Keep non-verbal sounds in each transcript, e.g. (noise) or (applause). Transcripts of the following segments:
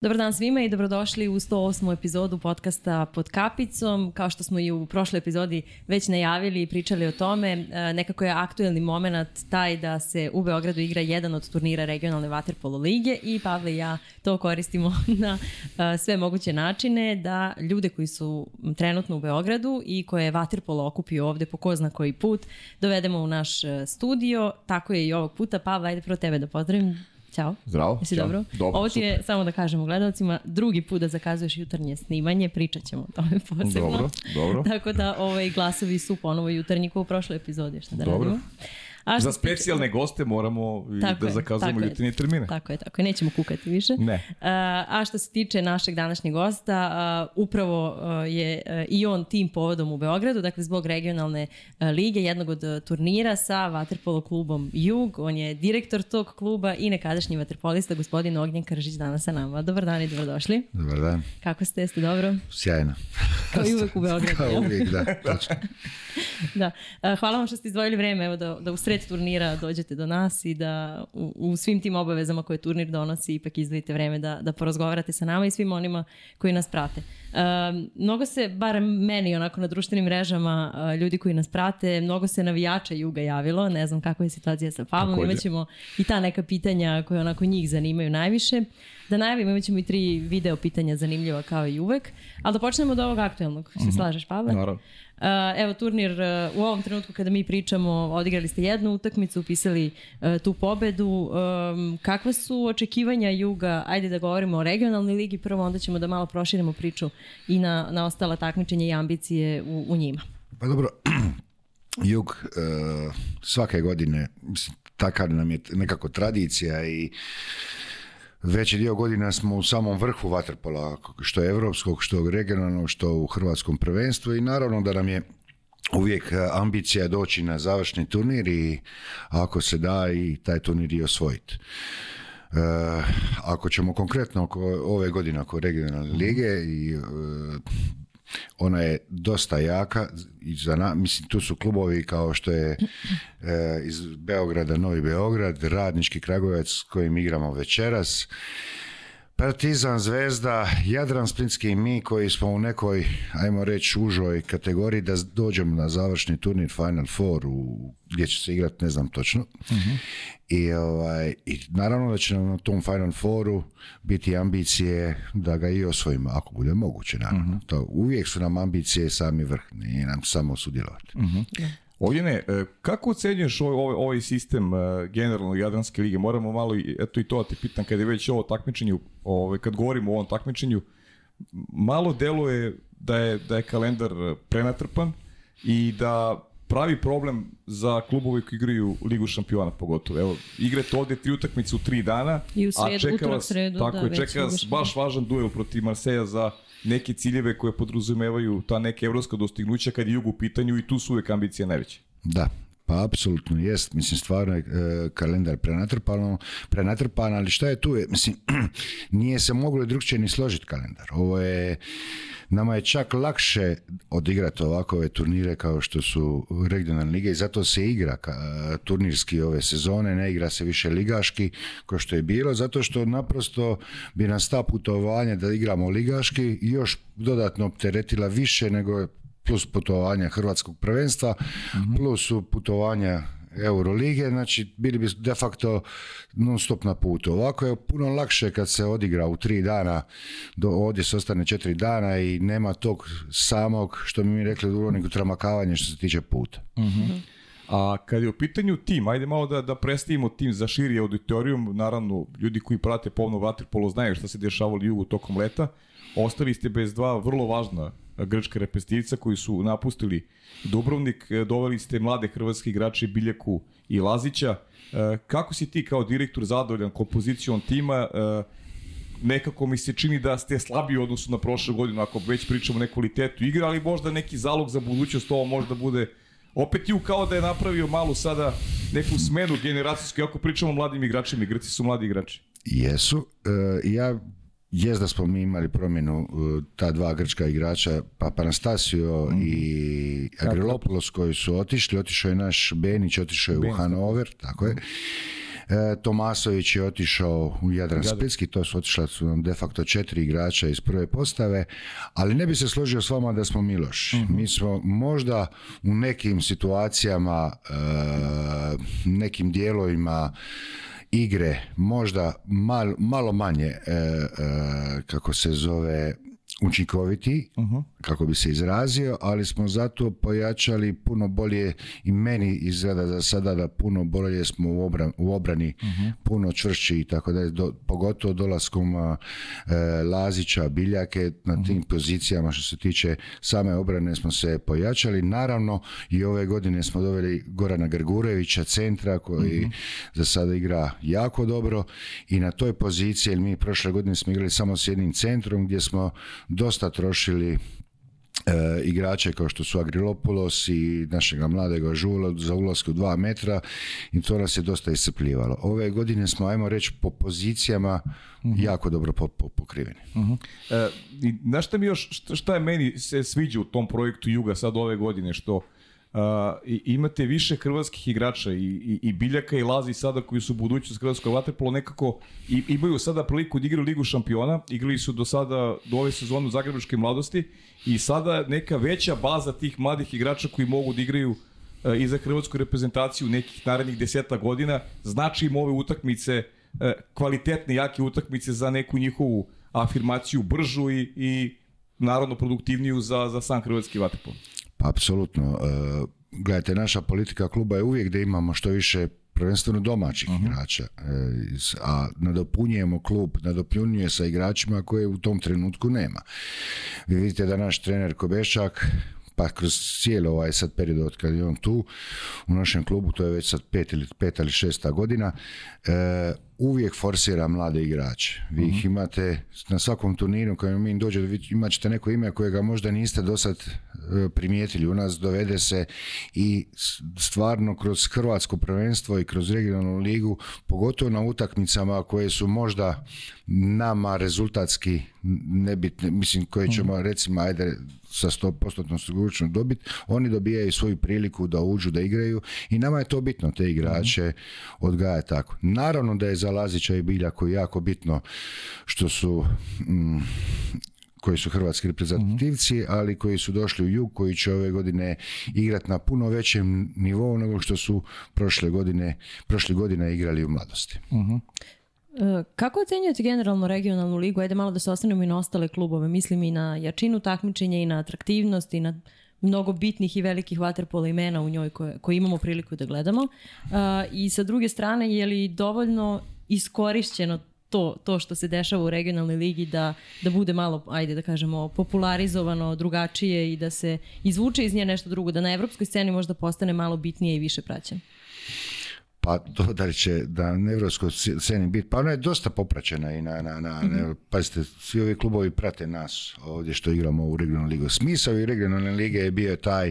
Dobar dan svima i dobrodošli u 108. epizodu podcasta Pod kapicom. Kao što smo i u prošloj epizodi već najavili i pričali o tome, e, nekako je aktuelni moment taj da se u Beogradu igra jedan od turnira regionalne vaterpolo lige i Pavle i ja to koristimo (laughs) na e, sve moguće načine da ljude koji su trenutno u Beogradu i koje je vaterpolo okupio ovde po ko zna koji put dovedemo u naš e, studio. Tako je i ovog puta. Pavle, ajde prvo tebe da pozdravim. Ćao. Zdravo. Jesi Ćao. dobro? dobro? Ovo ti je, samo da kažemo gledalcima, drugi put da zakazuješ jutarnje snimanje, pričat ćemo o tome (laughs) posebno. Dobro, dobro. Tako da ovaj, glasovi su ponovo jutarnji kao u prošloj epizodi, što da radimo. Dobro. A Za specijalne goste moramo tako da zakazujemo jutrinje termine. Tako je, tako je. Nećemo kukati više. A, što se tiče našeg današnjeg gosta, upravo je i on tim povodom u Beogradu, dakle zbog regionalne lige, jednog od turnira sa Vaterpolo klubom Jug. On je direktor tog kluba i nekadašnji vaterpolista, gospodin Ognjen Kržić danas sa nama. Dobar dan i dobrodošli. Dobar dan. Kako ste, jeste dobro? Sjajno. (laughs) Kao i uvek u Beogradu. da, (laughs) da. Hvala vam što ste izdvojili vreme, evo da, da u sred pet turnira dođete do nas i da u, svim tim obavezama koje turnir donosi ipak izdvojite vreme da, da porazgovarate sa nama i svim onima koji nas prate. mnogo se, bar meni onako na društvenim mrežama, eh, ljudi koji nas prate, mnogo se navijača Juga javilo, ne znam kakva je situacija sa Pavlom, ćemo i ta neka pitanja koje onako njih zanimaju najviše. Da najavimo, imat ćemo i tri video pitanja zanimljiva kao i uvek, ali da počnemo od ovog aktuelnog, se mhm. slažeš Pavle? Naravno. Eh, evo, turnir eh, u ovom trenutku kada mi pričamo, odigrali ste jednu utakmicu, upisali eh, tu pobedu. Kakva su očekivanja Juga? Ajde da govorimo o regionalnoj ligi prvo, onda ćemo da malo proširimo priču i na, na ostala takmičenja i ambicije u, u njima. Pa dobro, (clears throat) Jug svake godine, takav nam je nekako tradicija i veći dio godina smo u samom vrhu vaterpola, što je europskog, što regionalnog, što u hrvatskom prvenstvu i naravno da nam je uvijek e, ambicija doći na završni turnir i ako se da i taj turnir i osvojiti. E, ako ćemo konkretno ove godine oko regionalne mhm. lige i e, ona je dosta jaka, i za na, mislim tu su klubovi kao što je e, iz Beograda, Novi Beograd, Radnički Kragujevac s kojim igramo večeras. Partizan, Zvezda, Jadran, Splinski i mi koji smo u nekoj, ajmo reći, užoj kategoriji da dođemo na završni turnir Final Four u, gdje će se igrati, ne znam točno. Mhm. I, ovaj, I naravno da će nam na tom Final Fouru biti ambicije da ga i osvojimo, ako bude moguće, naravno. Mhm. to, uvijek su nam ambicije sami vrh, i nam samo sudjelovati. Mhm. Ovdje, e, kako ocenjuješ ovaj, ovaj sistem e, generalno Jadranske lige? Moramo malo, eto i to te pitan, kada je već ovo takmičenju, ovaj, kad govorimo o ovom takmičenju, malo deluje da je, da je kalendar prenatrpan i da pravi problem za klubove koji igraju Ligu šampiona pogotovo. Evo, igrate ovde tri utakmice u tri dana, I a čeka sredu, tako da, je, čeka vas baš važan duel protiv Marseja za neke ciljeve koje podrazumevaju ta neke evropska dostignuća kad je jug u pitanju i tu su uvek ambicije najveće. Da, pa apsolutno jest, mislim stvarno je e, kalendar prenatrpan, prenatrpan, ali šta je tu? Je, mislim, (clears throat) nije se moglo drugčije ni složiti kalendar. Ovo je, nama je čak lakše odigrati ovakove turnire kao što su regionalne lige i zato se igra e, turnirski ove sezone, ne igra se više ligaški kao što je bilo, zato što naprosto bi nas ta putovanja da igramo ligaški još dodatno opteretila više nego plus putovanja Hrvatskog prvenstva, mhm. plus putovanja Eurolige, znači bili bi de facto non stop na putu. Ovako je puno lakše kad se odigra u tri dana, do ovdje se ostane četiri dana i nema tog samog, što mi mi rekli u tramakavanje što se tiče puta. Mhm. Mhm. A kad je u pitanju tim, ajde malo da, da tim za širi auditorijum, naravno ljudi koji prate Polno polo znaju šta se dešavalo jugu tokom leta, ostali ste bez dva vrlo važna grčka repestirica koji su napustili Dubrovnik, e, doveli ste mlade hrvatske igrače Biljaku i Lazića. E, kako si ti kao direktor zadovoljan kompozicijom tima? E, nekako mi se čini da ste slabiji u odnosu na prošlu godinu, ako već pričamo o nekvalitetu igre, ali možda neki zalog za budućnost, ovo možda bude opet ju kao da je napravio malu sada neku smenu generacijsku, ako pričamo o mladim igračima, grci su mladi igrači. Jesu. ja jest da smo mi imali promjenu e, ta dva grčka igrača, pa Panastasio mhm. i Agrilopoulos koji su otišli, otišao je naš Benić, otišao je u Hanover, tako je. E, Tomasović je otišao u Jadran Splitski, to su otišla su nam de facto četiri igrača iz prve postave, ali ne bi se složio s vama da smo Miloš. Mhm. Mi smo možda u nekim situacijama, e, nekim dijelovima igre, možda mal, malo manje, e, e, kako se zove, učinkoviti, mhm kako bi se izrazio, ali smo zato pojačali puno bolje i meni izgleda za sada da puno bolje smo u, u obrani, mhm. puno čvršći i tako da je pogotovo dolaskom e, Lazića, Biljake na mhm. tim pozicijama što se tiče same obrane smo se pojačali. Naravno i ove godine smo doveli Gorana Grgurevića, centra koji mhm. za sada igra jako dobro i na toj poziciji, jer mi prošle godine smo igrali samo s jednim centrom gdje smo dosta trošili E, igrače kao što su Agrilopulos i našega mladega Žula za ulazku dva metra i to nas je dosta iscrpljivalo. Ove godine smo, ajmo reći, po pozicijama mhm. jako dobro pokriveni. Mhm. E, i, znaš šta mi još, šta, šta je meni se sviđa u tom projektu Juga sad ove godine, što imate više hrvatskih igrača i, i, Biljaka i Lazi sada koji su budućnost hrvatskog vaterpola nekako i, imaju sada priliku da igraju Ligu šampiona, igrali su do sada do ove sezone u mladosti i sada neka veća baza tih mladih igrača koji mogu da igraju uh, i za hrvatsku reprezentaciju nekih narednih deseta godina, znači im ove utakmice, uh, kvalitetne, jake utakmice za neku njihovu afirmaciju bržu i, i narodno produktivniju za, za sam hrvatski vaterpol. Apsolutno. E, gledajte, naša politika kluba je uvijek da imamo što više prvenstveno domaćih uh igrača, e, a nadopunjujemo klub, nadopunjuje sa igračima koje u tom trenutku nema. Vi vidite da naš trener Kobešak pa kroz cijelo ovaj sad period od kad je on tu u našem klubu, to je već sad pet ili pet šesta godina, e, uvijek forsira mlade igrače. Vi ih mhm. imate na svakom turniru kad mi dođe, vi imat ćete neko ime kojega možda niste do sad e, primijetili. U nas dovede se i stvarno kroz Hrvatsko prvenstvo i kroz regionalnu ligu, pogotovo na utakmicama koje su možda nama rezultatski nebitne, mislim koje ćemo mhm. recimo ajde sa 100% sigurnošću dobiti, oni dobijaju svoju priliku da uđu, da igraju i nama je to bitno te mhm. igrače odgaja tako. Naravno da je za Lazića i koji je jako bitno što su mm, koji su hrvatski reprezentativci, mhm. ali koji su došli u jug, koji će ove godine igrati na puno većem nivou nego što su prošle godine, prošle godine igrali u mladosti. Mhm. E, kako ocenjujete generalno regionalnu ligu? Ajde malo da se ostanemo i na ostale klubove. Mislim i na jačinu takmičenja i na atraktivnost i na mnogo bitnih i velikih vaterpola imena u njoj koje, koje imamo priliku da gledamo. E, I sa druge strane, je li dovoljno iskorišćeno to, to što se dešava u regionalnoj ligi da, da bude malo, ajde da kažemo, popularizovano, drugačije i da se izvuče iz nje nešto drugo, da na evropskoj sceni možda postane malo bitnije i više praćen? Pa to da li će da na evropskoj sceni biti, pa ona je dosta popraćena i na, na, na mhm. pazite, svi ovi klubovi prate nas ovdje što igramo u regionalnoj ligi. Smisao i regionalne lige je bio taj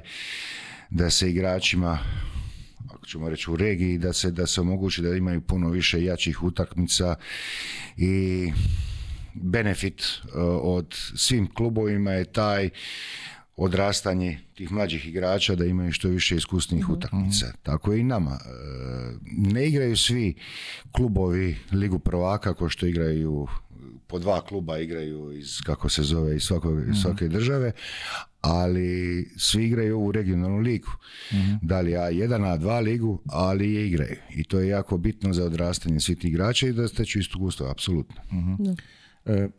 da se igračima kako ćemo reći, u regiji, da se, da se omogući da imaju puno više jačih utakmica i benefit e, od svim klubovima je taj odrastanje tih mlađih igrača da imaju što više iskusnih mhm. utakmica. Tako je i nama. E, ne igraju svi klubovi Ligu prvaka kao što igraju po dva kluba igraju iz, kako se zove, iz, svako, mhm. svake države, ali svi igraju u regionalnu ligu. Mhm. Da li a jedan, a dva ligu, ali je igraju. I to je jako bitno za odrastanje svih tih igrača i da steću iskustvo, apsolutno. Mm-hmm. E,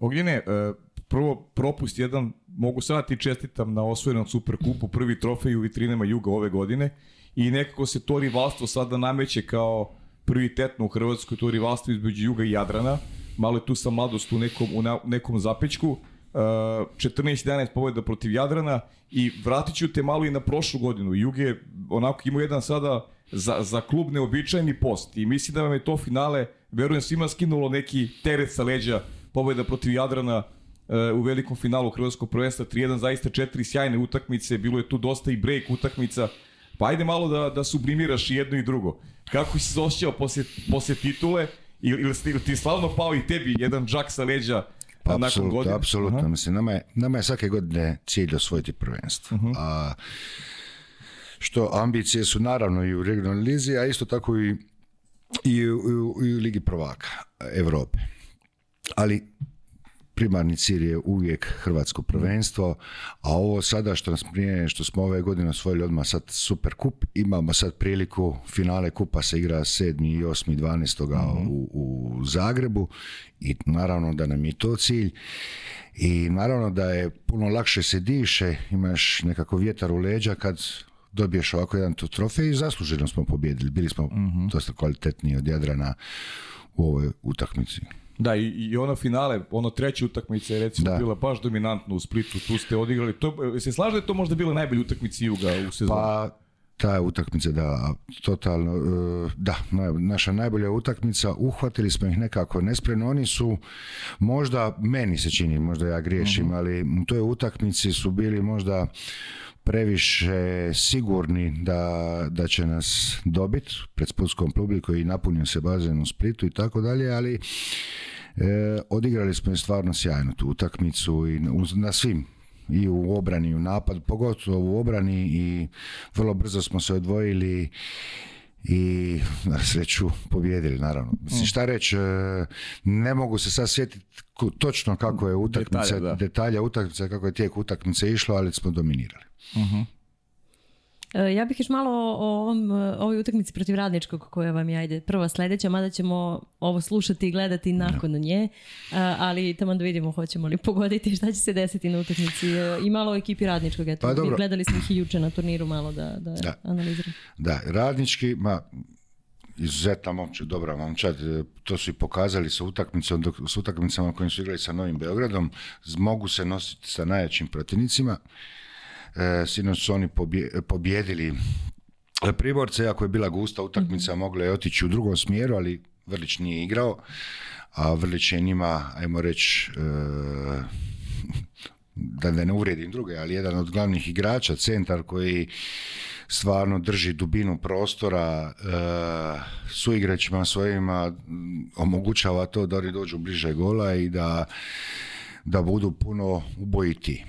prvo propust jedan, mogu sada ti čestitam na osvojenom Superkupu, prvi trofej u vitrinama Juga ove godine i nekako se to rivalstvo sada nameće kao prioritetno u Hrvatskoj, to rivalstvo između Juga i Jadrana malo je tu sa mladost u nekom, u nekom zapečku. 14-11 e, pobjeda protiv Jadrana i vratit ću te malo i na prošlu godinu. Jug je onako imao jedan sada za, za klub neobičajni post i mislim da vam je to finale, verujem svima skinulo neki teret sa leđa pobjeda protiv Jadrana e, u velikom finalu Hrvatskog prvenstva 3-1, zaista četiri sjajne utakmice, bilo je tu dosta i break utakmica, pa ajde malo da, da sublimiraš jedno i drugo. Kako si se osjećao posle, posle titule, ili, ti slavno pao i tebi jedan džak sa leđa nakon apsolutno, godine? Apsolutno, mislim, nama je, svake godine cilj osvojiti prvenstvo. Mhm. A, što ambicije su naravno i u regionalnoj lizi, a isto tako i, i, i, i u Ligi prvaka Europe. Ali primarni cilj je uvijek hrvatsko mhm. prvenstvo, a ovo sada što nas prije, što smo ove godine osvojili odmah sad super kup, imamo sad priliku finale kupa se igra 7. i 8. i 12. U, Zagrebu i naravno da nam je to cilj i naravno da je puno lakše se diše, imaš nekako vjetar u leđa kad dobiješ ovako jedan tu trofej i zasluženo smo pobjedili, bili smo mhm. dosta kvalitetniji od Jadrana u ovoj utakmici. Da, i, i ono finale, ono treće utakmice je recimo da. bila baš dominantna u Splitu, tu ste odigrali. To, se slaže da je to možda bila najbolja utakmica Juga u sezoni? Pa, ta utakmica, da, totalno, e, da, naša najbolja utakmica, uhvatili smo ih nekako nespremno, oni su, možda, meni se čini, možda ja griješim, mhm. ali u toj utakmici su bili možda previše sigurni da, da će nas dobiti pred spolskom publiku i napunio se bazen u Splitu i tako dalje, ali e, odigrali smo i stvarno sjajno tu utakmicu i na svim i u obrani i u napad, pogotovo u obrani i vrlo brzo smo se odvojili i na sreću pobijedili naravno. Mislim, mm. šta reći, e, ne mogu se sad sjetiti točno kako je utakmica, detalja, da. utakmice, kako je tijek utakmice išlo, ali smo dominirali. uh E, ja bih još malo o ovom, e, ovoj utakmici protiv radničkog koja vam je ajde prva sledeća, mada ćemo ovo slušati i gledati nakon nje, e, ali tamo da vidimo hoćemo li pogoditi šta će se desiti na utakmici i malo o ekipi radničkog. Eto, pa Gledali smo ih i juče na turniru malo da, da, analiziramo. Da, radnički, ma, izuzetna momčad, dobra to su i pokazali sa utakmicom, dok, s utakmicama kojim su igrali sa Novim Beogradom, mogu se nositi sa najjačim protivnicima. E, sinoć su oni pobijedili pobjedili Priborce, iako je bila gusta utakmica, mm mogla je otići u drugom smjeru, ali Vrlić nije igrao, a Vrlić je njima, ajmo reći, e, (laughs) da ne uvrijedim druge, ali jedan od glavnih igrača, centar koji stvarno drži dubinu prostora e, su igračima svojima mm, omogućava to da oni dođu bliže gola i da, da budu puno ubojiti.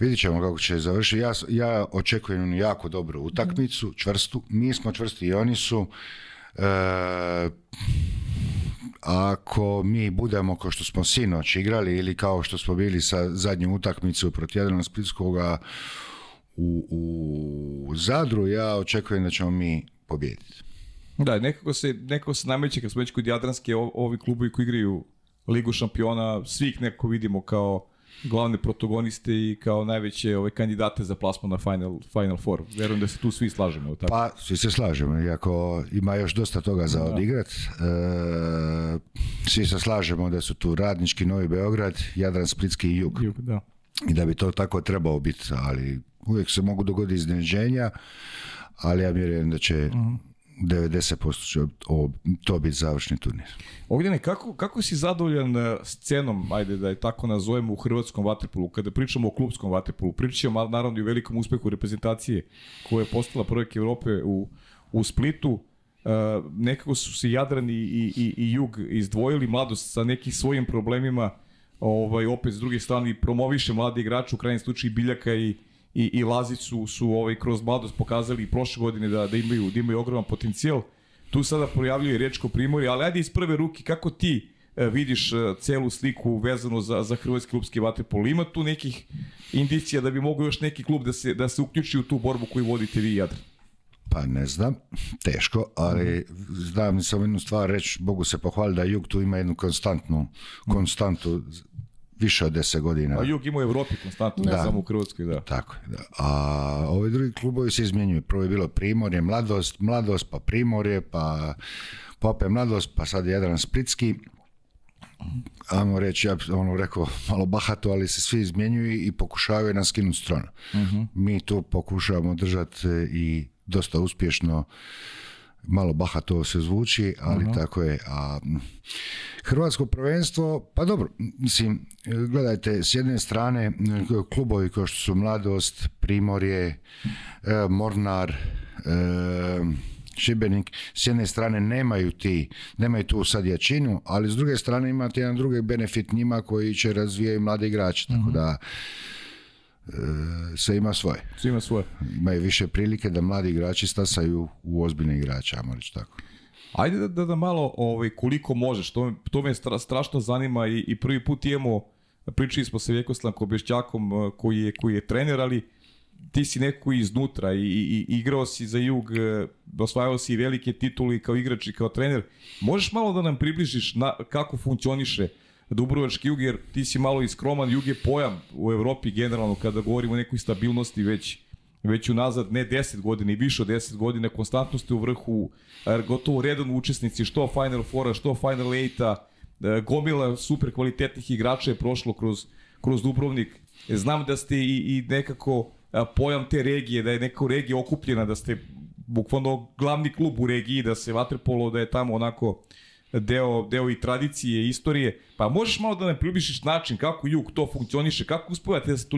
Vidjet ćemo kako će završiti. Ja, ja očekujem jako dobru utakmicu, mhm. čvrstu. Mi smo čvrsti i oni su. E, ako mi budemo kao što smo sinoć igrali ili kao što smo bili sa zadnju utakmicu protiv Jadrana Splitskoga u, u Zadru, ja očekujem da ćemo mi pobijediti. Da, nekako se, nekako se nameće kad smo već kod Jadranske, ovi klubovi koji igraju Ligu šampiona, svih nekako vidimo kao glavne protagoniste i kao najveće ove ovaj, kandidate za plasman na Final, Final Four. Verujem da se tu svi slažemo. Tako? Pa, svi se slažemo, iako ima još dosta toga za odigrat. E, svi se slažemo da su tu Radnički, Novi Beograd, Jadran, Splitski i Jug. Jug da. I da bi to tako trebao biti, ali uvijek se mogu dogoditi iznenađenja, ali ja vjerujem da će mhm. 90% će to biti završni turnir. ne kako, kako si zadovoljan e, scenom, ajde da je tako nazovemo, u hrvatskom vaterpolu? Kada pričamo o klubskom vaterpolu, pričamo naravno i o velikom uspehu reprezentacije koja je postala projekt Evrope u, Splitu. E, nekako su se Jadran i, i, i, Jug izdvojili mladost sa nekim svojim problemima ovaj, opet s druge strane promoviše mladi igrač u krajnjem slučaju Biljaka i, i, i su, su ovaj, kroz mladost pokazali i prošle godine da, da, imaju, imaju ogroman potencijal. Tu sada projavljuje Rečko Primorje, ali ajde iz prve ruke, kako ti e, vidiš e, celu sliku vezano za, za hrvatski klubski Ima tu nekih indicija da bi mogo još neki klub da se, da se uključi u tu borbu koju vodite vi Jadr? Pa ne znam, teško, ali znam samo jednu stvar reći, Bogu se pohvali da Jug tu ima jednu konstantnu, konstantu više od deset godina. A Jug ima u Europi konstantno, ne samo u Hrvatskoj, da. Tako da. A ove drugi klubovi se izmjenjuju. Prvo je bilo Primorje, Mladost, Mladost, pa Primorje, pa Pope pa Mladost, pa sad jedan Splitski. Amo reći, ja ono rekao malo bahato, ali se svi izmjenjuju i pokušavaju nas skinuti stranu. Mhm. Mi tu pokušavamo držati e, i dosta uspješno malo baha to se zvuči, ali tako je. A, Hrvatsko prvenstvo, pa dobro, mislim, gledajte, s jedne strane klubovi kao što su Mladost, Primorje, e, Mornar, e, Šibenik, s jedne strane nemaju ti, nemaju tu sad jačinu, ali s druge strane imate jedan drugi benefit njima koji će razvijati mlade igrače, tako mhm. da sve ima svoje. Sve ima svoje. Imaju više prilike da mladi igrači stasaju u ozbiljne igrače, ajmo reći tako. Ajde da, da, malo ovaj, koliko možeš, to, to me stra, strašno zanima i, i prvi put imamo, pričali smo sa Vjekoslan Kobješćakom eh, koji je, koji je trener, ali ti si neko iznutra i, i, igrao si za jug, eh, osvajao si velike titule kao igrač i kao trener. Možeš malo da nam približiš na, kako funkcioniše Dubrovački jug, jer ti si malo iskroman, jug je pojam u Evropi generalno kada govorimo o nekoj stabilnosti već već unazad ne 10 godina i više od 10 godina konstantno ste u vrhu e, gotovo redom učesnici što Final Fora, što Final 8-a e, gomila super kvalitetnih igrača je prošlo kroz, kroz Dubrovnik znam da ste i, i nekako e, pojam te regije, da je neka regija okupljena, da ste bukvalno glavni klub u regiji, da se vaterpolo, da je tamo onako deo, i tradicije i istorije, pa možeš malo da ne približiš način kako jug to funkcioniše, kako uspojate da se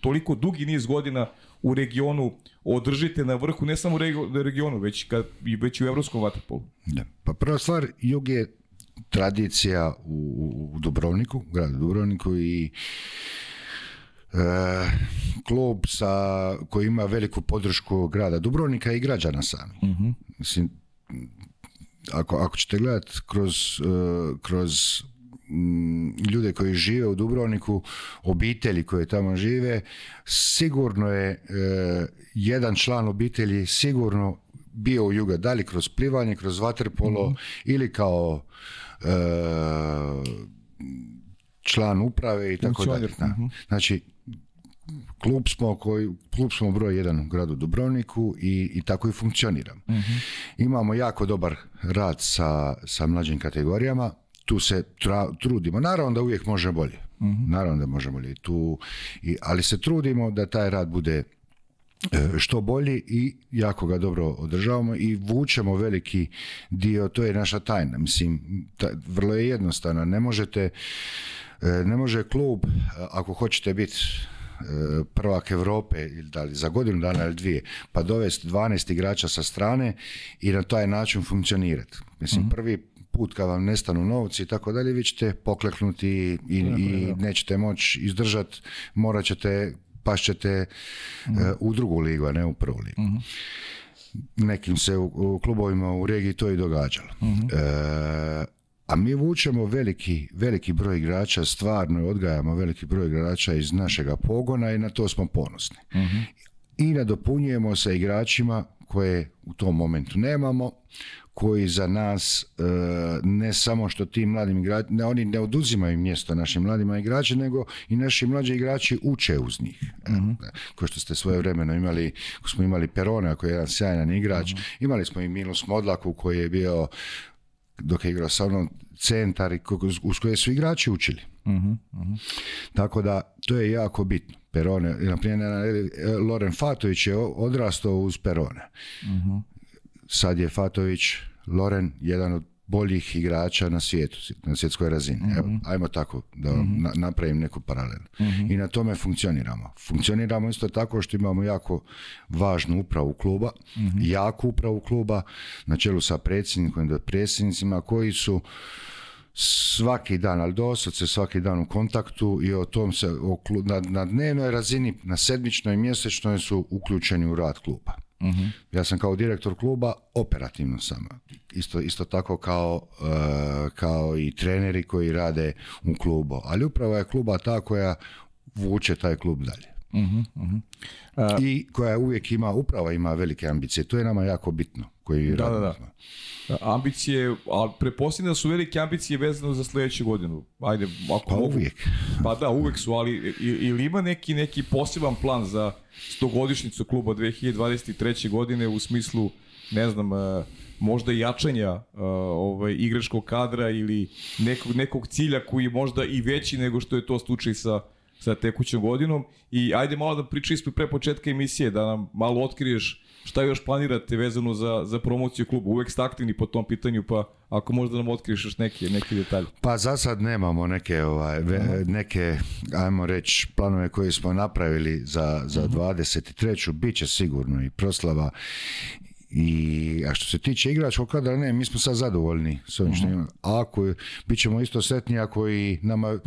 toliko dugi niz godina u regionu održite na vrhu, ne samo u regionu, već, kad, već i u evropskom vaterpolu? Da. Pa prva stvar, jug je tradicija u, u Dubrovniku, gradu Dubrovniku i e, klub sa, koji ima veliku podršku grada Dubrovnika i građana sami. Uh mhm. Mislim, ako, ako ćete gledati kroz, e, kroz mm, ljude koji žive u Dubrovniku, obitelji koje tamo žive, sigurno je e, jedan član obitelji sigurno bio u juga, da li kroz plivanje, kroz vaterpolo mhm. ili kao e, član uprave i tako dalje. Mhm. Znači, klub smo, koji, klub smo broj jedan u gradu Dubrovniku i, i tako i funkcioniramo. Mhm. Imamo jako dobar rad sa, sa mlađim kategorijama, tu se trudimo. Naravno da uvijek može bolje. Mhm. Naravno da možemo bolje. Tu, i, ali se trudimo da taj rad bude e, što bolji i jako ga dobro održavamo i vučemo veliki dio, to je naša tajna, mislim, vrlo je jednostavno, ne možete, e, ne može klub, ako hoćete biti E, prvak Europe da li za godinu dana ili dvije, pa dovesti 12 igrača sa strane i na taj način funkcionirati. Mislim, mhm. prvi put kad vam nestanu novci i tako dalje, vi ćete pokleknuti i, i, nećete moći izdržati, morat ćete, ćete e, mhm. u drugu ligu, a ne u prvu ligu. Mhm. Nekim se u, u klubovima u regiji to i događalo. E, a mi vučemo veliki, veliki broj igrača, stvarno odgajamo veliki broj igrača iz našega pogona i na to smo ponosni. Uh-huh. I nadopunjujemo sa igračima koje u tom momentu nemamo, koji za nas e, ne samo što ti mladim igrači, oni ne oduzimaju mjesto našim mladima igračima nego i naši mlađi igrači uče uz njih. uh Kao što ste svoje vremeno imali, smo imali Perona koji je jedan sjajan igrač, mhm. imali smo i Milos Modlaku koji je bio dok je igrao sa mnom centar i uz koje su igrači učili. Mhm, mhm. Tako da to je jako bitno. Perone, na primjer, Loren Fatović je odrastao uz Perone. uh Sad je Fatović, Loren, jedan od boljih igrača na svijetu, na svjetskoj razini. Evo, mhm. ajmo tako da mhm. na, napravim neku paralelu. Mhm. I na tome funkcioniramo. Funkcioniramo isto tako što imamo jako važnu upravu kluba, jaku upravu kluba, na čelu sa predsjednikom i predsjednicima koji su svaki dan, ali se svaki dan u kontaktu i o tom se o, na, na dnevnoj razini, na sedmičnoj i mjesečnoj su uključeni u rad kluba uh Ja sam kao direktor kluba, operativno sam. Isto, isto tako kao, e, kao i treneri koji rade u klubu. Ali upravo je kluba ta koja vuče taj klub dalje uh I koja uvijek ima, uprava ima velike ambicije. To je nama jako bitno. Koji da, da, da. Ambicije, ali preposljedno su velike ambicije vezano za sljedeću godinu. Ajde, ako pa uvijek. Pa da, uvijek su, ali ili ima neki, neki poseban plan za stogodišnjicu kluba 2023. godine u smislu, ne znam, e, možda jačanja e, ovaj, igračkog kadra ili nekog, nekog cilja koji je možda i veći nego što je to slučaj sa sa tekućom godinom i ajde malo da priča ispred pre početka emisije, da nam malo otkriješ šta još planirate vezano za, za promociju kluba. Uvek ste aktivni po tom pitanju, pa ako možda nam otkriješ još neke, neke detalje. Pa za sad nemamo neke, ovaj, neke ajmo reći, planove koje smo napravili za, za 23. Mhm. Biće sigurno i proslava i, a što se tiče igračkog kadra, ne, mi smo sad zadovoljni s ovim što mhm. imamo. Ako, bit ćemo isto setni ako i nama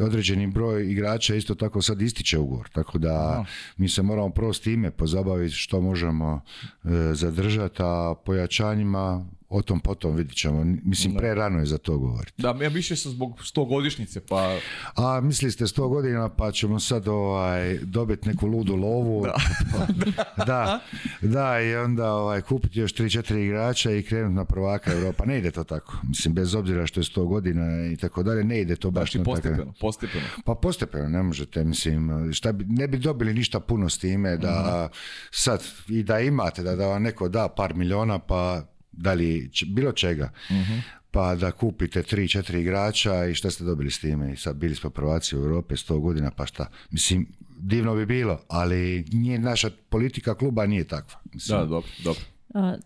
određeni broj igrača isto tako sad ističe ugovor. Tako da mi se moramo prvo s time pozabaviti što možemo e, zadržati, a pojačanjima o tom potom vidit ćemo. Mislim, pre rano je za to govoriti. Da, ja više sam zbog 100 godišnjice, pa... A misli ste 100 godina, pa ćemo sad ovaj, dobiti neku ludu lovu. Da. (laughs) da, da, i onda ovaj, kupiti još 3-4 igrača i krenuti na prvaka Europa. Ne ide to tako. Mislim, bez obzira što je 100 godina i tako dalje, ne ide to baš znači, postepeno, postepeno. Pa postepeno, ne možete, mislim, šta bi, ne bi dobili ništa puno s time da sad i da imate, da, da vam neko da par miliona, pa da li bilo čega, mhm. pa da kupite tri četiri igrača i šta ste dobili s time. I sad bili smo prvaci u Europi 100 godina, pa šta. Mislim, divno bi bilo, ali nije naša politika kluba nije takva. Mislim. Da, dobro, dobro.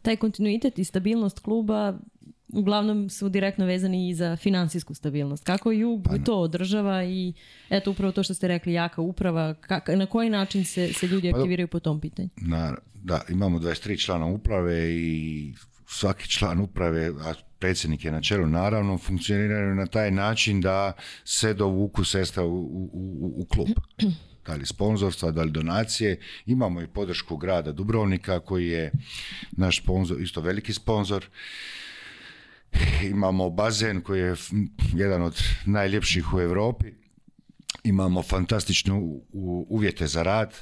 taj kontinuitet i stabilnost kluba uglavnom su direktno vezani i za financijsku stabilnost. Kako Jug pa to održava i eto upravo to što ste rekli, jaka uprava, na koji način se, se ljudi pa aktiviraju po tom pitanju? Na, da, imamo 23 člana uprave i svaki član uprave, a predsjednik je na čelu, naravno, funkcioniraju na taj način da se dovuku sesta u, u, u, klub. (clears throat) Da li sponzorstva, da li donacije. Imamo i podršku grada Dubrovnika koji je naš sponzor, isto veliki sponzor. Imamo bazen koji je jedan od najljepših u Europi. Imamo fantastične uvjete za rad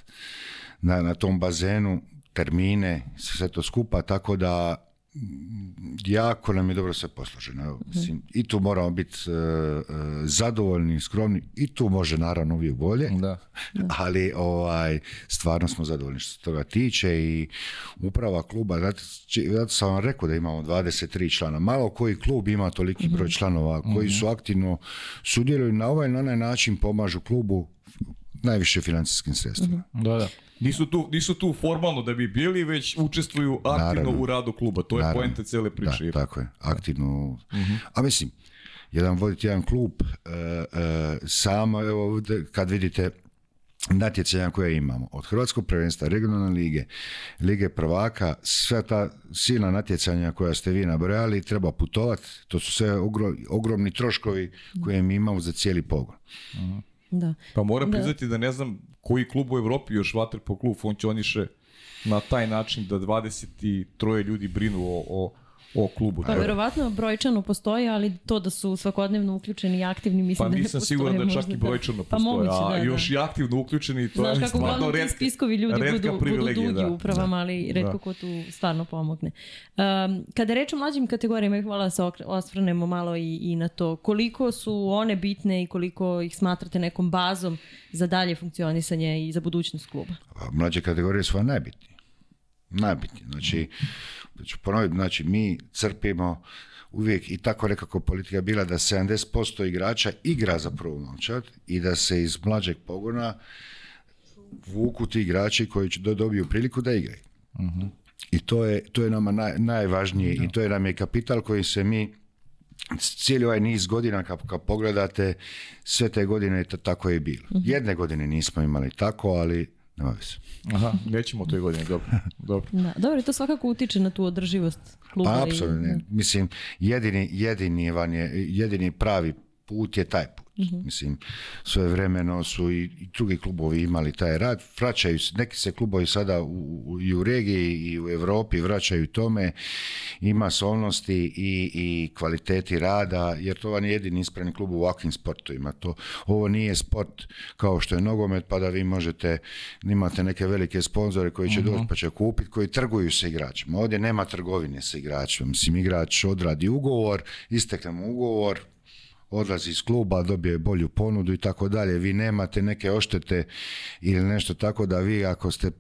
na, na tom bazenu, termine, sve to skupa, tako da jako nam je dobro sve posloženo. Mhm. Mislim, I tu moramo biti uh, e, e, zadovoljni, skromni, i tu može naravno uvijek bolje, da. (laughs) ali ovaj, stvarno smo zadovoljni što se toga tiče i uprava kluba, zato, sam vam rekao da imamo 23 člana, malo koji klub ima toliki broj mhm. članova koji mhm. su aktivno sudjeluju na ovaj na onaj način pomažu klubu najviše financijskim sredstvima. Da, da. Nisu tu, tu formalno da bi bili, već učestvuju aktivno u radu kluba. To je poenta cele priče. Da, tako je, aktivno. Mhm. A mislim, jedan voditi jedan klub, e, e, samo evo, kad vidite natjecanja koje imamo, od Hrvatskog prvenstva, regionalne lige, lige prvaka, sve ta silna natjecanja koja ste vi nabrojali, treba putovati, to su sve ogromni troškovi koje mi imamo za cijeli pogon. Uh da. Pa moram priznati da ne znam koji klub u Evropi još vater po klub funkcioniše na taj način da 23 ljudi brinu o, o o klubu. Pa verovatno brojčano postoji, ali to da su svakodnevno uključeni i aktivni mislim pa da ne postoje. Pa nisam siguran da čak i brojčano pa postoje, još i aktivno uključeni, to Znaš, kako stvarno redka spiskovi ljudi budu, dugi da. upravama, da. ali redko ko tu stvarno pomogne. Um, kada reč o mlađim kategorijama, hvala da se osvrnemo malo i, i na to. Koliko su one bitne i koliko ih smatrate nekom bazom za dalje funkcionisanje i za budućnost kluba? Pa, mlađe kategorije su najbitnije najbitnije. Znači, ću ponoviti, znači mi crpimo uvijek i tako nekako politika bila da 70% igrača igra za prvu momčad i da se iz mlađeg pogona vuku ti igrači koji će dobiju priliku da igraju. uh I to je, to je nama naj, najvažnije i to je nam je kapital koji se mi cijeli ovaj niz godina kad, pogledate sve te godine to tako je bilo. Mhm. Jedne godine nismo imali tako, ali nema veze. Aha, nećemo to godine, dobro. (laughs) Dobro. Da, dobro, to svakako utiče na tu održivost kluba. Pa, apsolutno. Mislim, jedini, jedini, je, jedini pravi put je taj put. Mhm. Mislim, su i, drugi klubovi imali taj rad. Vraćaju se, neki se klubovi sada i u regiji i u Europi vraćaju tome ima solnosti i, i kvaliteti rada, jer to vam je jedini ispravni klub u ovakvim sportovima. To, ovo nije sport kao što je nogomet, pa da vi možete, imate neke velike sponzore koji će mhm. doći pa će kupiti, koji trguju sa igračima. Ovdje nema trgovine sa igračima. Mislim, igrač odradi ugovor, istekne mu ugovor, odlazi iz kluba, dobije bolju ponudu i tako dalje. Vi nemate neke oštete ili nešto tako da vi ako ste,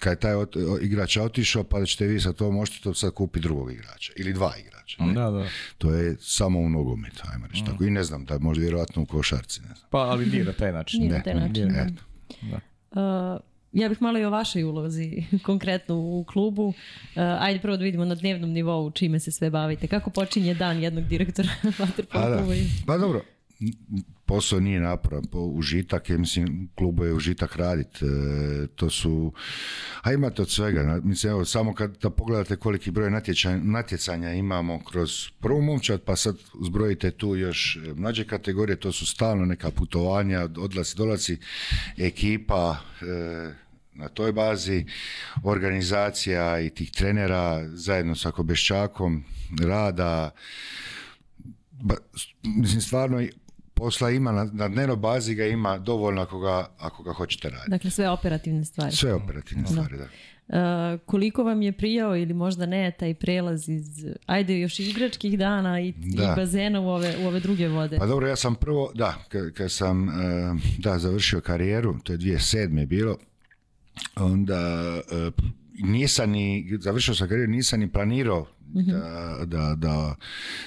kad je taj igrač otišao, pa ćete vi sa tom oštetom sad kupiti drugog igrača ili dva igrača. Da, da. To je samo u nogometu, ajmo reći mhm. tako. I ne znam, da možda vjerojatno u košarci, ne znam. Pa, ali nije na taj način. Nije na taj način. Da. Uh, ja bih malo i o vašoj ulozi, (laughs) konkretno u klubu. E, ajde prvo da vidimo na dnevnom nivou čime se sve bavite. Kako počinje dan jednog direktora (laughs) Pa dobro, posao nije napravan, užitak je, mislim, klubu je užitak radit, e, to su, a imate od svega, mislim, evo, samo kad da pogledate koliki broj natjecanja imamo kroz prvu momčad, pa sad zbrojite tu još e, mlađe kategorije, to su stalno neka putovanja, odlasi dolazi ekipa, e, na toj bazi, organizacija i tih trenera zajedno sa Kobeščakom rada, mislim stvarno posla ima, na, na dnevnoj bazi ga ima dovoljno ako ga, ako ga hoćete raditi. Dakle, sve operativne stvari. Sve operativne stvari, da. E, koliko vam je prijao ili možda ne taj prelaz iz, ajde još igračkih dana i, da. i bazena u ove, u ove druge vode? Pa dobro, ja sam prvo, da, kad, sam e, da, završio karijeru, to je 2007. bilo, onda e, nisam ni, završio sam karijer, nisam ni planirao mhm. da, da, da,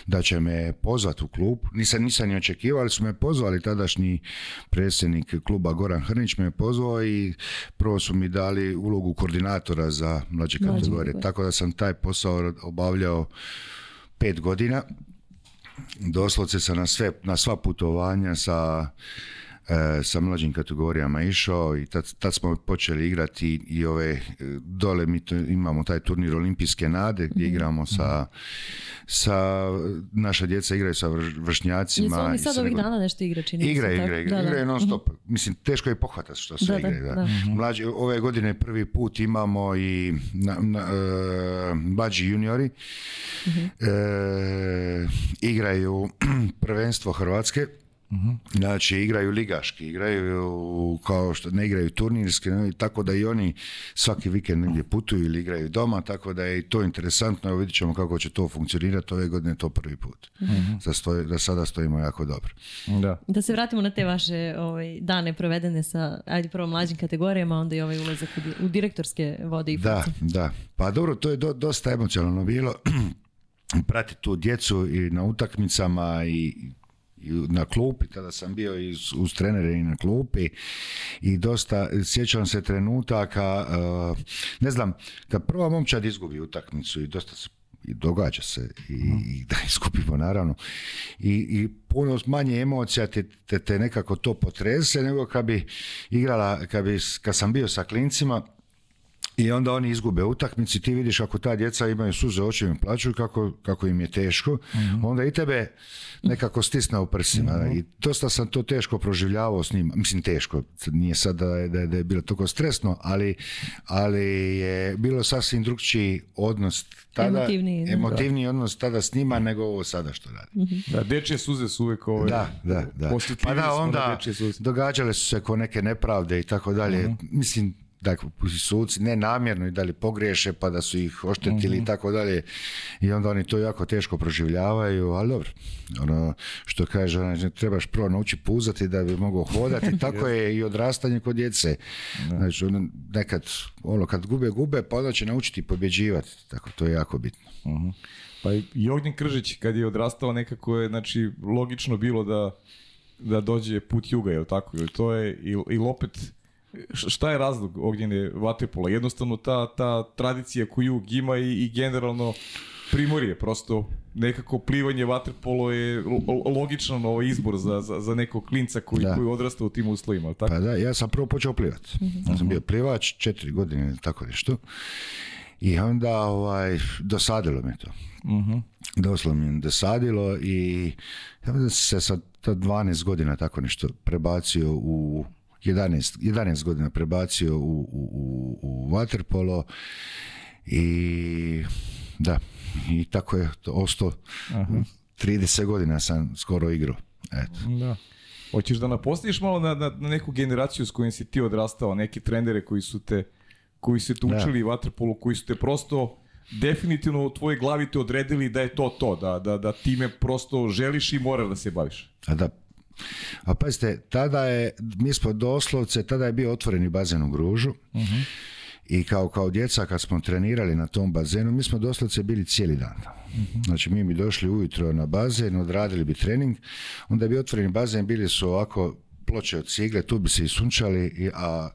da, će me pozvati u klub. Nisam, ni očekivao, ali su me pozvali tadašnji predsjednik kluba Goran Hrnić me pozvao i prvo su mi dali ulogu koordinatora za mlađe kategorije. Tako da sam taj posao obavljao pet godina. Doslovce sam na, sve, na sva putovanja sa Eh, sa mlađim kategorijama išao i tad, tad smo počeli igrati i ove eh, dole mi to, imamo taj turnir olimpijske nade gdje mhm. igramo sa, mhm. sa naša djeca igraju sa vršnjacima. Jesu sad ovih dana nešto igra čini? Igra, igra, non stop. Mislim, teško je pohvatati što se igra. Mhm. Mlađi, ove godine prvi put imamo i na, eh, mlađi juniori igraju (clears throat) prvenstvo Hrvatske Mhm. Znači igraju ligaški, igraju kao što ne igraju turnirski, tako da i oni svaki vikend negdje putuju ili igraju doma, tako da je i to interesantno, evo vidit ćemo kako će to funkcionirati, ove godine to prvi put. Uh-huh. Da, da sada stojimo jako dobro. Da. da se vratimo na te vaše ovaj, dane provedene sa, ajde prvo mlađim kategorijama, onda i ovaj ulazak u direktorske vode i Da, da. Pa dobro, to je dosta emocionalno bilo, (clears throat) pratiti tu djecu i na utakmicama i na klupi, tada sam bio i uz trenere i na klupi i dosta, sjećam se trenutaka, eh, ne znam, da prva momčad izgubi utakmicu i dosta se i događa se i, i mhm. (laughs) da iskupimo naravno i, i puno manje emocija te, te, nekako to potrese nego kad bi igrala, kad, bi, kad sam bio sa klincima i onda oni izgube utakmici, ti vidiš ako ta djeca imaju suze oči i plaću kako, kako im je teško, mhm. onda i tebe nekako stisna u prsima. mm I dosta sam to teško proživljavao s njima. Mislim teško, nije sad da je, da je, bilo toliko stresno, ali, ali je bilo sasvim drugčiji odnos tada, emotivni, odnos tada s njima nego ovo sada što radi. mm Da, dječje suze su uvijek ovaj Da, da, da. Pa da, onda događale su se ko neke nepravde i tako dalje. Mhm. Mislim, dakle, suci nenamjerno i da li pogriješe pa da su ih oštetili i mhm. tako dalje i onda oni to jako teško proživljavaju, ali dobro, ono što kaže, znači, trebaš prvo naučiti puzati da bi mogao hodati, (laughs) tako je i odrastanje kod djece. Znači, ono, nekad, ono, kad gube, gube, pa onda će naučiti pobjeđivati, tako to je jako bitno. Mhm. Pa i Ognjen Kržić, kad je odrastao, nekako je, znači, logično bilo da da dođe put juga, je li tako? To je, i, i Lopet šta je razlog Ognjene Vatepola? Jednostavno ta, ta tradicija koju jug ima i, i generalno primorije prosto nekako plivanje vaterpolo je logičan ovaj izbor za, za, za nekog klinca koji, da. koji odrasta u tim uslovima. Tako? Pa da, ja sam prvo počeo plivati. Mm Ja sam bio plivač, četiri godine tako nešto. I onda ovaj, dosadilo mi to. Mm -hmm. Doslovno mi dosadilo i ja se sa 12 godina tako nešto prebacio u 11, 11 godina prebacio u, u, u waterpolo i da, i tako je ostao. 30 godina sam skoro igrao. Eto. Da. Hoćeš da napostiš malo na, na, neku generaciju s kojim si ti odrastao, neke trendere koji su te, koji učili da. vaterpolu, koji su te prosto definitivno u tvoje glavi te odredili da je to to, da, da, da time prosto želiš i moraš da se baviš. A da, a pazite, tada je, mi smo doslovce, tada je bio otvoreni bazen u Gružu mhm. i kao, kao djeca kad smo trenirali na tom bazenu, mi smo doslovce bili cijeli dan uh-huh. Znači mi bi došli ujutro na bazen, odradili bi trening, onda bi otvoreni bazen, bili su ovako ploče od cigle, tu bi se i sunčali, a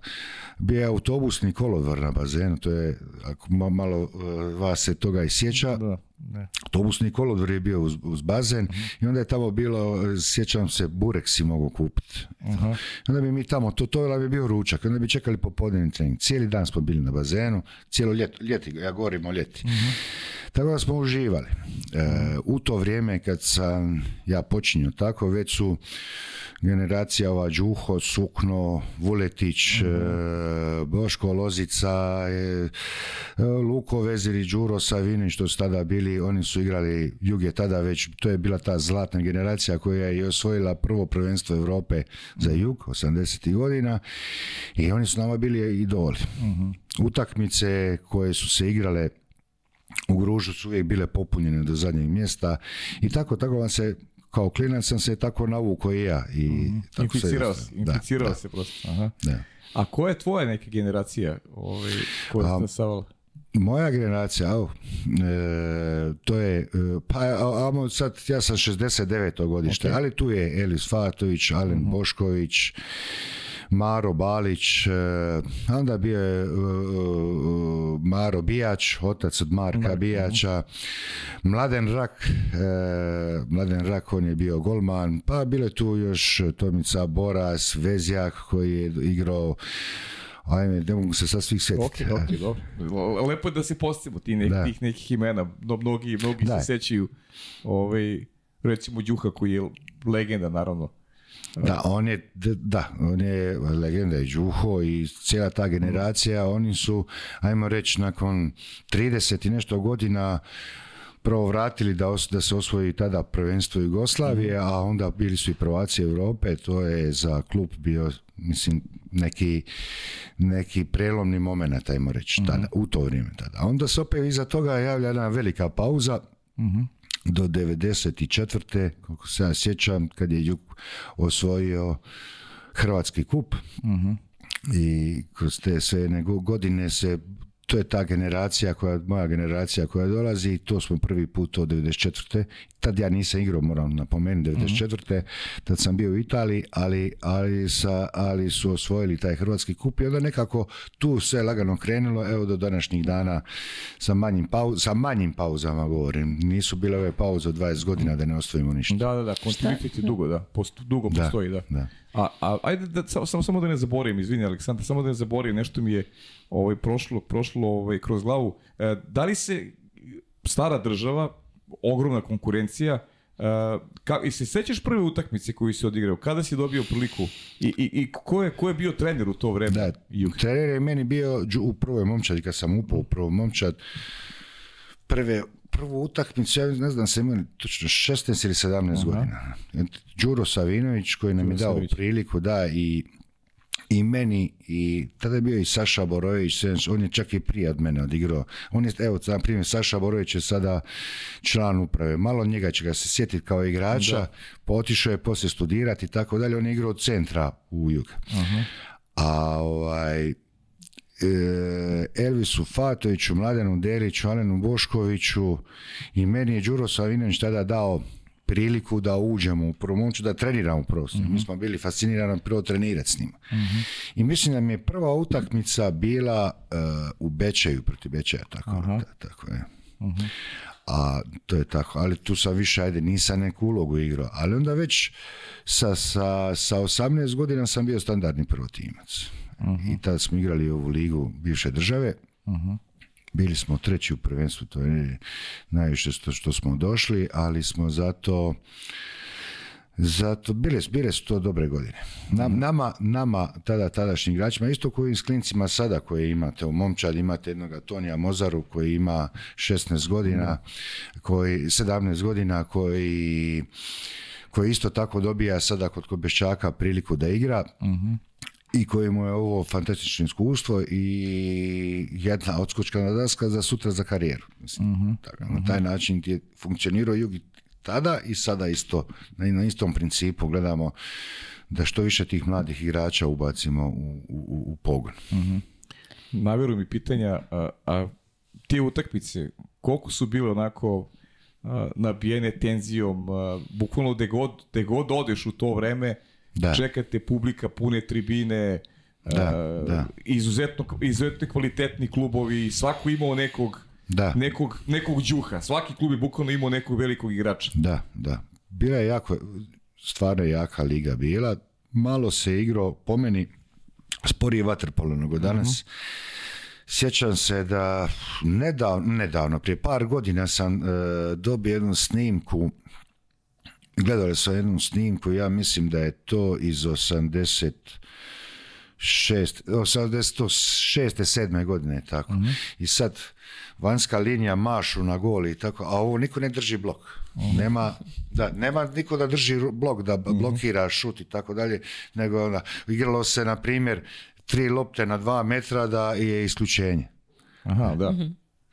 bio je autobusni kolodvor na bazenu, to je, ako malo eh, vas se toga i sjeća, da ne. kolodvor je bio uz, bazen mhm. i onda je tamo bilo, sjećam se, burek si mogu kupiti. Mhm. Onda bi mi tamo, to, to bi bio ručak, onda bi čekali popodne trening. Cijeli dan smo bili na bazenu, cijelo ljeto, ljeti, ja govorim o ljeti. Uh-huh. Tako da smo uživali. E, u to vrijeme kad sam ja počinio tako, već su generacija ova Đuho, Sukno, Vuletić, e, Boško Lozica, e, Luko Veziri, Đuro Savini, što su tada bili oni su igrali, Jug je tada već, to je bila ta zlatna generacija koja je osvojila prvo prvenstvo Europe za mhm. Jug, 80. godina i oni su nama bili idoli. uh Utakmice koje su se igrale u Gružu su uvijek bile popunjene do zadnjeg mjesta i tako, tako vam se kao klinac sam se tako navukao i ja. I mhm. tako inficirao se, inficirao se prosto. Aha. Da. A koja je tvoja neka generacija ovaj, koja pa, moja generacija, e, to je, e, pa ajmo sad, ja sam 69. godište, ali tu je Elis Fatović, Alen mhm. Bošković, Maro Balić, e, onda bio je Maro Bijač, otac od Marka Bijača, Mladen Rak, Mladen Rak, on je bio golman, pa bile je tu još Tomica Boras, Vezjak koji je igrao Ajme, ne mogu se sad svih sjetiti. Okay, okay, (laughs) dobro. Lepo je da se postimo ti nek, da. tih nekih imena. No, Mnogi, mnogi da. se sjećaju Ovaj, recimo Đuha koji je legenda, naravno. Da, on je, da, on je legenda i Đuho i cijela ta generacija, oni su, ajmo reći, nakon 30 i nešto godina prvo vratili da, da se osvoji tada prvenstvo Jugoslavije, mhm. a onda bili su i prvaci Europe, to je za klub bio mislim neki, neki prelomni moment, ajmo reći, mhm. tada, u to vrijeme tada. A onda se opet iza toga javlja jedna velika pauza, mhm. do 94. koliko se ja sjećam, kad je Juk osvojio Hrvatski kup. I kroz te sve godine se to je ta generacija koja, moja generacija koja dolazi, i to smo prvi put od 94. Tad ja nisam igrao, moram napomenuti, 94. Tad sam bio u Italiji, ali, ali, ali su osvojili taj hrvatski kup i onda nekako tu sve lagano krenulo, evo do današnjih dana sa manjim, sa manjim pauzama govorim. Nisu bile ove pauze od 20 godina da ne ostavimo ništa. Da, da, da, kontinuitet je dugo, da. dugo postoji, da. A, a ajde da, samo, samo da ne zaborim, izvini Aleksandar, samo da ne zaborim, nešto mi je ovaj, prošlo, prošlo ovaj, kroz glavu. E, da li se stara država, ogromna konkurencija, e, se sećaš prve utakmice koju si odigrao? Kada si dobio priliku? I, i, i ko, je, ko je bio trener u to vreme? Da, trener je meni bio u prvoj momčad, kad sam upao u prvoj momčad, prve prvu utakmicu, ja ne znam sam imali točno 16 ili 17 godina. Đuro Savinović koji nam je dao priliku da i i meni i tada je bio i Saša Borović, on je čak i prije od mene odigrao. On je, evo, na primjer, Saša Borović je sada član uprave. Malo njega će ga se sjetiti kao igrača, potišao pa je poslije studirati i tako dalje. On je igrao od centra u jug. A ovaj, Eh, Elvisu Fatoviću, Mladenu Deliću, Alenu Boškoviću i meni je Đuro Savinović tada dao priliku da uđemo u promoću, da treniramo prvo s Mi mhm. smo bili fascinirani prvo trenirati s njima. Mhm. I mislim da mi je prva utakmica bila eh, u Bečeju, proti Bečeja, tako, tako je. Mhm. A to je tako, ali tu sam više, ajde, nisam neku ulogu igrao. Ali onda već sa, sa, sa 18 godina sam bio standardni prvotimac i tada smo igrali ovu ligu bivše države. uh Bili smo treći u prvenstvu, to je najviše što, što smo došli, ali smo zato zato bile, bile su to dobre godine. nama, nama tada tadašnjim igračima, isto kojim s sada koje imate u momčad, imate jednog Tonija Mozaru koji ima 16 godina, koji, 17 godina, koji koji isto tako dobija sada kod Kobeščaka priliku da igra i kojemu je ovo fantastično iskustvo i jedna odskočka daska za sutra za karijeru. Mislim, mhm. tako, na taj mhm. način je funkcionirao jug tada i sada isto. Na istom principu gledamo da što više tih mladih igrača ubacimo u, u, u pogon. Uh-huh. mi pitanja, a, a te utakmice, koliko su bile onako a, nabijene tenzijom, a, bukvalno god, odeš u to vreme, da. čekate publika, pune tribine, da, da. Izuzetno, izuzetno kvalitetni klubovi, svako imao nekog, da. nekog, nekog đuha, svaki klub je bukvalno imao nekog velikog igrača. Da, da. Bila je jako, stvarno jaka liga bila, malo se igro po meni, sporije vaterpolo nego mhm. danas. Sjećam se da nedavno, prije par godina sam e, dobio jednu snimku gledali sam jednu snimku, ja mislim da je to iz 86, 86. sedme godine, tako. Mhm. I sad, vanjska linija mašu na goli i tako, a ovo niko ne drži blok. Mhm. Nema, da, nema niko da drži blok, da mhm. blokira šut i tako dalje, nego ona, igralo se, na primjer, tri lopte na dva metra da je isključenje. Aha, da.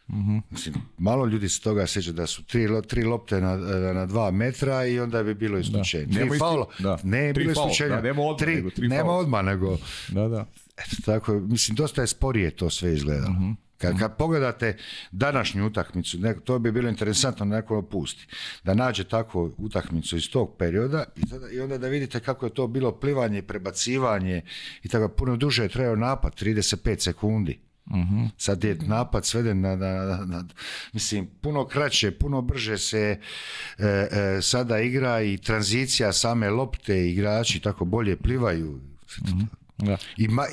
Mhm. Mislim, malo ljudi se toga sjeća da su tri, tri lopte na, e, na dva metra i onda bi bilo isključenje. Ne tri bilo nema odmah nego. Da, da. Eto, tako, mislim, dosta je sporije to sve izgledalo. mm Kad, mhm. kad pogledate današnju utakmicu, to bi bilo interesantno da neko opusti, da nađe takvu utakmicu iz tog perioda i, i onda da vidite kako je to bilo plivanje, prebacivanje i tako puno duže je trajao napad, 35 sekundi. Mhm. Sad je napad sveden na, na, na, mislim, puno kraće, puno brže se e, e, sada igra i tranzicija same lopte, igrači tako bolje plivaju. uh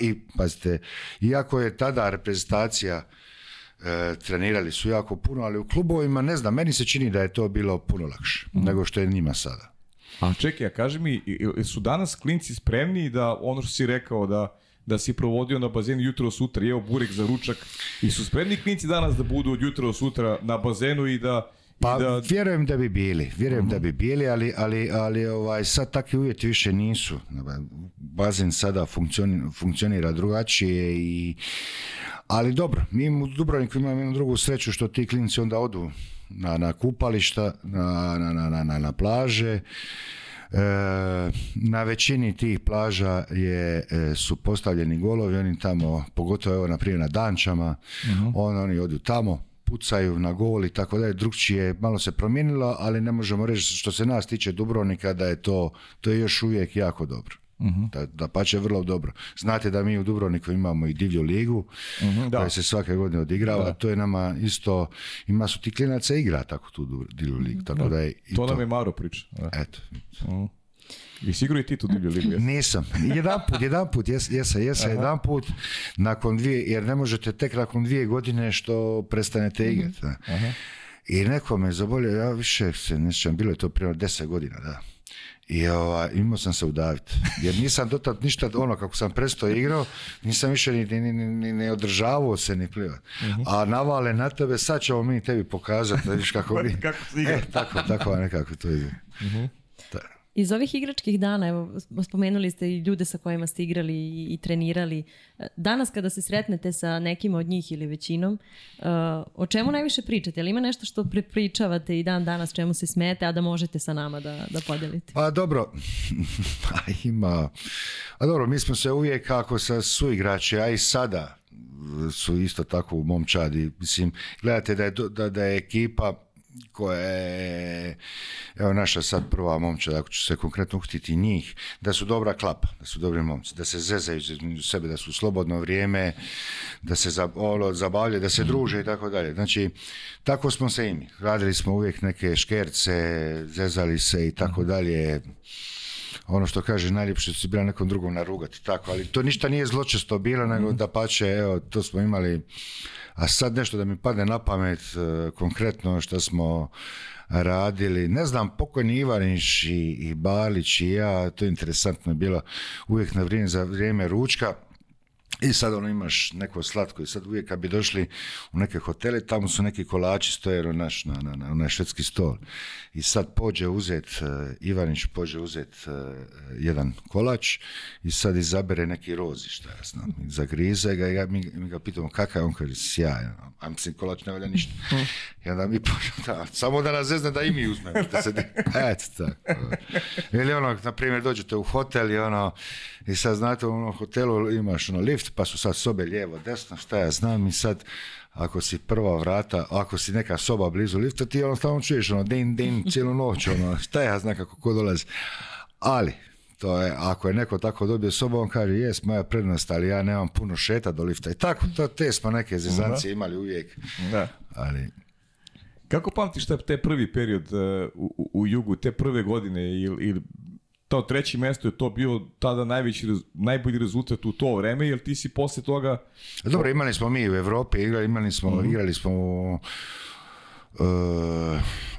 I, pazite, iako je tada reprezentacija e, trenirali su jako puno, ali u klubovima, ne znam, meni se čini da je to bilo puno lakše mhm. nego što je njima sada. A čekaj, a kaži mi, su danas klinci spremni da ono što si rekao da da si provodio na bazenu jutro sutra, jeo burek za ručak i su spremni klinci danas da budu od jutro sutra na bazenu i da pa da... vjerujem da bi bili, vjerujem da mhm. bi bili, ali, ali, ali ovaj, sad takvi uvjeti više nisu. Bazen sada funkcionira, funkcionira drugačije i... Ali dobro, mi u Dubrovniku imamo jednu drugu sreću što ti klinci onda odu na, na kupališta, na, na, na, na plaže, E, na većini tih plaža je, e, su postavljeni golovi, oni tamo, pogotovo evo na primjer na Dančama, mhm. on, oni odu tamo, pucaju na gol i tako dalje, drugčije malo se promijenilo, ali ne možemo reći što se nas tiče Dubrovnika da je to, to je još uvijek jako dobro uh Da, pače vrlo dobro. Znate da mi u Dubrovniku imamo i divlju ligu mhm, da. se svake godine odigrava. To je nama isto, ima su ti klinaca igra tako tu divlju ligu. Tako da. je i to, to nam je Maro priča. Eto. uh mhm. I i ti tu divlju ligu? Nisam. Jedan put, jedan put, jedan put, nakon dvije, jer ne možete tek nakon dvije godine što prestanete igrati. I neko me zabolio, ja više se ne bilo je to prije deset godina, da. I ova, imao sam se udaviti. Jer nisam dotad ništa, ono, kako sam presto igrao, nisam više ni, ni, ni, ni održavao se ni plivat. Uh-huh. A navale na tebe, sad ćemo mi tebi pokazati, da vidiš kako bi... (laughs) kako e, tako, tako nekako to ide. uh iz ovih igračkih dana, evo, spomenuli ste i ljude sa kojima ste igrali i, trenirali. Danas kada se sretnete sa nekim od njih ili većinom, eh, o čemu najviše pričate? Jel ima nešto što prepričavate i dan danas čemu se smete, a da možete sa nama da, da podelite? Pa dobro, (laughs) pa ima. A dobro, mi smo se uvijek kako sa igrači, a i sada su isto tako u čadi Mislim, gledate da da, da je ekipa koja je, naša sad prva momča, ako ću se konkretno uhtiti njih, da su dobra klapa, da su dobri momci, da se zezaju između sebe, da su slobodno vrijeme, da se ono, zabavljaju, da se druže i tako dalje. Znači, tako smo se i mi. Radili smo uvijek neke škerce, zezali se i tako mhm. dalje ono što kaže najljepše si bila nekom drugom narugati, tako, ali to ništa nije zločesto bilo, nego mhm. da pače, evo, to smo imali, a sad nešto da mi padne na pamet, e, konkretno što smo radili, ne znam, pokojni Ivanić i, i Balić i ja, to je interesantno bilo, uvijek na vrijeme, za vrijeme ručka, i sad ono imaš neko slatko i sad uvijek kad bi došli u neke hotele, tamo su neki kolači stoje naš, na, na, na, švedski stol. I sad pođe uzet, e, Ivanić pođe uzet e, jedan kolač i sad izabere neki rozi, šta ja znam, zagrize ga i mi, mi, ga pitamo kakav je on, kaže sjajan, ono, a mislim kolač ne valja ništa. Mm. I onda mi samo da nas da i mi uzmemo. Da se, (laughs) eto tako. Ili ono, na primjer, dođete u hotel i ono, i sad znate u hotelu imaš ono, lift pa su sad sobe lijevo, desno, šta ja znam i sad ako si prva vrata, ako si neka soba blizu lifta ti ono stalno čuješ ono din din (laughs) cijelu noć ono šta ja znam kako ko dolazi. Ali to je, ako je neko tako dobio sobu, on kaže, jes, moja prednost, ali ja nemam puno šeta do lifta. I tako, to, te smo neke zizancije imali uvijek. Da. Ali... Kako pamtiš te prvi period e, u, jugu, te prve godine ili to treće mesto je to bio tada najveći, najbolji rezultat u to vreme, jer ti si posle toga... Dobro, imali smo mi u Evropi, igrali, imali smo, mm igrali smo uh,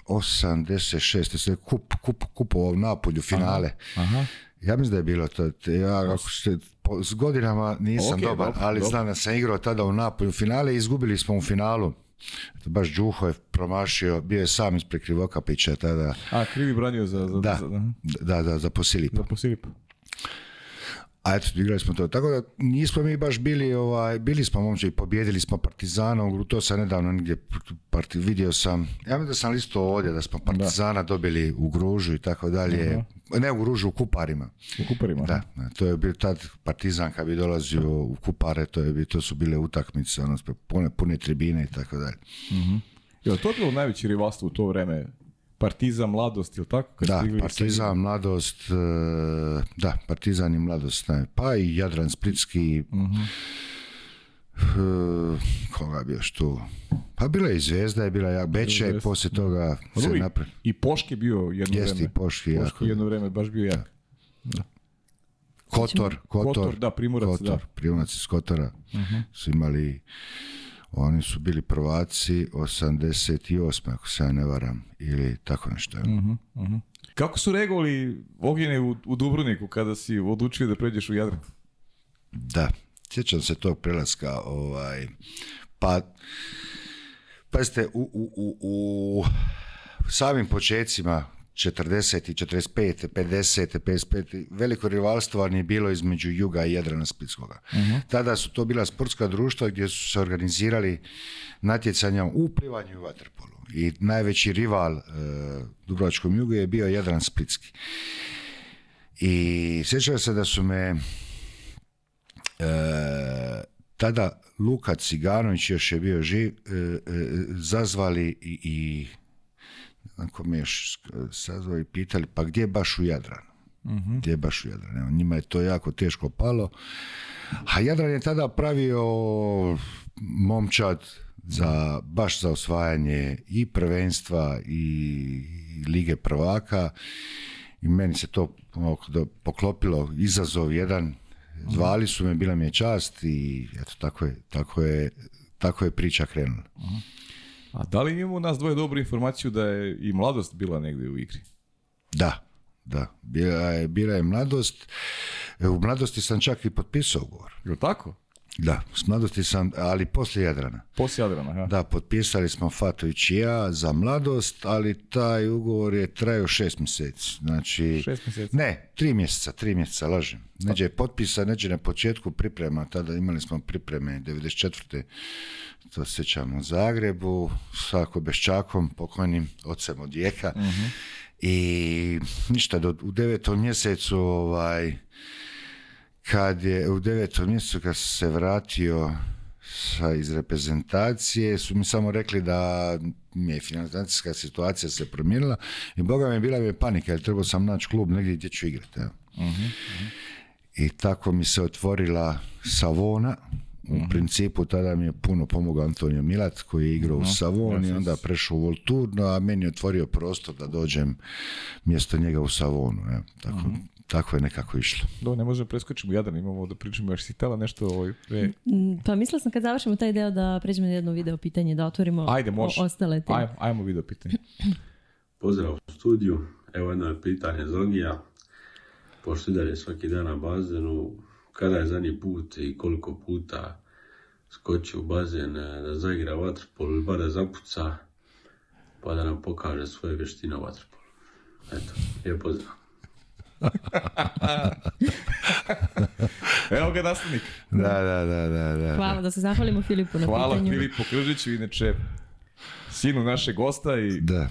86. se kup, kup, kupovao u Napolju finale. Aha, Ja mislim da je bilo to. Ja, ako s godinama nisam dobar, ali dobro. znam da sam igrao tada u Napolju finale i izgubili smo u finalu baš Đuho je promašio, bio je sam ispred Krivokapića tada. A, krivi branio za... za da, da, da, za Za Posilip a eto, igrali smo to. Tako da nismo mi baš bili, ovaj, bili smo momče i pobjedili smo Partizana, to sam nedavno negdje vidio sam, ja mislim da sam listo ovdje, da smo Partizana dobili u Gružu i tako dalje, ne u Gružu, u Kuparima. U Kuparima? Da, to je bio tad Partizan kad bi dolazio u Kupare, to, je, to su bile utakmice, ono, pune, pune tribine i tako dalje. Mhm. Jel to je bilo najveći rivalstvo u to vreme partizan mladost, ili tako? Kad da, Partiza mladost, e, da, Partizan i mladost, ne, pa i Jadran Splitski, uh-huh. koga bi još tu? Pa bila je i Zvezda, je bila ja, Beče, i poslije toga se napravi. I Poške bio jedno Jeste, i Poški je jako. jedno vreme, baš bio jak. Da. Kotor, Kotor, Kotor, da, Primorac, Kotor, da. Primorac iz Kotora uh-huh. Mhm. su imali oni su bili prvaci 88. ako se ja ne varam, ili tako nešto. uh Kako su regovali ogine u, u Dubrovniku kada si odlučio da pređeš u Jadran? Da, sjećam se tog prelaska. Ovaj, pa, pazite, u, u, u, u samim počecima 40 i 45, 50, 55, veliko rivalstvo nije je bilo između Juga i Jadrana Splitskoga. Mhm. Tada su to bila sportska društva gdje su se organizirali natjecanja u plivanju i vaterpolu. I najveći rival e, Dubrovačkom Jugu je bio Jadran Splitski. I sjećam se da su me e, tada Luka Ciganović još je bio živ, e, zazvali i, i ako me još e, sazvao pitali, pa gdje baš u Jadranu? Mhm. Gdje baš u Jadranu? Evo, njima je to jako teško palo. A Jadran je tada pravio momčad za, baš za osvajanje i prvenstva i, lige prvaka i meni se to poklopilo izazov jedan zvali su me, bila mi je čast i eto tako je, tako je, tako je priča krenula. Mhm. A da li imamo nas dvoje dobru informaciju da je i mladost bila negdje u igri? Da, da. Bila je, bila je mladost. U mladosti sam čak i potpisao ugovor. Je li tako? Da, s mladosti sam, ali poslije Jadrana. Poslije Jadrana, ja. Da, potpisali smo Fatović i ja za mladost, ali taj ugovor je trajao šest mjeseci. Znači, šest mjeseci? Ne, tri mjeseca, tri mjeseca, lažem. Neđe je potpisa neđe na početku priprema, tada imali smo pripreme 94. To sjećam u Zagrebu, sa Beščakom, pokojnim ocem od Rijeka. Mhm. I ništa, do, u devetom mjesecu ovaj, kad je u devetom mjesecu kad se vratio sa, iz reprezentacije su mi samo rekli da mi je financijska situacija se promijenila i boga mi je bila mi je panika jer trebao sam naći klub negdje gdje ću igrati. Mhm, I tako mi se otvorila Savona, u mhm. principu tada mi je puno pomogao Antonio Milat koji je igrao u mhm. Savoni, onda prešao u Volturno, a meni je otvorio prostor da dođem mjesto njega u Savonu. Evo. Tako, tako je nekako išlo. Do, ne možemo preskočiti u Jadran, imamo da pričamo, još si htjela nešto ovoj... E. Mm, pa mislila sam kad završimo taj deo da pređemo na jedno video pitanje, da otvorimo Ajde, ostale te. Ajmo, ajmo video pitanje. (clears throat) Pozdrav u studiju, evo jedno pitanje Zogija. Pošto je svaki dan na bazenu, kada je zadnji put i koliko puta skoči u bazen e, da zaigra vatrpol ili da zapuca, pa da nam pokaže svoje vještine u vatrpolu? Eto, lijep pozdrav. (laughs) Evo ga nastavnik. Da, da, da, da, da. Hvala, da se zahvalimo Filipu na Hvala pitanju. Hvala Filipu Kržiću, inače sinu naše gosta i da.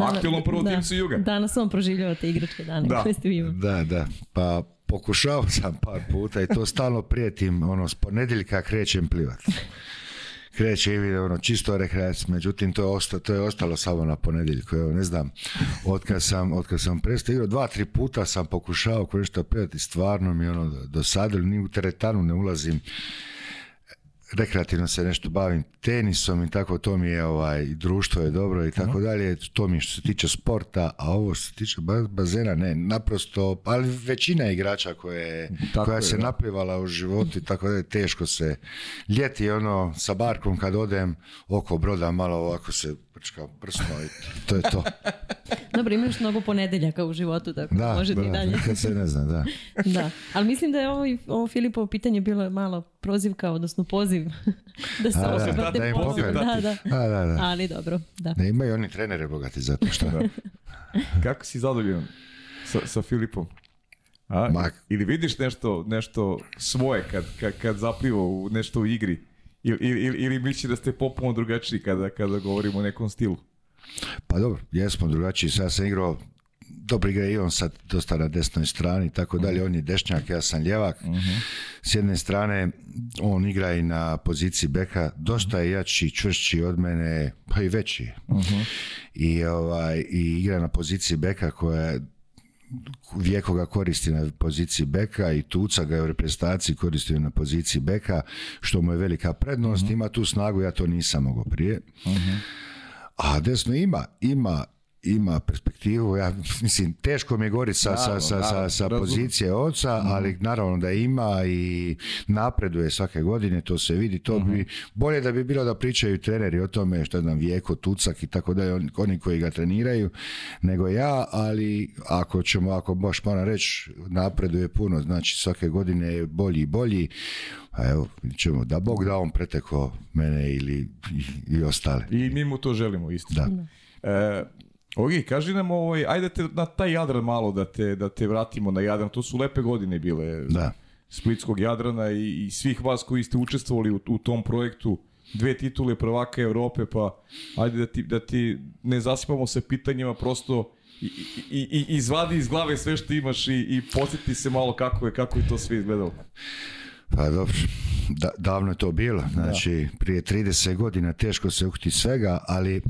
aktualnom prvom da, timcu Juga. Danas on proživljava te igračke dane da. koje ste imali. Da, da, pa pokušao sam par puta i to stalno prijetim, ono, s ponedeljka krećem plivati kreće i ono čisto rekreac, međutim to je, to je ostalo samo na ponedjeljku, evo ne znam, od sam, sam prestao igrao, dva, tri puta sam pokušao nešto pevati, stvarno mi ono dosadilo, ni u teretanu ne ulazim, rekreativno se nešto bavim tenisom i tako to mi je ovaj društvo je dobro i tako mhm. dalje to mi što se tiče sporta a ovo što se tiče bazena ne naprosto ali većina igrača koje, mhm, koja se da. u životu i tako dalje teško se ljeti ono sa barkom kad odem oko broda malo ovako se prčka prsno i to je to (laughs) Dobro, imaš mnogo ponedeljaka u životu, tako da, može i dalje. se ne znam, da. (laughs) da. Ali mislim da je ovo, ovo Filipovo pitanje bilo malo prozivka, odnosno poziv (laughs) da se osoba da, da, da, da. A, da, da. Ali dobro, da. Ne imaju oni trenere bogati zato što. (laughs) Kako si zadovoljan sa, sa Filipom? A? Ili vidiš nešto, nešto svoje kad, kad, kad u nešto u igri? Ili, ili, ili misliš da ste popuno drugačiji kada, kada govorimo o nekom stilu? Pa dobro, jesmo drugačiji. Sad sam igrao dobro igra i on sad dosta na desnoj strani tako mhm. dalje. On je dešnjak, ja sam ljevak. Mhm. S jedne strane, on igra i na poziciji beka. Dosta je jači, čvršći od mene, pa i veći. Mhm. I, ovaj, I igra na poziciji beka koja je Vijeko ga koristi na poziciji beka i Tuca ga je u reprezentaciji koristio na poziciji beka, što mu je velika prednost. Ima tu snagu, ja to nisam mogao prije. A desno ima, ima ima perspektivu, ja (laughs) mislim, teško mi je govoriti sa, sa, sa, sa pozicije oca, mhm. ali naravno da ima i napreduje svake godine, to se vidi, to bi, mhm. bolje da bi bilo da pričaju treneri o tome što znam, Vijeko, Tucak i tako dalje, oni koji ga treniraju, nego ja, ali ako ćemo, ako baš moram reći, napreduje puno, znači svake godine je bolji i bolji, a evo, ćemo, da Bog da on preteko mene ili i, i ostale. I mi mu to želimo, isto. Da. E, Ok, kaži nam ovaj, ajde te na taj Jadran malo da te, da te vratimo na Jadran, to su lepe godine bile da. Splitskog Jadrana i, svih vas koji ste učestvovali u, tom projektu, dve titule prvaka Evrope, pa ajde da ti, da ti ne zasipamo se pitanjima, prosto i, i, i, izvadi iz glave sve što imaš i, i podsjeti se malo kako je, kako je to sve izgledalo. Pa dobro, da, davno je to bilo, znači prije 30 godina teško se uhti svega, ali e,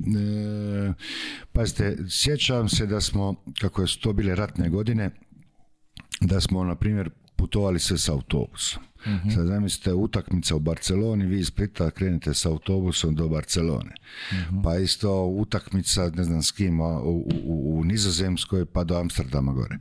pazite, sjećam se da smo, kako su to bile ratne godine, da smo, na primjer, putovali se s autobusom. uh Sad zamislite utakmica u Barceloni, vi iz Splita krenete s autobusom do Barcelone. Mhm. Pa isto utakmica, ne znam s kim, u, u Nizozemskoj pa do Amsterdama gore.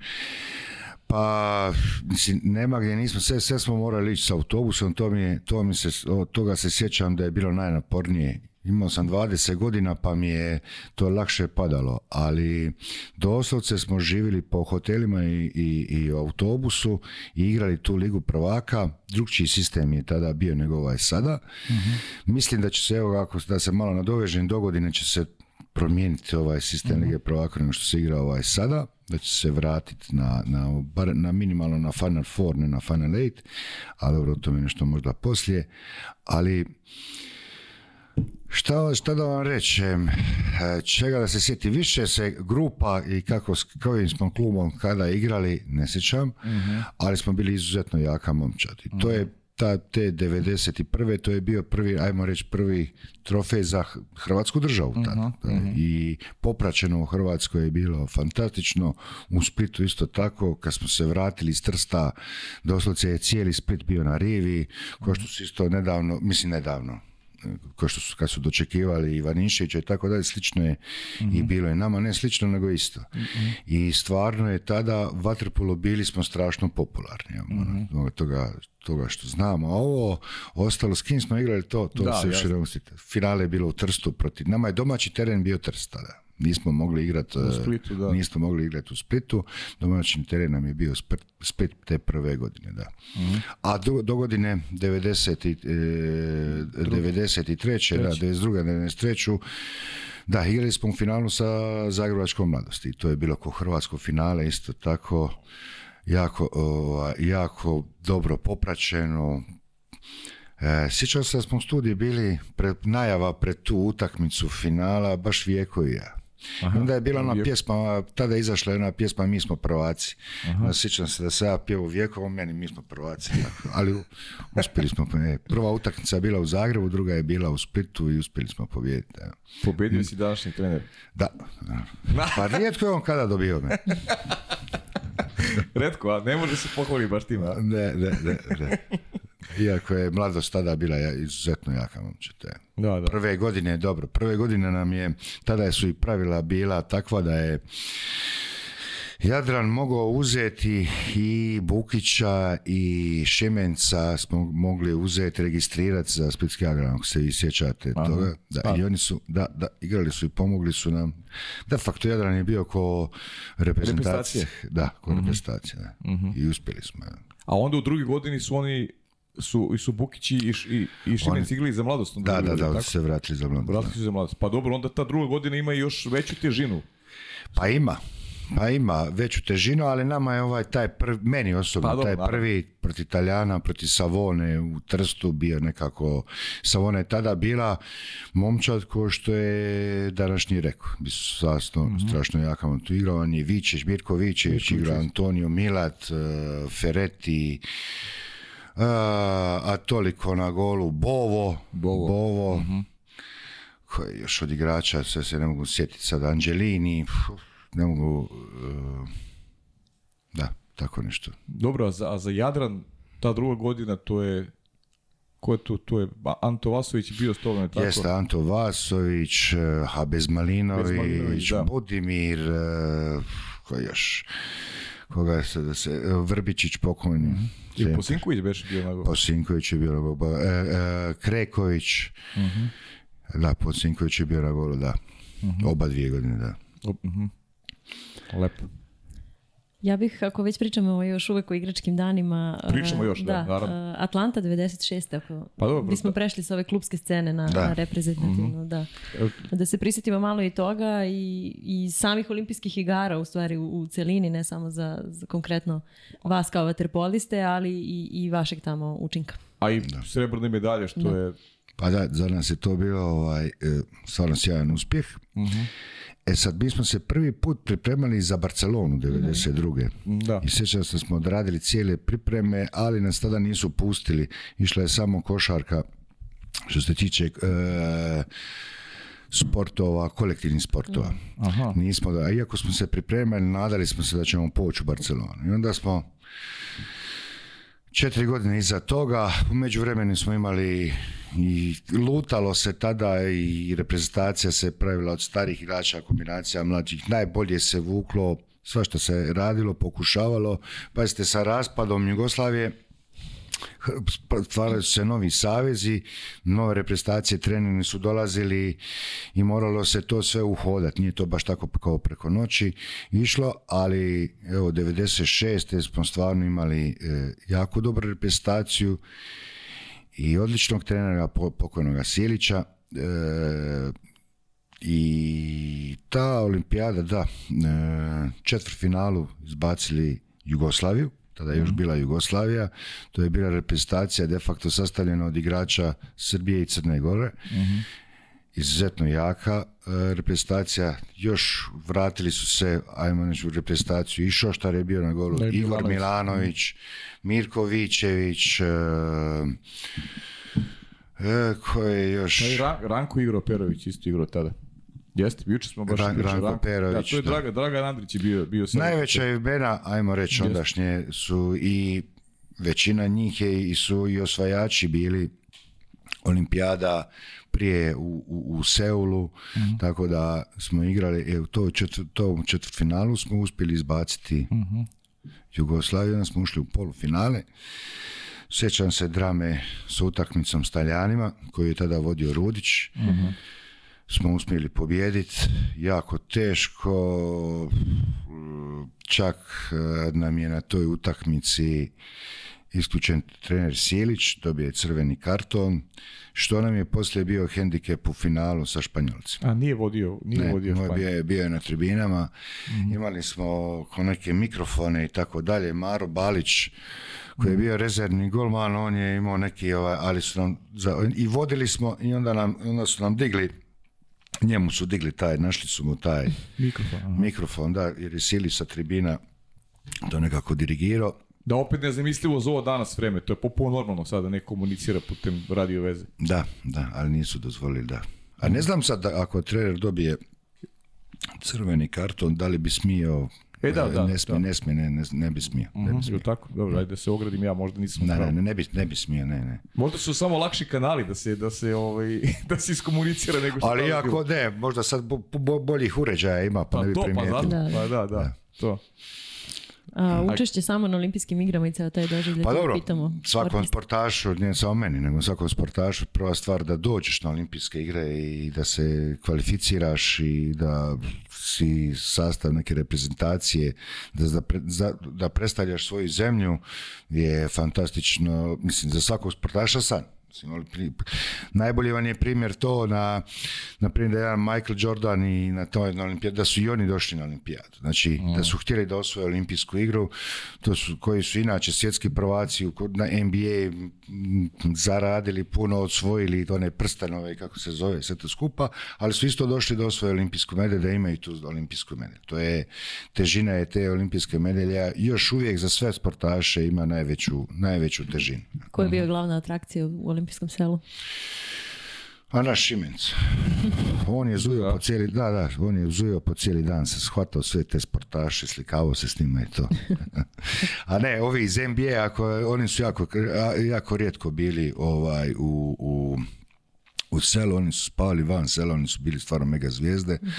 Pa, mislim, nema gdje nismo, sve, sve smo morali ići s autobusom, to mi, to mi se, od toga se sjećam da je bilo najnapornije. Imao sam 20 godina pa mi je to lakše padalo, ali doslovce smo živjeli po hotelima i, i, i autobusu i igrali tu ligu prvaka. Drugčiji sistem je tada bio nego ovaj sada. Mhm. Mislim da će se, evo, ako da se malo nadovežem, dogodine će se promijeniti ovaj sistem mhm. lige prvaka nego što se igra ovaj sada da će se vratiti na, na, na minimalno na Final Four, ne na Final Eight, ali dobro, o tome nešto možda poslije, ali Šta, šta da vam rečem, e, čega da se sjeti, više se grupa i kako s kojim smo klubom kada igrali, ne sjećam, mhm. ali smo bili izuzetno jaka momčad. I to je mhm ta, te 91. to je bio prvi, ajmo reći, prvi trofej za Hrvatsku državu. Mhm, mhm. I popraćeno u Hrvatskoj je bilo fantastično. U Splitu isto tako, kad smo se vratili iz Trsta, doslovce je cijeli Split bio na rivi, ko mhm. što su isto nedavno, mislim nedavno, kao što su, kad su dočekivali Ivaniševića i tako dalje, slično je i mhm. bilo je nama, ne slično nego isto. Mhm. I stvarno je tada vaterpolo bili smo strašno popularni, mm toga, toga što znamo. A ovo, ostalo, s kim smo igrali to, to da, se još Finale je bilo u Trstu protiv, nama je domaći teren bio Trst tada. Nismo mogli igrati u e, Splitu, da. Nismo mogli igrati u Splitu. Domaćin teren nam je bio Split te prve godine, da. Mhm. A do, godine 90 i, e, 93. Treći. da, 92. 93. Da, igrali smo u finalu sa Zagrebačkom mladosti. To je bilo ko hrvatsko finale, isto tako jako, ovaj, jako dobro popraćeno. E, sjećam se da smo studiji bili pred, najava pred tu utakmicu finala, baš Vijeko i ja onda je bila ona pjesma, tada je izašla jedna pjesma Mi smo prvaci. Sjećam se da se ja pjevu o meni mi smo prvaci. Ali uspjeli smo. E, prva utakmica je bila u Zagrebu, druga je bila u Splitu i uspjeli smo pobijediti. Pobjedio si mm. današnji trener. Da. Pa rijetko je on kada dobio me. (laughs) a ne može se pohvaliti baš tim. ne, ne. ne. Iako je mladost tada bila izuzetno jaka, momčete. Da, da. Prve godine, dobro, prve godine nam je, tada su i pravila bila takva da je Jadran mogao uzeti i Bukića i Šemenca smo mogli uzeti, registrirati za Splitski Jadran, ako se vi sjećate toga. Da, I oni su, da, da, igrali su i pomogli su nam. De facto Jadran je bio ko reprezentacije. Da, ko mhm. Da. Mhm. I uspjeli smo. A onda u drugi godini su oni su, i su Bukići i, i, i za mladost. Da, da, da, su se vratili za mladost. Vratili za mladost. Pa dobro, onda ta druga godina ima još veću težinu. Pa ima. Pa ima veću težinu, ali nama je ovaj taj prvi, meni osobno, pa taj prvi proti Italijana, proti Savone u Trstu bio nekako, Savona je tada bila momčad ko što je današnji rekao, bi su sasno, mm strašno jaka tu igrao, on je igrao Antonio Milat, eh, Fereti, Eh, a toliko na golu Bovo, Bovo, Bovo mhm. koji još od igrača, sve se ne mogu sjetiti sad, Anđelini, ne mogu, eh, da, tako nešto. Dobro, a za, za Jadran, ta druga godina, to je Ko je tu? Tu je Anto Vasović bio s tako? Jeste, Anto Vasović, eh, Habez Malinović, Budimir, koji još? Koga se da se... Vrbičić pokojni. Mhm. I Posinković beš bio na Posinković e, e, mhm. je bio na gol. E, e, Kreković, uh-huh. da, Posinković je bio na gol, da. Uh-huh. Oba dvije godine, da. Uh-huh. Lepo. Ja bih, ako već pričamo još uvijek o igračkim danima... E, pričamo još, da, naravno. E, Atlanta 96. Ako pa dobro, bismo da. prešli s ove klubske scene na, da. na reprezentativno, mhm. da. Da se prisjetimo malo i toga i, i samih olimpijskih igara u stvari u, u celini, ne samo za, za konkretno vas kao vaterpoliste, ali i, i vašeg tamo učinka. A i da. srebrne medalje što je... Pa da, za nas je to bio ovaj, e, stvarno sjajan uspjeh. Mm E sad, mi smo se prvi put pripremali za Barcelonu 1992. Da. I sjećam se smo odradili cijele pripreme, ali nas tada nisu pustili. Išla je samo košarka što se tiče e, sportova, kolektivnih sportova. Aha. Nismo da, iako smo se pripremali, nadali smo se da ćemo poći u Barcelonu. I onda smo Četiri godine iza toga, u međuvremenu smo imali i lutalo se tada i reprezentacija se pravila od starih igrača, kombinacija mlađih, najbolje se vuklo, sva što se radilo, pokušavalo. Pazite, sa raspadom Jugoslavije, pa su se novi savezi, nove reprezentacije, treneri su dolazili i moralo se to sve uhodati. Nije to baš tako kao preko noći išlo, ali evo, 96. smo stvarno imali e, jako dobru reprezentaciju i odličnog trenera pokojnog Silića e, i ta olimpijada, da, e, finalu izbacili Jugoslaviju, tada je još mhm. bila Jugoslavija, to je bila reprezentacija de facto sastavljena od igrača Srbije i Crne Gore. Mhm. Izuzetno jaka e, reprezentacija, još vratili su se, ajmo reći, u reprezentaciju i Šoštar je bio na golu, Ivor Igor Milanović, Milanović Mirko Vičević, e, e, je još... Pa Ranko Igro Perović isto igro tada. Jeste, juče smo baš igrali. Da, to je Draga, Dragan Andrić je bio, bio Najveća imena, ajmo reći ondašnje, su i većina njih je, i su i osvajači bili olimpijada prije u, u, Seulu, mhm. tako da smo igrali, e, u to četvr, tom četvrtfinalu smo uspjeli izbaciti mhm. Jugoslaviju, smo ušli u polufinale. Sjećam se drame sa utakmicom s Taljanima, koju je tada vodio Rudić. Mhm smo uspjeli pobijediti, jako teško, čak eh, nam je na toj utakmici isključen trener Silić, dobio je crveni karton, što nam je poslije bio hendikep u finalu sa Španjolcima. A nije vodio, nije Bio, bio je na tribinama, mhm. imali smo ko neke mikrofone i tako dalje, Maro Balić, koji je mhm. bio rezervni golman, on je imao neki, ovaj, ali i vodili smo i onda, nam, onda su nam digli njemu su digli taj, našli su mu taj mikrofon, mikrofon da, jer je Sili sa tribina to nekako dirigirao. Da opet nezamislivo za ovo danas vreme, to je popuno normalno sada, ne komunicira putem radio veze. Da, da, ali nisu dozvolili, da. A ne znam sad da ako trener dobije crveni karton, da li bi smio E, da, e, da, ne smije, ne smije, ne, ne, bi smio. Ne mhm, tako? Dobro, ajde da se ogradim ja, možda nisam ne, ne, ne, ne, bi, ne bi smio, ne, ne. Možda su samo lakši kanali da se, da se, ovaj, (laughs) da se iskomunicira nego što... Ali ako ne, možda sad boljih uređaja ima, pa, pa ne bi to, Pa, pa da, da, da, to. A, učešće samo na olimpijskim igrama i ceo taj doživljaj. Pa dobro, svakom sportašu, ne samo meni, nego svakom sportašu, prva stvar da dođeš na olimpijske igre i da se kvalificiraš i da si sastav neke reprezentacije, da, da, da predstavljaš svoju zemlju je fantastično, mislim, za svakog sportaša san. Najbolji vam je primjer to na, na primjer da je Michael Jordan i na to na olimpijadu, da su i oni došli na olimpijadu. Znači, mm. da su htjeli da osvoje olimpijsku igru, to su, koji su inače svjetski prvaci na NBA zaradili puno, osvojili one prstanove, kako se zove, sve to skupa, ali su isto došli do osvoje olimpijsku medalju, da imaju tu olimpijsku medalju. To je, težina je te olimpijske medalje, još uvijek za sve sportaše ima najveću, najveću težinu. Koja je bio glavna atrakcija u olimpijsku olimpijskom selu? naš Šimenc. On je zujao po cijeli, da, da, on je zujao po cijeli dan, se shvatao sve te sportaše, slikavao se s njima i to. (laughs) A ne, ovi iz NBA, ako, oni su jako, jako rijetko bili ovaj, u, u, u selu, oni su spavali van sela, oni su bili stvarno mega zvijezde, mhm.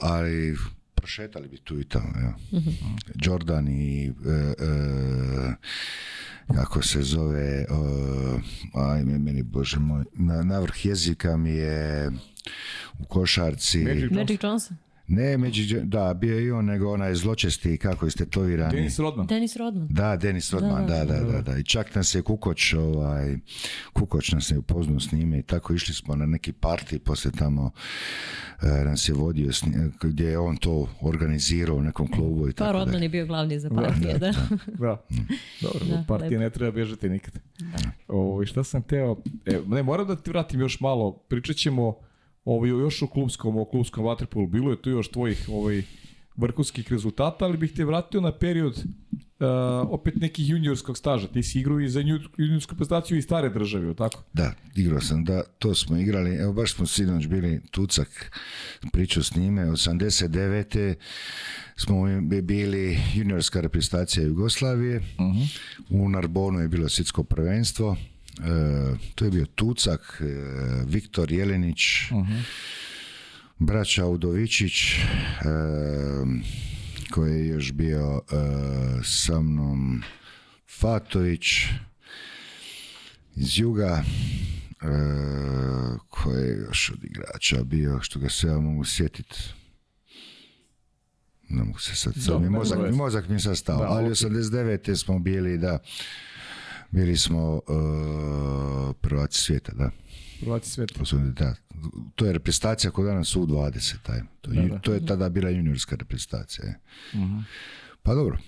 ali prošetali bi tu i tamo. Ja. Mm-hmm. Jordan i e, e, kako se zove e, ajme meni bože moj na, vrh jezika mi je u košarci Magic Johnson. Ne, među, da, bio je i on, nego onaj zločesti, kako je to Denis Rodman. Denis Rodman. Da, Denis Rodman, da, da, da. I čak nas je Kukoć, ovaj, Kukoć nas je upoznao s njime i tako išli smo na neki parti, poslije tamo eh, nas je vodio gdje je on to organizirao u nekom klubu i pa tako Pa Rodman je bio glavni za partije, da. Da, (laughs) mm. dobro, da, partije ne treba bježati nikad. Da. Ovaj, šta sam teo, e, ne, moram da ti vratim još malo, pričat ćemo Ovi još u klubskom, o klubskom vaterpolu, bilo je tu još tvojih ovih ovaj, vrhunskih rezultata, ali bih te vratio na period uh, opet nekih juniorskog staža. Ti si igrao i za juniorsku prestaciju i stare države, o tako? Da, igrao sam, da, to smo igrali. Evo, baš smo sinoć bili tucak, pričao s njime. 89. smo bili juniorska reprezentacija Jugoslavije. Uh U Narbonu je bilo svjetsko prvenstvo E, to je bio Tucak, e, Viktor Jelenić, uh braća Udovičić, e, koji je još bio sa mnom Fatović iz Juga, koji je još od igrača bio, što ga se ja mogu sjetiti, ne mogu se sad, Da, mozak, mi mozak mi sad stao, ali 89. smo bili, da, bili smo uh, prvaci svijeta, da. Prvaci svijeta. Da. To je reprezentacija koja danas u 20. Taj. To, to je tada bila juniorska reprezentacija. uh Pa dobro,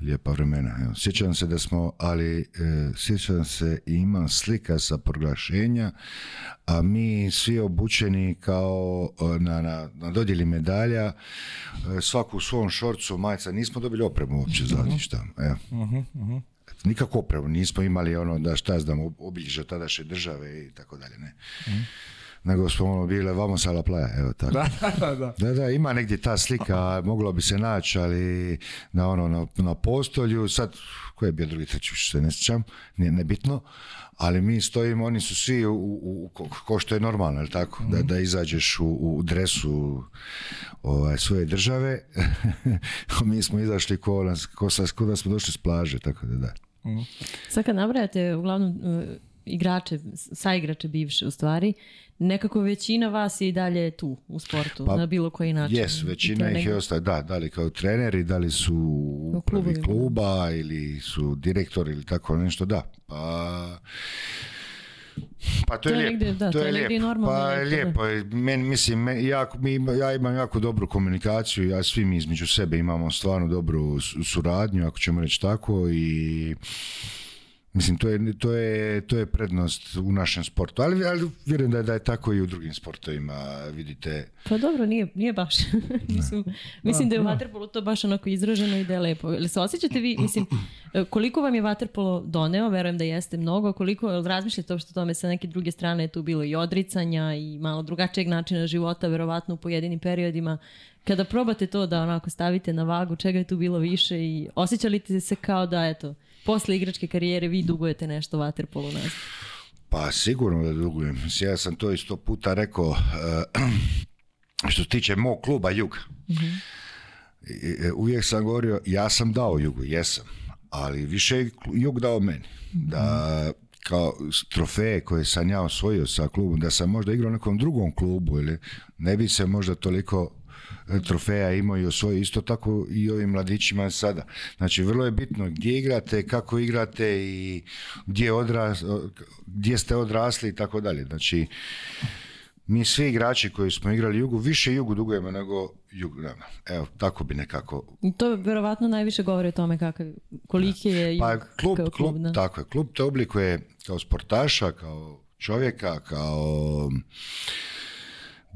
lijepa vremena. Evo, sjećam se da smo, ali e, sjećam se i imam slika sa proglašenja, a mi svi obučeni kao e, na, na, dodjeli medalja, e, svaku u svom šorcu, majca, nismo dobili opremu uopće uh-huh. za mhm. ništa. Mhm, nikakvu opremu, nismo imali ono da šta znam, obilježja tadašnje države i tako dalje, ne. Mm. Nego smo ono bile, vamo sa la playa, evo tako. Da da, da. da, da, ima negdje ta slika, moglo bi se naći, ali na ono, na, na postolju, sad, koji je bio drugi treći, se ne sjećam, nije nebitno, ali mi stojimo, oni su svi u, u, ko što je normalno, jel tako? Da, da izađeš u, u dresu ovaj, svoje države, (laughs) mi smo izašli ko, nas, ko, smo došli s plaže, tako da da. Sad kad nabrajate uglavnom igrače, sa igrače bivše u stvari, nekako većina vas je i dalje tu u sportu, pa, na bilo koji način. Jes, većina ih je ostaje, da, da li kao treneri, da li su u kluba, ili su direktori ili tako nešto, da. Pa... Pa to, je da, to, je, lijepo, pa je lijepo, pa, Men, mislim, ja, ja imam jako dobru komunikaciju, ja svi mi između sebe imamo stvarno dobru suradnju, ako ćemo reći tako, i Mislim, to je, to je, to je prednost u našem sportu, ali, ali vjerujem da je, da je tako i u drugim sportovima, vidite. Pa dobro, nije, nije baš. (laughs) mislim, da. da je u vaterpolu to baš onako izraženo i da je lepo. Ali se osjećate vi, mislim, (clears throat) e, koliko vam je vaterpolo doneo, verujem da jeste mnogo, koliko razmišljate o tome sa neke druge strane je tu bilo i odricanja i malo drugačijeg načina života, verovatno u pojedinim periodima. Kada probate to da onako stavite na vagu, čega je tu bilo više i osjećali ste se kao da, eto, posle igračke karijere vi dugujete nešto vaterpolu nas? Pa sigurno da dugujem. Ja sam to isto puta rekao eh, (clears throat) što se tiče mog kluba Jug. Mhm. E, uvijek sam govorio, ja sam dao Jugu, jesam. Ali više je Jug dao meni. Da kao trofeje koje sam ja osvojio sa klubom, da sam možda igrao u nekom drugom klubu ili ne bi se možda toliko trofeja imao i svojoj isto tako i ovim mladićima sada. Znači vrlo je bitno gdje igrate, kako igrate i gdje, odras, gdje ste odrasli i tako dalje. Znači mi svi igrači koji smo igrali jugu, više jugu dugujemo nego jugu. Evo, tako bi nekako. To vjerovatno najviše govori o tome kakav, koliki je jug pa, klub, kao klub, klub Tako je, klub te oblikuje kao sportaša, kao čovjeka, kao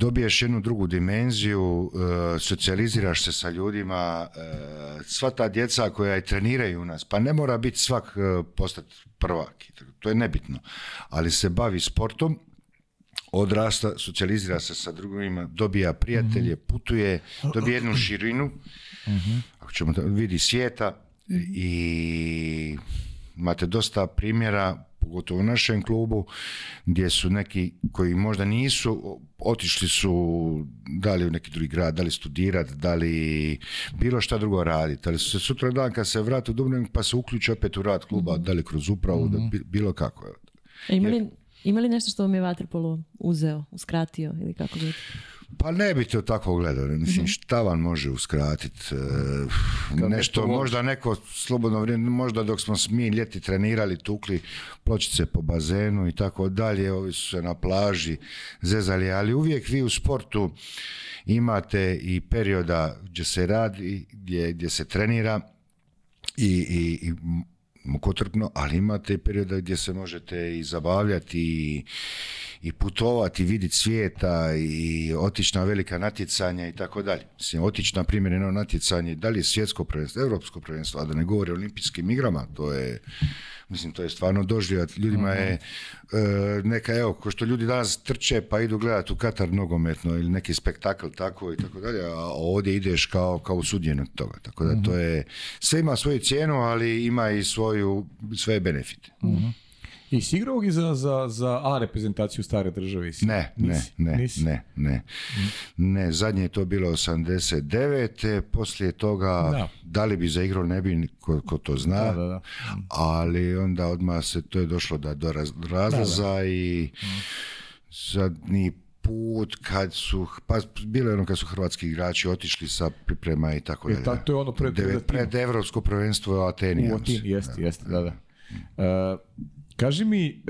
dobiješ jednu drugu dimenziju, e, socijaliziraš se sa ljudima, e, sva ta djeca koja je treniraju nas, pa ne mora biti svak e, postati prvak, to je nebitno, ali se bavi sportom, odrasta, socijalizira se sa drugima, dobija prijatelje, mhm. putuje, dobije jednu (clears throat) širinu, mhm. ako ćemo vidi svijeta i imate dosta primjera pogotovo u našem klubu, gdje su neki koji možda nisu, otišli su da li u neki drugi grad, da li studirati, da li bilo šta drugo raditi, ali su se sutra dan kad se vrati u Dubrovnik pa se uključe opet u rad kluba, mhm. da li kroz upravu, da mhm. bilo kako. je li, ima li nešto što vam je Vatrpolo uzeo, uskratio ili kako biti? Pa ne bi to tako gledali. Mislim, mhm. šta vam može uskratiti? E, nešto, možda neko slobodno vrijeme, možda dok smo mi ljeti trenirali, tukli pločice po bazenu i tako dalje, ovi su se na plaži zezali, ali uvijek vi u sportu imate i perioda gdje se radi, gdje, gdje se trenira i, i mukotrpno, ali imate perioda gdje se možete i zabavljati i, i putovati, vidjeti svijeta i otići na velika natjecanja i tako dalje. Mislim, otići na primjer jedno natjecanje, da li je svjetsko prvenstvo, europsko prvenstvo, a da ne govori o olimpijskim igrama, to je Mislim, to je stvarno doživljat. Ljudima mhm. je e, neka, evo, ko što ljudi danas trče pa idu gledati u Katar nogometno ili neki spektakl tako i tako dalje, a ovdje ideš kao, kao sudjen od toga. Tako da to mhm. je, sve ima svoju cijenu, ali ima i svoje benefite. Mhm. I si igrao i za, za, za A reprezentaciju stare države? Si? Ne, ne, ne, ne, mhm. ne. zadnje je to bilo 89. Poslije toga, da, li bi zaigrao, ne bi ko, ko to zna. Da, mhm. ali onda odmah se to je došlo da do raz, razlaza i mhm. zadnji put kad su, pa bilo je ono kad su hrvatski igrači otišli sa priprema i tako dalje. Tako je ono pred, pred evropsko prvenstvo U Ateni, jeste, jeste, da, da. E, Kaži mi,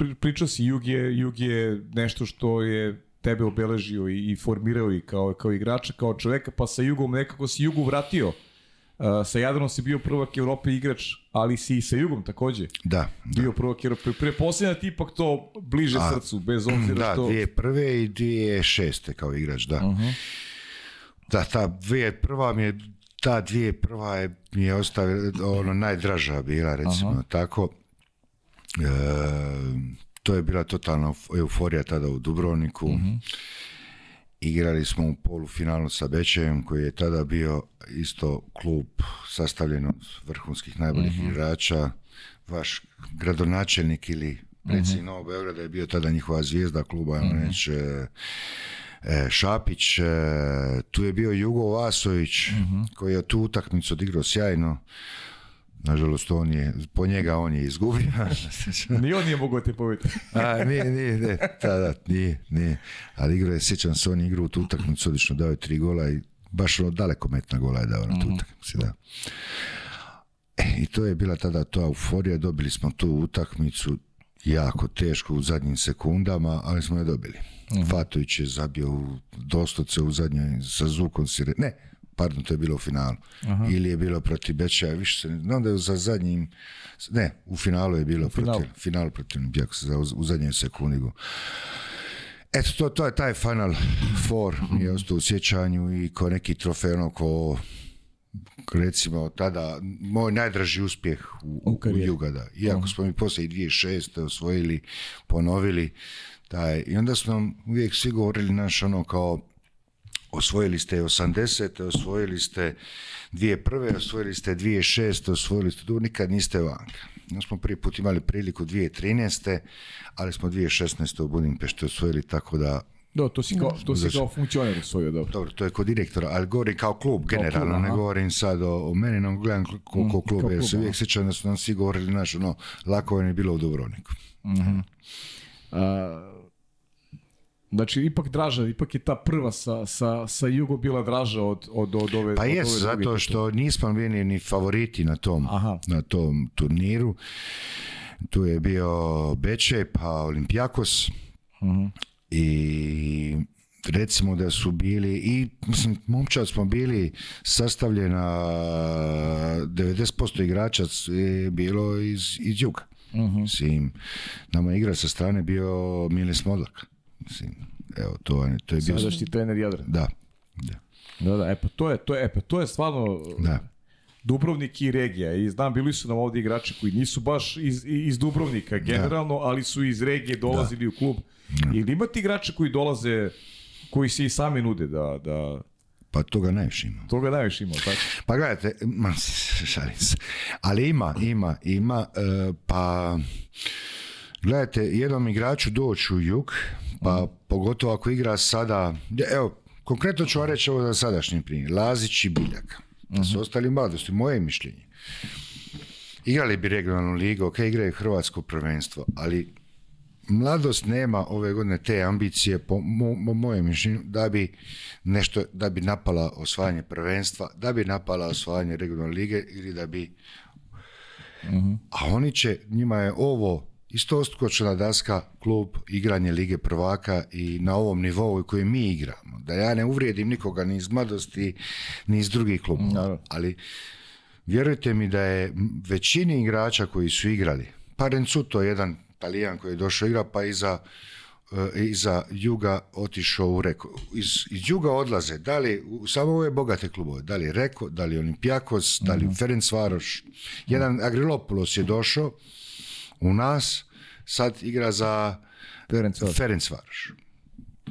e, pričao si, Jug je, Jug je nešto što je tebe obeležio i, formirao i kao, kao igrača, kao čovjeka, pa sa Jugom nekako si Jugu vratio. E, sa Jadranom si bio prvak Evrope igrač, ali si i sa Jugom takođe. Da. Bio da. prvak Evrope. Preposljedna ti ipak to bliže srcu, bez obzira da, što... Da, dvije prve i dvije šeste kao igrač, da. Mhm. Da, ta dvije prva mi je, ta dvije prva je, mi je ostavila, ono, najdraža bila, recimo, tako. E, to je bila totalna euforija tada u Dubrovniku. Mhm. Igrali smo u polufinalu sa Bečejem koji je tada bio isto klub sastavljen od vrhunskih najboljih mhm. igrača. Vaš gradonačelnik ili predsjednik mm Novog Beograda je bio tada njihova zvijezda kluba, mm-hmm. Šapić, tu je bio Jugo Vasović mhm. koji je tu utakmicu odigrao sjajno. Nažalost, on je, po njega on je izgubio. (laughs) Ni on nije mogao te povjeti. A, nije, nije, ne, da, nije, nije. Ali igra je, sjećam se, on je igrao tu utakmicu, odlično dao je tri gola i baš ono metna gola je dao na tu mhm. utakmicu, da. E, I to je bila tada ta euforija, dobili smo tu utakmicu jako teško u zadnjim sekundama, ali smo je dobili. Mm. Fatović je zabio doslovce u zadnjoj sa zvukom sirene. Ne, pardon, to je bilo u finalu. Ili je bilo protiv beća više se ne znam da je za zadnjim, ne, u finalu je bilo final. protiv, final protiv za, u zadnjem sekundi. Eto, to, to je taj Final Four mi je ostao u sjećanju i ko neki trofej, ono ko recimo tada moj najdraži uspjeh u, u, u Jugada. Iako smo mi poslije i 2006. osvojili, ponovili taj, i onda smo nam uvijek svi govorili naš ono kao osvojili ste 80, osvojili ste dvije prve, osvojili ste dvije šest, osvojili ste tu, nikad niste vanka. Mi smo prvi put imali priliku 2013. ali smo 2016. u Budimpešti osvojili, tako da do, to si kao, to funkcioner osvojio, dobro. Dobro, to je kod direktora, ali govorim kao klub generalno, ne govorim sad o, meni, no gledam koliko mhm, kluba jer se uvijek sjećam da su nam svi govorili, znaš, ono, lako je bilo u Dubrovniku. Mhm. Znači, ipak draža, ipak je ta prva sa, sa, sa jugo bila draža od, od, od ove Pa jes, zato što nismo bili ni favoriti na tom, na tom turniru. Tu je bio Beče, pa Olimpijakos. uh mhm. I recimo da su bili i mislim momčad smo bili sastavljena 90% igrača je bilo iz, iz juga. Uh-huh. Mislim, nama igra sa strane bio Milis Modlak. Mislim, evo, to, to je Sadašnji trener Jadran. Da. Da, da, da e, pa to je, to je, e, pa to je stvarno... Da. Dubrovnik i regija. I znam, bili su nam ovdje igrači koji nisu baš iz, iz Dubrovnika generalno, ali su iz regije dolazili u klub. Da. Ili imate igrače koji dolaze, koji se i sami nude da... da pa toga najviše ima. Toga najviše ima, Pa gledajte, ma, Ali ima, ima, ima, e, pa... Gledajte, jednom igraču doći u jug, pa pogotovo ako igra sada, evo, konkretno ću vam reći ovo za sadašnji primjer, Lazić i Biljak. Da su mhm. ostali mladosti, moje mišljenje. Igrali bi regionalnu ligu, ok, igraju Hrvatsko prvenstvo, ali mladost nema ove godine te ambicije, po, mojem mišljenju, da bi nešto, da bi napala osvajanje prvenstva, da bi napala osvajanje regionalne lige ili da bi... Mhm. A oni će, njima je ovo isto daska klub igranje Lige prvaka i na ovom nivou koji mi igramo. Da ja ne uvrijedim nikoga ni iz mladosti, ni iz drugih klubova. Ali vjerujte mi da je većini igrača koji su igrali, pa Rencuto jedan talijan koji je došao igra, pa iza e, iza Juga otišao u Reko. Iz, iz Juga odlaze, da li, samo ove bogate klubove, da li Reko, da li Olimpijakos, da li mhm. Ferenc Jedan Agrilopulos je došao, u nas, sad igra za Ferencvaroš.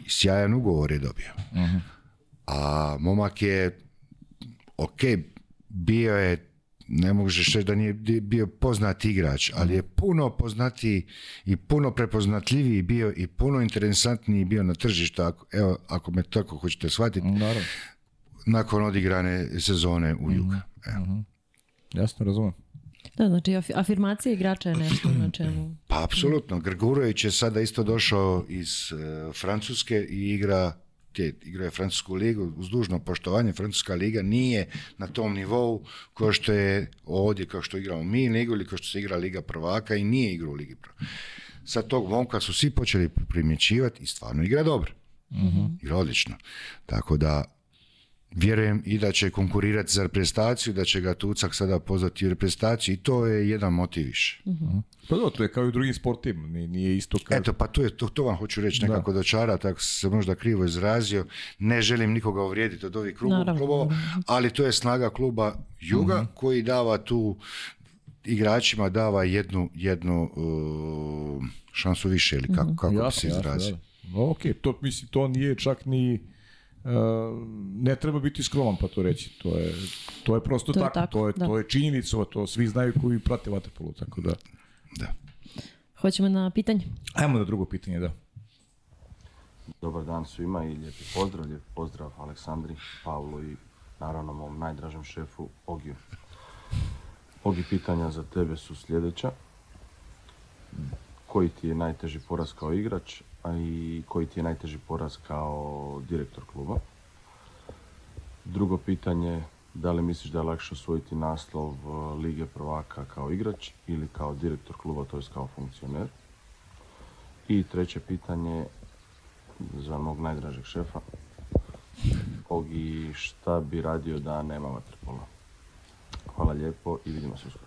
Sjajan ugovor je dobio. uh A momak je, ok, bio je, ne možeš reći da nije bio poznati igrač, ali je puno poznatiji i puno prepoznatljiviji bio i puno interesantniji bio na tržištu, ako, evo, ako me tako hoćete shvatiti, Naravno. nakon odigrane sezone u Juga. Mhm. Mhm. Jasno, razumijem. Da, znači afirmacija igrača je nešto na čemu... Pa, apsolutno. Grgurović je sada isto došao iz e, Francuske i igra te, igra je Francusku ligu, uz dužno poštovanje, Francuska liga nije na tom nivou kao što je ovdje, kao što igramo mi ligu ili kao što se igra Liga prvaka i nije igra u Ligi prvaka. Sa tog vonka su svi počeli primjećivati i stvarno igra dobro. Mm-hmm. odlično. Tako da vjerujem i da će konkurirati za reprezentaciju, da će ga Tucak sada pozvati u reprezentaciju i to je jedan motiv više. Mhm. Pa to je kao i u drugim sportima, nije isto kao... Eto, pa to, je, vam hoću reći nekako da. dočara, tako se možda krivo izrazio, ne želim nikoga uvrijediti od ovih klubova, ali to je snaga kluba Juga mhm. koji dava tu igračima dava jednu, jednu uh, šansu više ili kako, mhm. bi se izrazio. Ok, to, mislim, to nije čak ni E, ne treba biti skroman pa to reći. To je, to je prosto to tako. Je tako. To, je, da. to je to svi znaju koji prate vaterpolo, tako da. da. Hoćemo na pitanje? Ajmo na drugo pitanje, da. Dobar dan svima i lijepi pozdrav, pozdrav Aleksandri, Pavlu i naravno mom najdražem šefu Ogiju. Ogi, pitanja za tebe su sljedeća. Koji ti je najteži poraz kao igrač, i koji ti je najteži poraz kao direktor kluba? Drugo pitanje, da li misliš da je lakše osvojiti naslov eh, Lige prvaka kao igrač ili kao direktor kluba, to kao funkcioner? I treće pitanje za mog najdražeg šefa. Ogi, šta bi radio da nema vaterpola? Hvala lijepo i vidimo se uskoro.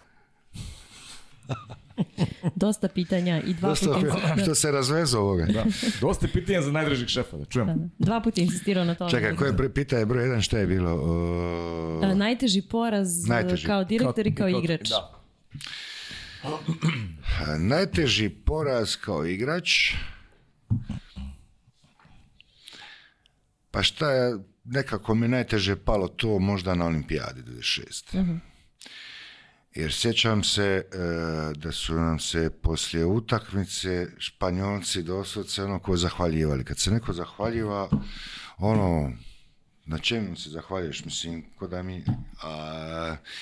(laughs) (laughs) Dosta pitanja i dva puta... Što se razvezo ovoga. Da. Dosta pitanja za najdražih šefa, da čujem. Da, Dva puta insistirao na to. Čekaj, koje pre, pitanje broj jedan, šta je bilo? E, najteži poraz e, najteži. kao direktor i kao, igrač. Da. (clears throat) Najteži poraz kao igrač... Pa šta je, nekako mi najteže palo to možda na olimpijadi 26. Uh-huh. Jer sjećam se e, da su nam se poslije utakmice španjolci doslovce ono ko zahvaljivali. Kad se neko zahvaljiva, ono, na čemu se zahvaljuješ, mislim, ko da mi...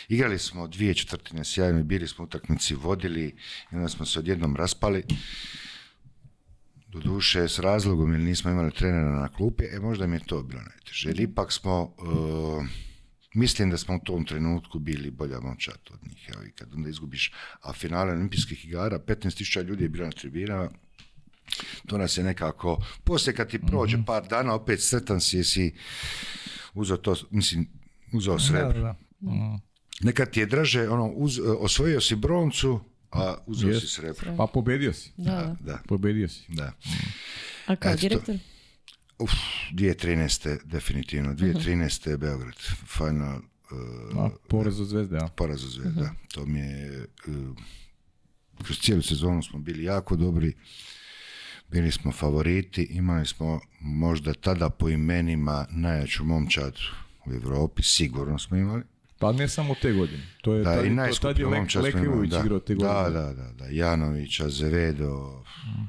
igrali smo dvije četvrtine sjajno, bili smo utakmici, vodili i onda smo se odjednom raspali. Doduše, s razlogom, jer nismo imali trenera na klupi, e možda mi je to bilo najteže. ipak smo... E, Mislim da smo u tom trenutku bili bolja momčad od njih. Evo, I kad onda izgubiš, a finale olimpijskih igara, 15.000 ljudi je bilo na tribinama, to nas je nekako, poslije kad ti prođe mhm. par dana, opet sretan si, jesi uzeo to, mislim, uzeo srebro. Da, mhm. Nekad ti je draže, ono, uz, osvojio si broncu, a uzeo si srebro. Pa pobedio si. Da, da. Pobedio si. Da. A kao direktor? Uf, 2013. definitivno. 2013. Mhm. je Beograd. Final... E, uh, poraz od zvezde, a? Poraz od zvezde, da. Mhm. To mi je... Uh, kroz cijelu sezonu smo bili jako dobri. Bili smo favoriti. Imali smo možda tada po imenima najjaču momčad u Europi. Sigurno smo imali. Pa ne samo te godine. To je i to, momčad. Lek, igrao te godine. Da, da, da. da. Janović, Azevedo, mhm.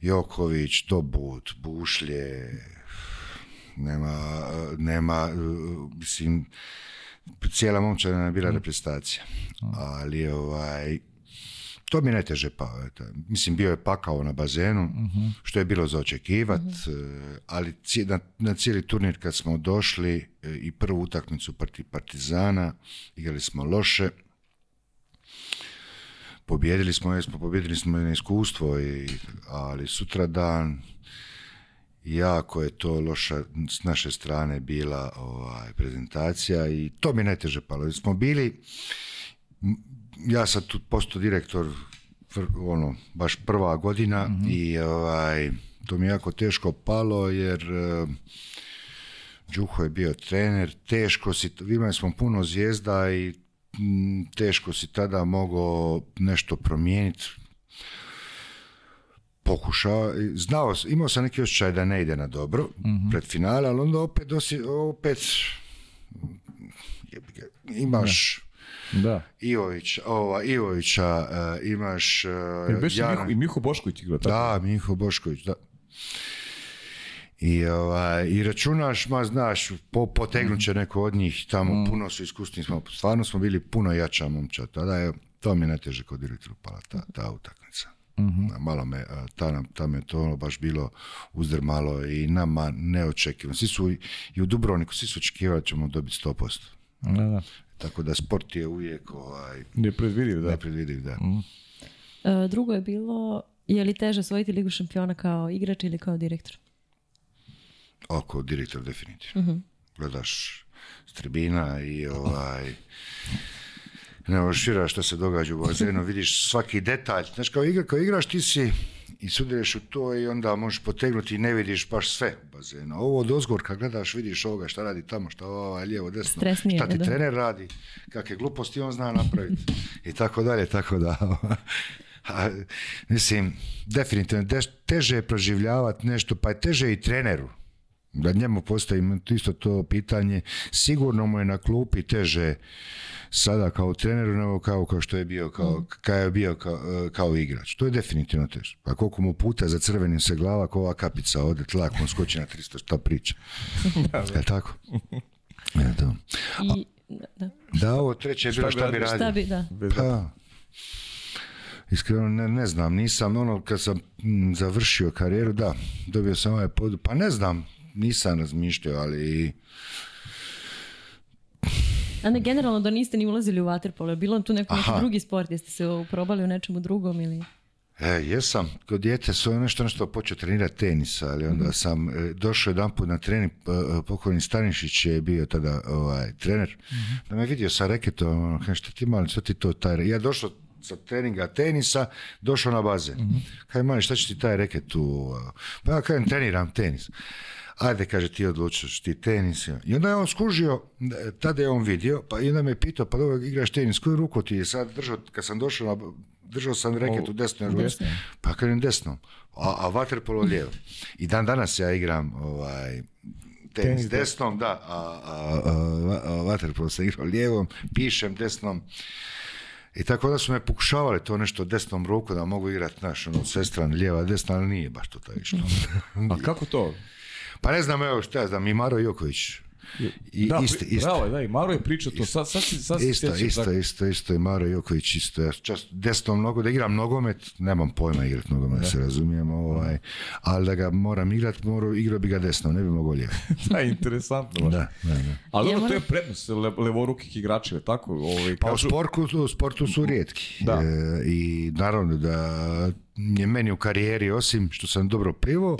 Joković, Dobut, Bušlje, nema, nema, mislim, cijela momčana je bila mm. reprezentacija, mm. ali ovaj, to mi je najteže pao. Mislim, bio je pakao na bazenu, mhm. što je bilo za očekivat, mhm. eh, ali na, cijeli turnir kad smo došli eh, i prvu utakmicu protiv Partizana, igrali smo loše, Pobjedili smo jer smo pobjedili smo na iskustvo, i, ali sutra dan jako je to loša s naše strane bila ovaj, prezentacija i to mi je najteže palo. Jer smo bili, ja sam tu posto direktor ono, baš prva godina mhm. i ovaj, to mi je jako teško palo jer uh, Đuho je bio trener, teško si, imali smo puno zvijezda i Mm, teško si tada mogao nešto promijeniti. Pokušao, znao, imao sam neki osjećaj da ne ide na dobro mhm. pred finale, ali onda opet, dosi, opet imaš da. Ivović, ova, Ivovića, e, imaš... E, I Miho Bošković igra, tako? Da, Miho Bošković, da. I, ovaj, I računaš, ma znaš, po, potegnut mhm. će neko od njih, tamo mhm. puno su iskusni smo, stvarno smo bili puno jača momča, tada je, to mi je najteže kod direktora pala ta, ta utakmica. Mm-hmm. Malo me, ta, to ono baš bilo uzdrmalo i nama neočekivano. Svi su i u Dubrovniku, svi su očekivali ćemo dobiti 100%. Da, da. Tako da sport je uvijek ovaj, nepredvidiv, da. Nepredvidiv, da. Mm. drugo je bilo, je li teže osvojiti ligu šampiona kao igrač ili kao direktor? Oko, direktor definitivno. Mhm. Gledaš s tribina i ovaj... Ne oširaš što se događa u bazenu, vidiš svaki detalj. Znaš, kao igra, kao igraš ti si i sudjeluješ u to i onda možeš potegnuti i ne vidiš baš sve u bazenu. Ovo od ozgor kad gledaš vidiš ovoga šta radi tamo, šta ovaj lijevo desno, šta ti trener radi, kakve gluposti on zna napraviti i tako dalje, tako da... (laughs) A, mislim, definitivno teže je proživljavati nešto, pa je teže i treneru da njemu postavim isto to pitanje, sigurno mu je na klupi teže sada kao treneru nego kao, kao što je bio kao, mm. kao je bio kao, kao, igrač. To je definitivno teže. Pa koliko mu puta za crvenim se glava kao ova kapica ode tlak, on skoči na 300, šta priča. (laughs) je tako? E, da. ovo treće je bilo šta, bi radio. Pa. Pa, iskreno ne, znam, nisam ono kad sam završio karijeru, da, dobio sam ovaj pod, pa ne znam, nisam razmišljao, ali... A ne, generalno da niste ni ulazili u vaterpolo, je bilo tu neko neki drugi sport, jeste se probali u nečemu drugom ili... E, jesam, kod djete svoje nešto nešto počeo trenirati tenisa, ali onda mhm. sam e, došao jedan put na trening, e, pokojni Stanišić je bio tada ovaj, trener, mhm. da me vidio sa reketom, ono, što ti mali, što ti to taj Ja došao sa treninga tenisa, došao na bazen. mm Kaj mali, šta će ti taj reket tu? Ovaj? Pa ja kažem, treniram tenis ajde kaže ti odlučiš ti tenis. I onda je on skužio, tada je on vidio, pa i onda me pitao, pa dobro igraš tenis, koju ruku ti je sad držao, kad sam došao držao sam reket u desnoj ruci, pa kažem desnom, a, a vaterpolo lijevo. I dan danas ja igram ovaj, tenis, desnom, da, a, a, a vaterpolo sam igrao lijevom, pišem desnom. I tako da su me pokušavali to nešto desnom ruku da mogu igrati naš, ono, sestran, lijeva, desna, ali nije baš to tako što. (laughs) a kako to? Pa ne znam, evo šta ja znam, i Maro Joković. I, isto, isto. Maro je pričao to, sad, sad, sad isto, isto, isto, isto, isto, i Maro Joković isto, ja čast desno mnogo da igram nogomet, nemam pojma igrat nogomet, da. se razumijem, ovaj, ali da ga moram igrat, moro, igrao bi ga desno, ne bi mogao lijevo. (laughs) da, interesantno. da, da, Ali dobro, to je prednost levorukih igrača, tako? Ovaj, pa u, sportu, u sportu su rijetki. E, I naravno da je meni u karijeri, osim što sam dobro pivo,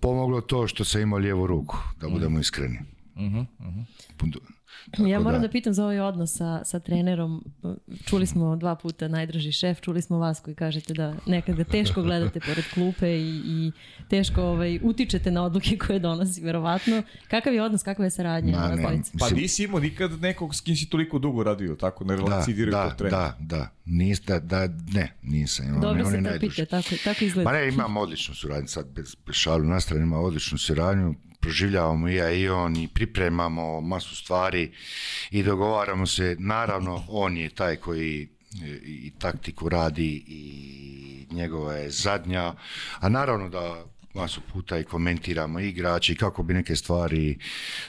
pomoglo to što sam imao lijevu ruku, da budemo mhm. iskreni. -huh, uh -huh. Ja moram da... da pitam za ovaj odnos sa, sa trenerom. Čuli smo dva puta najdraži šef, čuli smo vas koji kažete da nekada teško gledate pored klupe i, i teško ovaj, utičete na odluke koje donosi, verovatno. Kakav je odnos, kakva je saradnja? na na pa nisi imao nikad nekog s kim si toliko dugo radio, tako na relaciji da, da, Da, da, nis, da, da, ne, nisam imao. Dobro se trpite, tako, tako izgleda. Pa ne, imam odličnu suradnju, sad bez šalu na stranima, imam odličnu suradnju, proživljavamo i ja i on i pripremamo masu stvari i dogovaramo se. Naravno, on je taj koji e, i taktiku radi i njegova je zadnja, a naravno da masu puta i komentiramo i igrači kako bi neke stvari,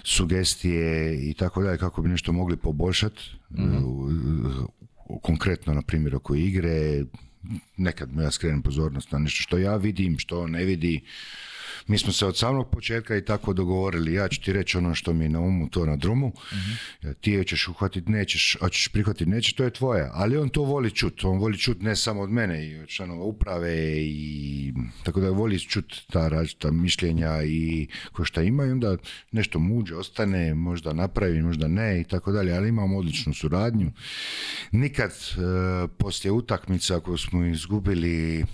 sugestije i tako dalje, kako bi nešto mogli poboljšati. Mhm. Konkretno na primjer oko igre, nekad mu ja skrenem pozornost na nešto što ja vidim, što on ne vidi mi smo se od samog početka i tako dogovorili, ja ću ti reći ono što mi je na umu, to na drumu, mhm. ti je ćeš uhvatiti, nećeš, hoćeš prihvatiti, neće to je tvoje. Ali on to voli čut, on voli čut ne samo od mene i od članova uprave i tako da voli čut ta različita mišljenja i ko šta ima i onda nešto muđe ostane, možda napravi, možda ne i tako dalje, ali imamo odličnu suradnju. Nikad e, poslije utakmica koju smo izgubili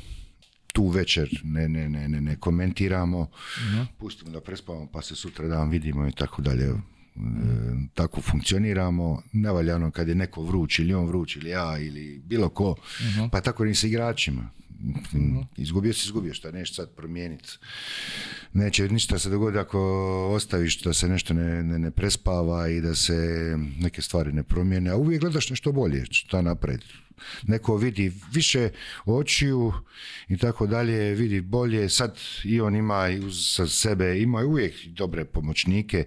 tu večer ne, ne, ne, ne, ne komentiramo, pustimo da prespavamo pa se sutra dan vidimo i tako dalje. E, tako funkcioniramo, nevaljano kad je neko vruć ili on vruć ili ja ili bilo ko, mhm. pa tako i s igračima. Mhm. Izgubio si, izgubio šta, nešto sad promijeniti. Neće ništa se dogodi ako ostaviš da se nešto ne, ne, ne, prespava i da se neke stvari ne promijene, a uvijek gledaš nešto bolje, šta napred. Neko vidi više očiju i tako dalje, vidi bolje, sad i on ima sa sebe, ima uvijek dobre pomoćnike,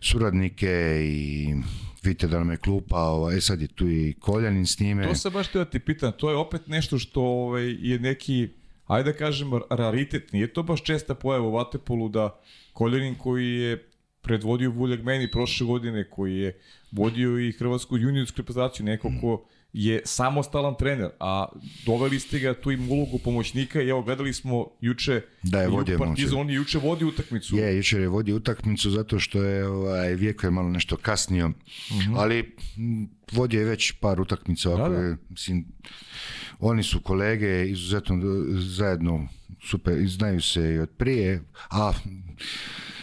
suradnike i vidite da nam je klupa, ovaj, e, sad je tu i Koljanin s njime. To se baš te ti pitan. to je opet nešto što ovaj, je neki, ajde da kažem, raritet, nije to baš česta pojava u Vatepolu da Koljanin koji je predvodio vuljeg meni prošle godine, koji je vodio i Hrvatsku juniorsku reprezentaciju, neko hmm. ko je samostalan trener, a doveli ste ga tu im ulogu pomoćnika i evo gledali smo juče da je vodio on je juče vodio utakmicu. Je, juče je vodio utakmicu zato što je ovaj, vijek je malo nešto kasnio, mhm. ali vodio je već par utakmica. Ovako, Mislim, oni su kolege, izuzetno zajedno super, znaju se i od prije, a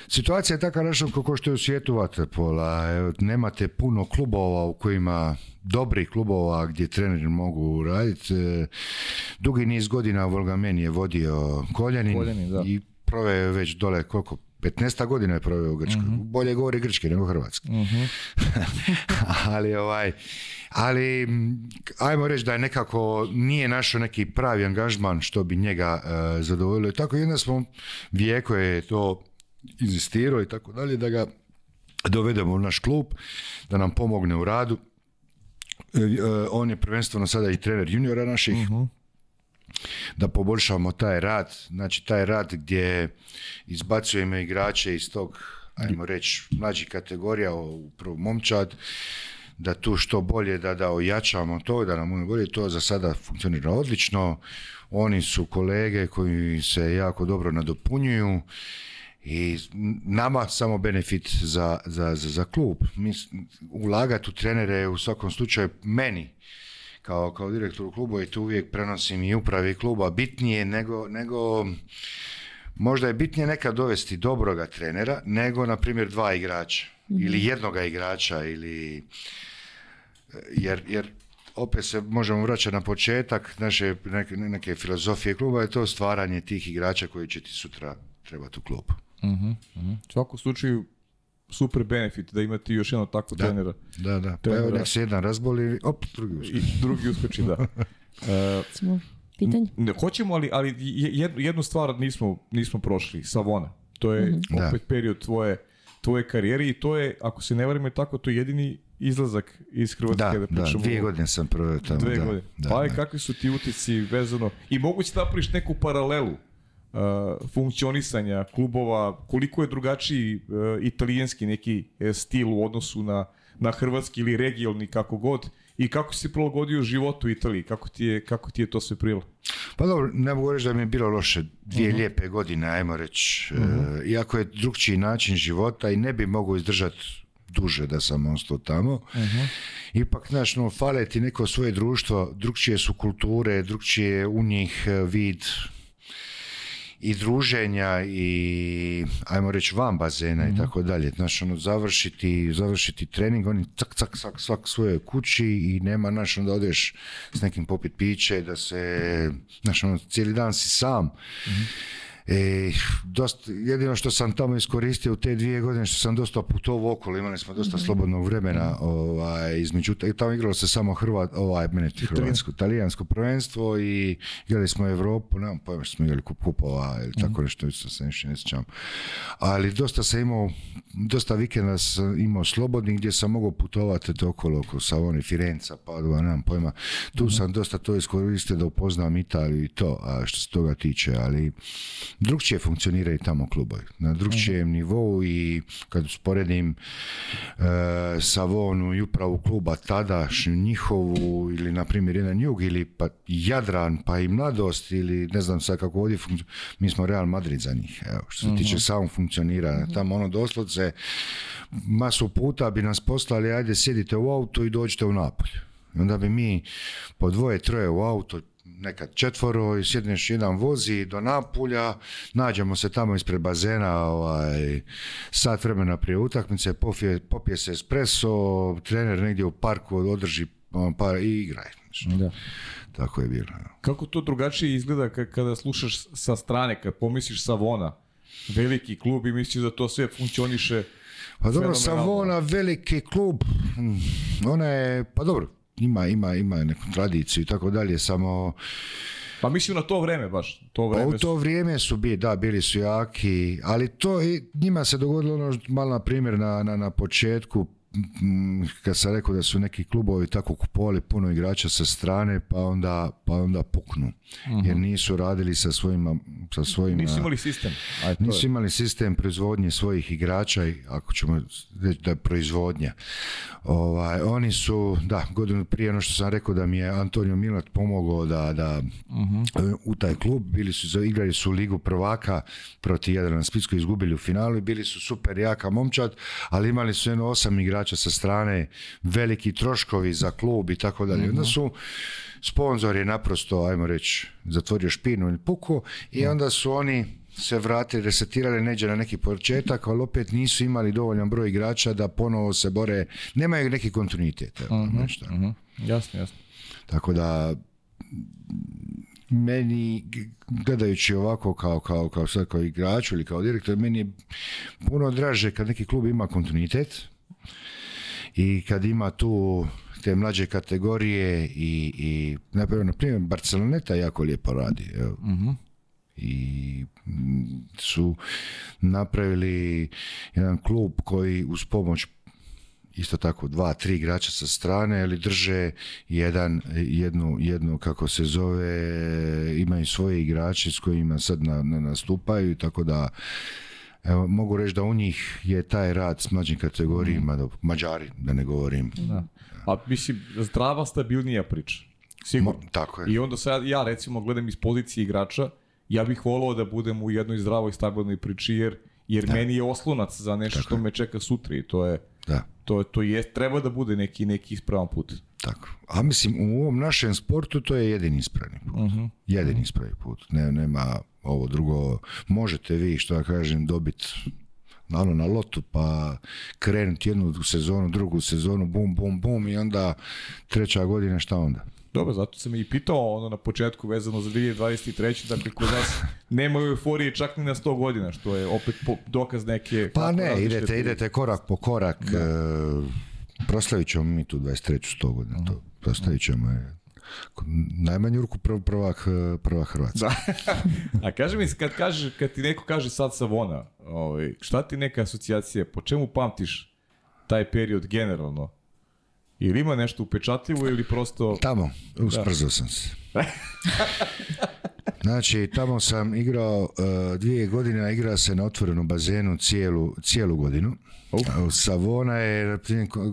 Situacija je takva naša kako što je u svijetu vaterpola. Nemate puno klubova u kojima dobrih klubova gdje treneri mogu raditi. E, dugi niz godina meni je vodio Koljanin, i proveo i prove već dole koliko 15 godina je proveo u Grčkoj. Mhm. Bolje govori grčki nego hrvatski. Mhm. (laughs) ali ovaj ali ajmo reći da je nekako nije našao neki pravi angažman što bi njega e, zadovoljilo. I tako jedna smo vijeko je to inzistirao i tako dalje, da ga dovedemo u naš klub, da nam pomogne u radu. E, e, on je prvenstveno sada i trener juniora naših. Mhm. Da poboljšamo taj rad, znači taj rad gdje izbacujemo igrače iz tog, ajmo reći, mlađih kategorija, upravo momčad, da tu što bolje, da, da ojačamo to, da nam ono bolje, to za sada funkcionira odlično. Oni su kolege koji se jako dobro nadopunjuju i nama samo benefit za, za, za, klub. Ulagati u trenere je u svakom slučaju meni kao, kao direktoru kluba i tu uvijek prenosim i upravi kluba bitnije nego, nego možda je bitnije nekad dovesti dobroga trenera nego na primjer dva igrača mhm. ili jednoga igrača ili jer, jer opet se možemo vraćati na početak naše neke, neke filozofije kluba je to stvaranje tih igrača koji će ti sutra trebati u klubu. Mhm, mhm. U uh-huh, uh-huh. svakom slučaju super benefit da imate još jednog takvog da, trenera. Da, da. Pa evo nek se jedan razboli, op, drugi uskoči. I drugi uskoči, da. Uh, (laughs) Pitanje? Ne, hoćemo, ali, ali jednu stvar nismo, nismo prošli, Savona. To je uh-huh. opet da. period tvoje, tvoje karijere i to je, ako se ne varimo tako, to je jedini izlazak iz Hrvatske da, da pričamo. Da, dvije godine sam prvo tamo. Dvije da, godine. Da, pa da. E, kakvi su ti utici vezano i moguće da priš neku paralelu E, funkcionisanja klubova, koliko je drugačiji e, italijanski neki e, stil u odnosu na, na hrvatski ili regionalni kako god i kako si prilagodio životu u Italiji, kako ti je, kako ti je to sve prilo? Pa dobro, ne mogu reći da mi je bilo loše, dvije uh mhm. -huh. lijepe godine, ajmo reći, mhm. iako je drugčiji način života i ne bi mogao izdržati duže da sam ostao tamo. Uh Ipak, znaš, no, fale ti neko svoje društvo, drugčije su kulture, drugčije u njih vid i druženja i ajmo reći van bazena i mhm. tako dalje. Znaš, ono, završiti, završiti trening, oni cak, cak, cak, svak svoje kući i nema, znaš, onda odeš s nekim popit piće, da se, znaš, ono, cijeli dan si sam. Mhm. E, jedino što sam tamo iskoristio u te dvije godine što sam dosta putovao okolo, imali smo dosta mhm. slobodnog vremena, ovaj, između, tamo igralo se samo Hrvat, ovaj, mene, hrvatsko, talijansko prvenstvo i igrali smo Europu, nemam pojma što smo igrali kupova ili mhm. tako nešto, se ne sjećam. Ali dosta sam imao, dosta vikenda sam imao slobodni gdje sam mogao putovati okolo oko Savoni, Firenca, Padova, nemam pojma. Tu mhm. sam dosta to iskoristio da upoznam Italiju i to, a što se toga tiče, ali drugčije funkcioniraju tamo klubovi, na drugčijem nivou i kad usporedim e, Savonu i upravu kluba tadašnju njihovu ili na primjer jedan jug ili pa Jadran pa i mladost ili ne znam sad kako ovdje funkcionira, mi smo Real Madrid za njih, evo, što se tiče mhm. samog funkcioniranja, mhm. tamo ono doslovce masu puta bi nas poslali ajde sjedite u auto i dođite u napolju. Onda bi mi po dvoje, troje u auto, nekad četvoro i sjedneš jedan vozi do Napulja, nađemo se tamo ispred bazena ovaj, sat vremena prije utakmice, popije, popije se espresso, trener negdje u parku održi ono, par i igraj. Da. Tako je bilo. Kako to drugačije izgleda kada slušaš sa strane, kad pomisliš Savona, veliki klub i misliš da to sve funkcioniše pa dobro, Savona, veliki klub, mm, ona je, pa dobro, ima, ima, ima neku tradiciju i tako dalje, samo... Pa mislim na to vrijeme baš. To pa u to vrijeme su bi da, bili su jaki, ali to i njima se dogodilo ono, malo na primjer na, na, na početku kad sam rekao da su neki klubovi tako kupovali puno igrača sa strane pa onda, pa onda puknu mhm. jer nisu radili sa svojim sa nisu imali sistem Aj, nisu imali sistem proizvodnje svojih igrača ako ćemo reći da je proizvodnja ovaj, oni su da godinu prije ono što sam rekao da mi je Antonio Milat pomogao da, da mhm. u taj klub bili su igrali su ligu prvaka protiv Jadrana Splitsko izgubili u finalu i bili su super jaka momčad ali imali su jedno osam igrača igrača sa strane, veliki troškovi za klub i tako dalje. Mhm. Onda su sponzor je naprosto, ajmo reći, zatvorio špinu ili puku i mhm. onda su oni se vratili, resetirali neđe na neki početak, ali opet nisu imali dovoljan broj igrača da ponovo se bore, nemaju neki kontinuitet. Mhm, jasno, jasno. Tako da, meni, gledajući ovako kao, kao, kao ili kao direktor, meni je puno draže kad neki klub ima kontinuitet, i kad ima tu te mlađe kategorije i, i na primjer Barceloneta jako lijepo radi. Mhm. I mm, su napravili jedan klub koji uz pomoć isto tako dva, tri igrača sa strane, ali drže jedan, jednu, kako se zove, imaju svoje igrače s kojima sad nastupaju, tako da Evo, mogu reći da u njih je taj rad s mlađim kategorijima, mm. mađari, da ne govorim. A pa, mislim, zdrava, stabilnija priča. Sigurno. tako je. I onda sad ja recimo gledam iz pozicije igrača, ja bih volao da budem u jednoj zdravoj, stabilnoj priči, jer, meni je oslonac za nešto što me čeka sutra i to je, da. to je, treba da bude neki, neki ispravan put. Tako. A mislim, u ovom našem sportu to je jedini ispravni put. uh Jedini ispravni put. Ne, nema ovo drugo. Možete vi, što ja kažem, dobiti na, na lotu, pa krenuti jednu sezonu, drugu sezonu, bum, bum, bum i onda treća godina, šta onda? Dobro, zato sam i pitao ono na početku vezano za 2023. Dakle, kod nas nema euforije čak ni na 100 godina, što je opet dokaz neke... Pa ne, idete, idete korak po korak. Da. E, Proslavit ćemo mi tu 23. stogodinu, to mhm. proslavit ćemo je najmanju ruku prva Hrvatska. (laughs) A kaže mi, kad, kaže, kad ti neko kaže sad Savona, ovaj, šta ti neka asocijacija, po čemu pamtiš taj period generalno? Ili ima nešto upečatljivo ili prosto... Tamo, usprzao sam se. (laughs) Znači, tamo sam igrao e, dvije godine, igrao se na otvorenom bazenu cijelu, cijelu godinu. E, Savona je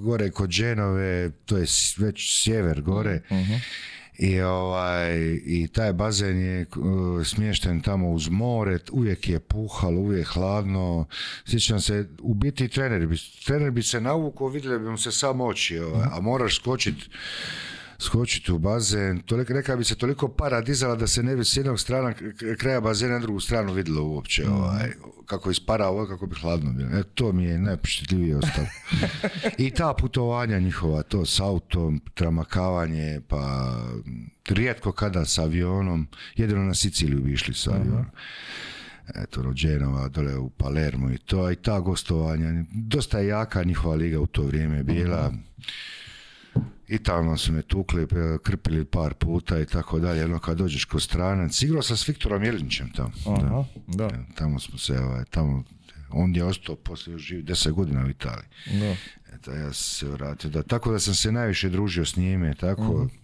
gore kod Dženove, to je već sjever gore. Mhm. I, ovaj, I taj bazen je uh, smješten tamo uz more, uvijek je puhalo, uvijek hladno. Sjećam se, u biti trener bi, trener bi se navukao, vidjeli bi mu se samo oči, ovaj, a moraš skočiti skočiti u bazen. Toliko, neka bi se toliko para dizala da se ne bi s jednog strana kraja bazena na drugu stranu vidjelo uopće. Mm. Ovaj, kako ispara ovo, kako bi hladno bilo. E, to mi je najpoštitljivije ostalo. I ta putovanja njihova, to s autom, tramakavanje, pa rijetko kada s avionom. Jedino na Siciliju bi išli s avionom. Eto, Rođenova, dole u Palermo i to. I ta gostovanja. Dosta je jaka njihova liga u to vrijeme bila i tamo su me tukli, e, krpili par puta i tako dalje, ono kad dođeš kod stranac. Igrao sam s Viktorom Jelinićem tamo. da. E, tamo smo se, ovaj, tamo, on je ostao poslije još živi deset godina u Italiji. Da. E, ja se vratio. Da, tako da sam se najviše družio s njime, tako. Mhm.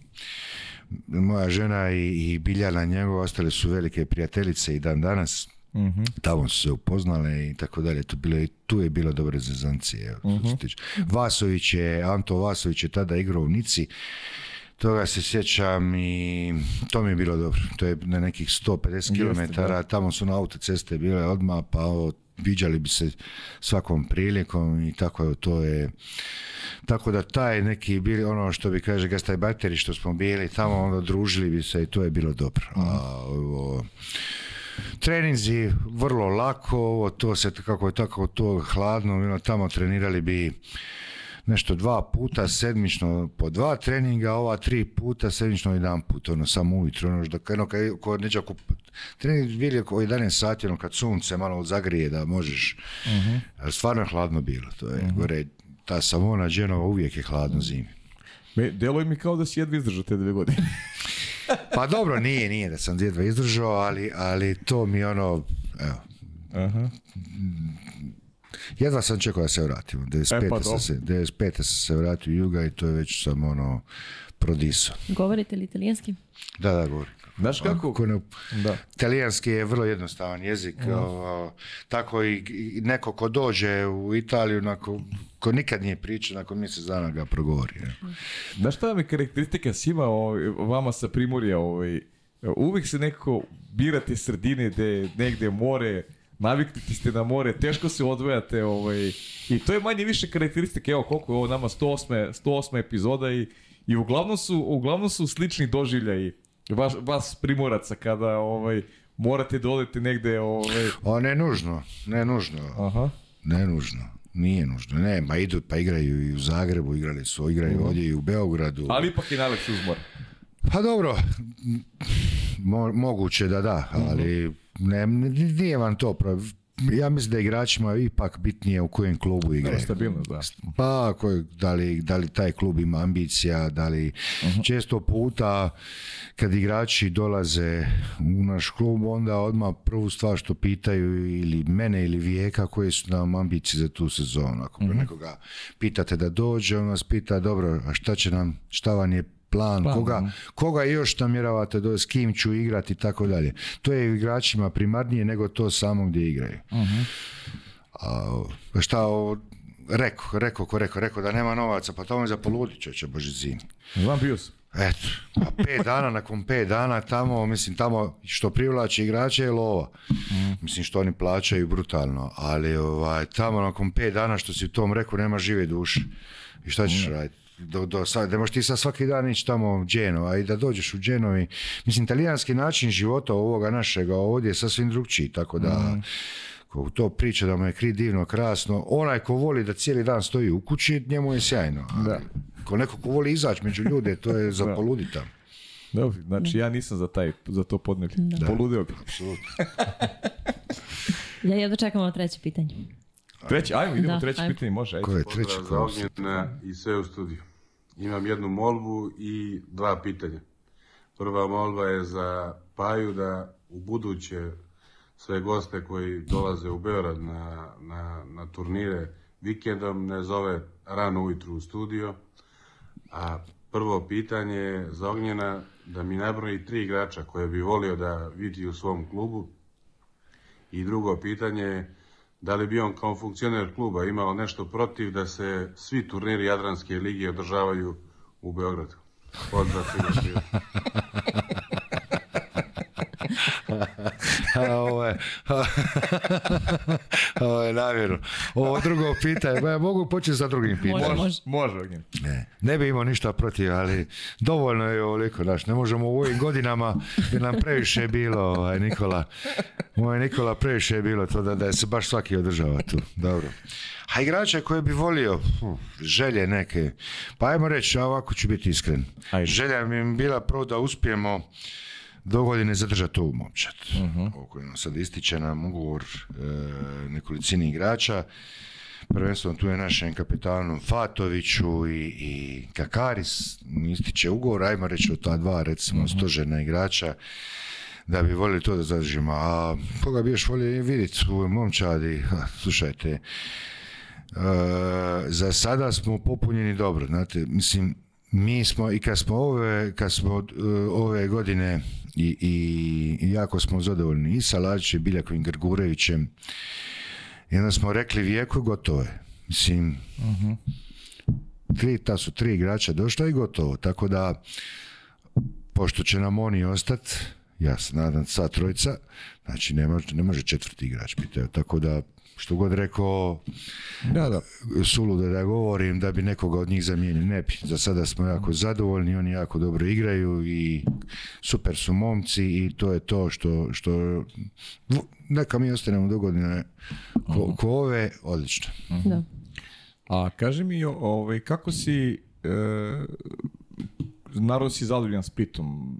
Moja žena i, i Biljana njegova ostale su velike prijateljice i dan danas. Mhm. Tamo su se upoznale i tako dalje. Tu, bile, tu je bilo dobre zezancije. mm Vasović je, Anto Vasović je tada igrao u Nici. Toga se sjećam i to mi je bilo dobro. To je na nekih 150 km. Tamo su na autoceste bile odmah, pa o, viđali bi se svakom prilikom i tako je, to je tako da taj neki bili ono što bi kaže gastajbateri što smo bili tamo onda družili bi se i to je bilo dobro a mhm. Treninzi vrlo lako, ovo to se kako je tako to hladno, ono, tamo trenirali bi nešto dva puta sedmično po dva treninga, ova tri puta sedmično jedan put, ono samo ujutro, ono što ono, kad, nećako neće trening bili oko 11 sati, ono kad sunce malo zagrije da možeš, mhm. stvarno je hladno bilo, to je mhm. gore, ta savona Dženova uvijek je hladno zimi. Me, delo mi kao da si jedva izdržao te dve godine. Pa dobro, nije, nije da sam jedva izdržao, ali, ali to mi ono, evo. Aha. Jedva sam čekao da se vratimo. 95. E, pa sam se, vratio u Juga i to je već samo ono prodiso. Govorite li italijanski? Da, da, govorim. Znaš kako? da. Italijanski je vrlo jednostavan jezik. tako i, neko ko dođe u Italiju, onako, ko nikad nije pričao, nakon mjesec dana ga progovori. Znaš šta vam je karakteristika svima ovaj, vama sa Primorja? Ovaj, uvijek se neko birate sredine gde negde more, naviknuti ste na more, teško se odvojate ovaj, i to je manje više karakteristika. Evo koliko je ovo nama 108, 108 epizoda i, i uglavnom, su, uglavnom su slični doživljaji vas, vas Primoraca kada ovaj, morate da odete negde... Ovaj... O, ne nužno, ne nužno. Aha. Ne nužno. Nije nužno, ne, ma idu pa igraju i u Zagrebu, igrali su, igraju mhm. ovdje i u Beogradu. Ali ipak je uzmor. Pa dobro, moguće da da, mhm. ali ne, nije vam to, ja mislim da igračima ipak bitnije u kojem klubu igra. stabilnost, da. Pa, da, li, da taj klub ima ambicija, da li... Mhm. Često puta kad igrači dolaze u naš klub, onda odmah prvu stvar što pitaju ili mene ili vijeka koje su nam ambicije za tu sezonu. Ako uh nekoga pitate da dođe, on vas pita, dobro, a šta će nam, šta vam je plan, koga, koga još namjeravate do s kim ću igrati i tako dalje. To je igračima primarnije nego to samo gdje igraju. uh A, pa šta reko, Rekao, rekao, ko rekao, rekao da nema novaca, pa vam je za poludit će, božić zini. Eto, pa pet (laughs) dana, nakon pet dana tamo, mislim, tamo što privlači igrače je lova. Mhm. Mislim, što oni plaćaju brutalno, ali ovaj, tamo nakon pet dana što si u tom reku nema žive duše. I šta ćeš mhm. raditi? do, do sad, ne možeš ti sad svaki dan ići tamo u Dženo, a i da dođeš u Dženo i, mislim, talijanski način života ovoga našega ovdje je sasvim drugčiji, tako da, mhm. to priča da mu je kri divno, krasno, onaj ko voli da cijeli dan stoji u kući, njemu je sjajno, ali da. ko neko ko voli izaći među ljude, to je (laughs) za poludita. znači ja nisam za, taj, za to Da. Poludeo bi. (laughs) ja jedno čekam treće pitanje. Treći, ajmo, idemo da, treće ajmo. pitanje, može. Ajde. je treće? Pozdrav i sve u imam jednu molbu i dva pitanja. Prva molba je za Paju da u buduće sve goste koji dolaze u Beorad na, na, na turnire vikendom ne zove rano ujutru u studio. A prvo pitanje je za Ognjena da mi nabroji tri igrača koje bi volio da vidi u svom klubu. I drugo pitanje je da li bi on kao funkcioner kluba imao nešto protiv da se svi turniri Jadranske ligi održavaju u Beogradu? (laughs) (laughs) ovo je, (laughs) ovo je namjeru. Ovo drugo pitanje, pa ja mogu početi sa drugim pitanjem. Može, može. Ne, ne bi imao ništa protiv, ali dovoljno je ovoliko, znaš, ne možemo u ovim godinama, jer nam previše je bilo, ovaj, Nikola, Moje Nikola previše je bilo to da, da se baš svaki održava tu, dobro. A igrače koje bi volio, želje neke, pa ajmo reći, ovako ću biti iskren. Želja mi je bila prvo da uspijemo do godine zadržati ovu momčad uh-huh. sad ističe nam ugovor e, nekolicini igrača. Prvenstveno tu je našem kapitanu Fatoviću i, i Kakaris ističe ugovor, ajmo reći o ta dva recimo stožena mhm. stožerna igrača da bi voljeli to da zadržimo. A koga bi još volio vidjeti u momčadi, slušajte, e, za sada smo popunjeni dobro, znate, mislim, mi smo i kad smo ove, kad smo e, ove godine i, i jako smo zadovoljni i sa Lađićem, Biljakovim Grgurevićem. I onda smo rekli vijeku gotovo je. Mislim, mhm. tri, ta su tri igrača došla i gotovo. Tako da, pošto će nam oni ostati, ja se nadam, sva trojica, znači ne može, ne može četvrti igrač biti. Tako da, što god rekao da, da. suludo da govorim da bi nekoga od njih zamijenio. Ne bi. Za sada smo jako zadovoljni, oni jako dobro igraju i super su momci i to je to što, što neka mi ostanemo do godine ko, ove, odlično. Da. A kaži mi, ovaj, kako si, e, naravno si zadovoljan Splitom,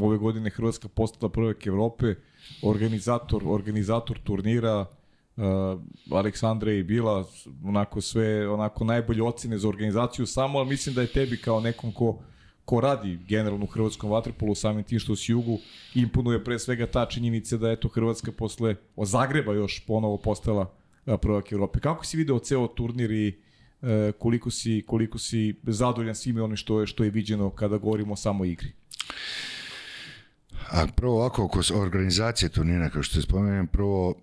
ove godine Hrvatska postala prvek Evrope, organizator, organizator turnira, Eh, Aleksandra i Bila, onako sve, onako najbolje ocene za organizaciju samo, ali mislim da je tebi kao nekom ko ko radi generalno u hrvatskom vaterpolu samim tim što si jugu imponuje pre svega ta činjenica da je to Hrvatska posle o Zagreba još ponovo postala eh, prvak Evrope. Kako si video ceo turnir i eh, koliko si koliko si zadovoljan svime onim što je što je viđeno kada govorimo o igri? A prvo ovako, oko organizacije turnira, kao što je spomenem, prvo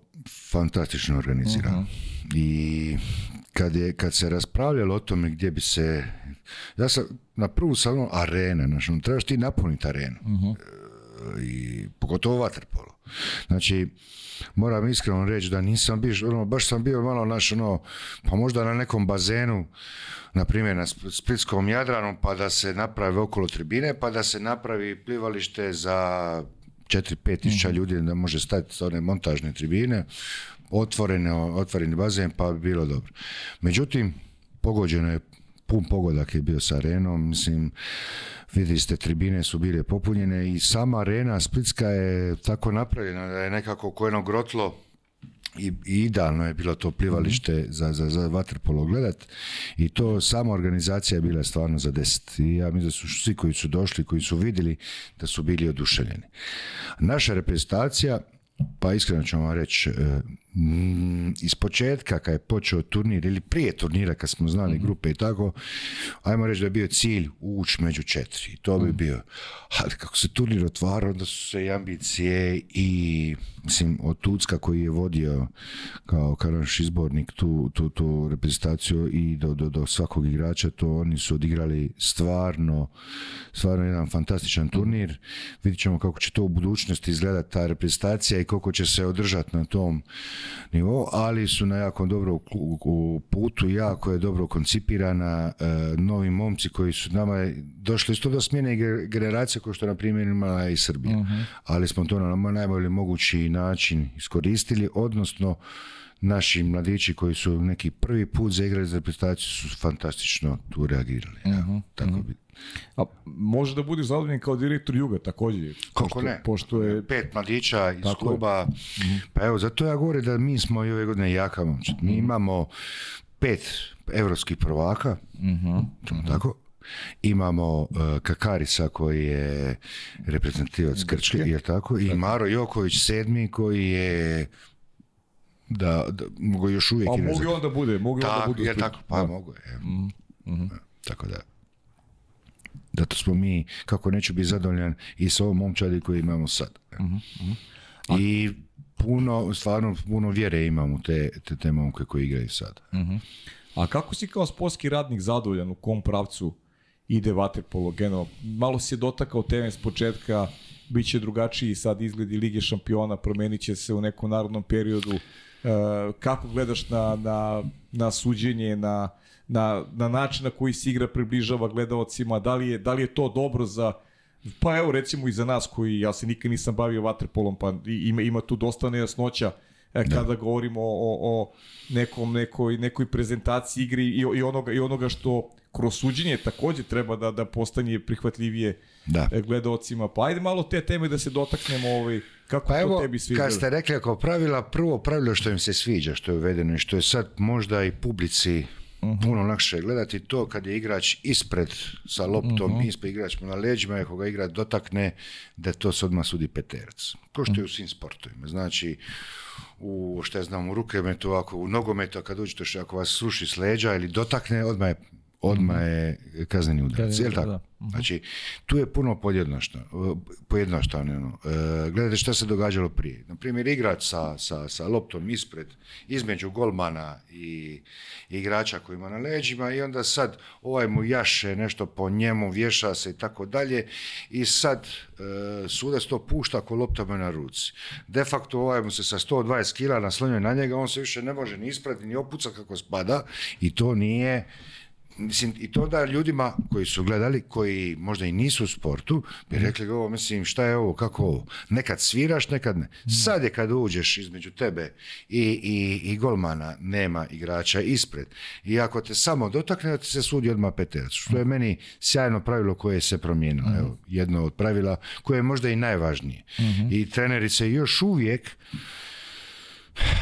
fantastično organizirano. Mhm. I kad, je, kad se raspravljalo o tome gdje bi se... Ja sam na prvu salonu arena, ono, trebaš ti napuniti arenu. Mhm. E, i pogotovo vaterpolo. Znači, moram iskreno reći da nisam bio, ono, baš sam bio malo naš, ono, pa možda na nekom bazenu, na primjer na Splitskom Jadranu, pa da se napravi okolo tribine, pa da se napravi plivalište za četiri, 5 tisuća mhm. ljudi da može stati sa one montažne tribine, otvorene, otvoreni bazen, pa bi bilo dobro. Međutim, pogođeno je pun pogodak je bio sa arenom, mislim, vidi ste, tribine su bile popunjene i sama arena Splitska je tako napravljena da je nekako ko grotlo i, i idealno je bilo to plivalište mhm. za, za, za vaterpolo gledat i to sama organizacija je bila stvarno za deset i ja mislim da su svi koji su došli, koji su vidjeli da su bili oduševljeni. Naša reprezentacija, pa iskreno ću vam reći, e, Mm, iz početka kad je počeo turnir ili prije turnira kad smo znali mhm. grupe i tako, ajmo reći da je bio cilj ući među četiri. To bi mhm. bio. Ali kako se turnir otvarao, onda su se i ambicije i mislim od Tucka koji je vodio kao karanš izbornik tu, tu, tu reprezentaciju i do, do, do, svakog igrača, to oni su odigrali stvarno, stvarno jedan fantastičan mhm. turnir. vidit ćemo kako će to u budućnosti izgledati ta reprezentacija i koliko će se održati na tom Nivo, ali su na jako dobro u putu, jako je dobro koncipirana, e, novi momci koji su nama došli iz do smjene generacije kao što na primjer imala i Srbija, mhm. ali smo to na najbolji mogući način iskoristili, odnosno naši mladići koji su neki prvi put zaigrali za reprezentaciju su fantastično tu reagirali. Uh-huh. Tako bi. A može da budi zadovoljan kao direktor Juga također. Kako ne? Pošto je... Pet mladića iz Tako kluba. Mhm. Pa evo, zato ja govorim da mi smo i ove godine jaka momčad. Mi mhm. imamo pet evropskih prvaka. Mhm. Tako? Imamo uh, Kakarisa koji je reprezentativac Grčke, je tako? I Maro Joković sedmi koji je da, da mogu još uvijek... Pa mogu onda bude, mogu tak, onda bude. tako, pa da. mogu je. Mhm, mhm. Tako da... Zato smo mi, kako neću biti zadovoljan i s ovom momčadi koju imamo sad. Mm I puno, stvarno puno vjere imam u te, te, te momke koji igraju sad. A kako si kao sportski radnik zadovoljan u kom pravcu ide vaterpolo Geno, Malo si je dotakao teme s početka, bit će drugačiji sad izgledi Lige šampiona, promijenit će se u nekom narodnom periodu. E, kako gledaš na, na, na suđenje, na, na, na način na koji se igra približava gledalcima, da li je, da li je to dobro za Pa evo recimo i za nas koji ja se nikad nisam bavio vaterpolom, pa ima, ima tu dosta nejasnoća e, kada govorimo o, o nekom, nekoj, nekoj prezentaciji igri i, i, onoga, i onoga što kroz suđenje takođe treba da, da postane prihvatljivije da. E, gledalcima. Pa ajde malo te teme da se dotaknemo ovaj, kako pa evo, tebi Kad ste rekli ako pravila, prvo pravilo što im se sviđa, što je uvedeno i što je sad možda i publici mhm. puno lakše gledati to kad je igrač ispred sa loptom, uh-huh. ispred igrač mu na leđima, ako ga igrač dotakne, da to se odmah sudi peterac. Ko što je mhm. u svim sportovima. Znači, u, šta znam, u rukometu, ako u nogometu, kad uđete, ako vas suši s leđa ili dotakne, odmah je odmah je kazneni udarac. Jel tako? Mhm. Znači, tu je puno e, pojednostavljeno. Ono. E, gledajte šta se događalo prije. Na primjer, igrač sa, sa, sa loptom ispred, između golmana i igrača koji ima na leđima i onda sad ovaj mu jaše nešto po njemu, vješa se i tako dalje i sad e, suda to pušta ako lopta na ruci. De facto ovaj mu se sa 120 kila naslonio na njega, on se više ne može ni isprati ni opucati kako spada i to nije mislim, i to da ljudima koji su gledali, koji možda i nisu u sportu, bi mhm. rekli ovo, mislim, šta je ovo, kako ovo? Nekad sviraš, nekad ne. Mhm. Sad je kad uđeš između tebe i, i, golmana, nema igrača ispred. I ako te samo dotakne, da ti se sudi odmah petelac. Što je mhm. meni sjajno pravilo koje se promijenilo. Evo, jedno od pravila koje je možda i najvažnije. I treneri se još uvijek,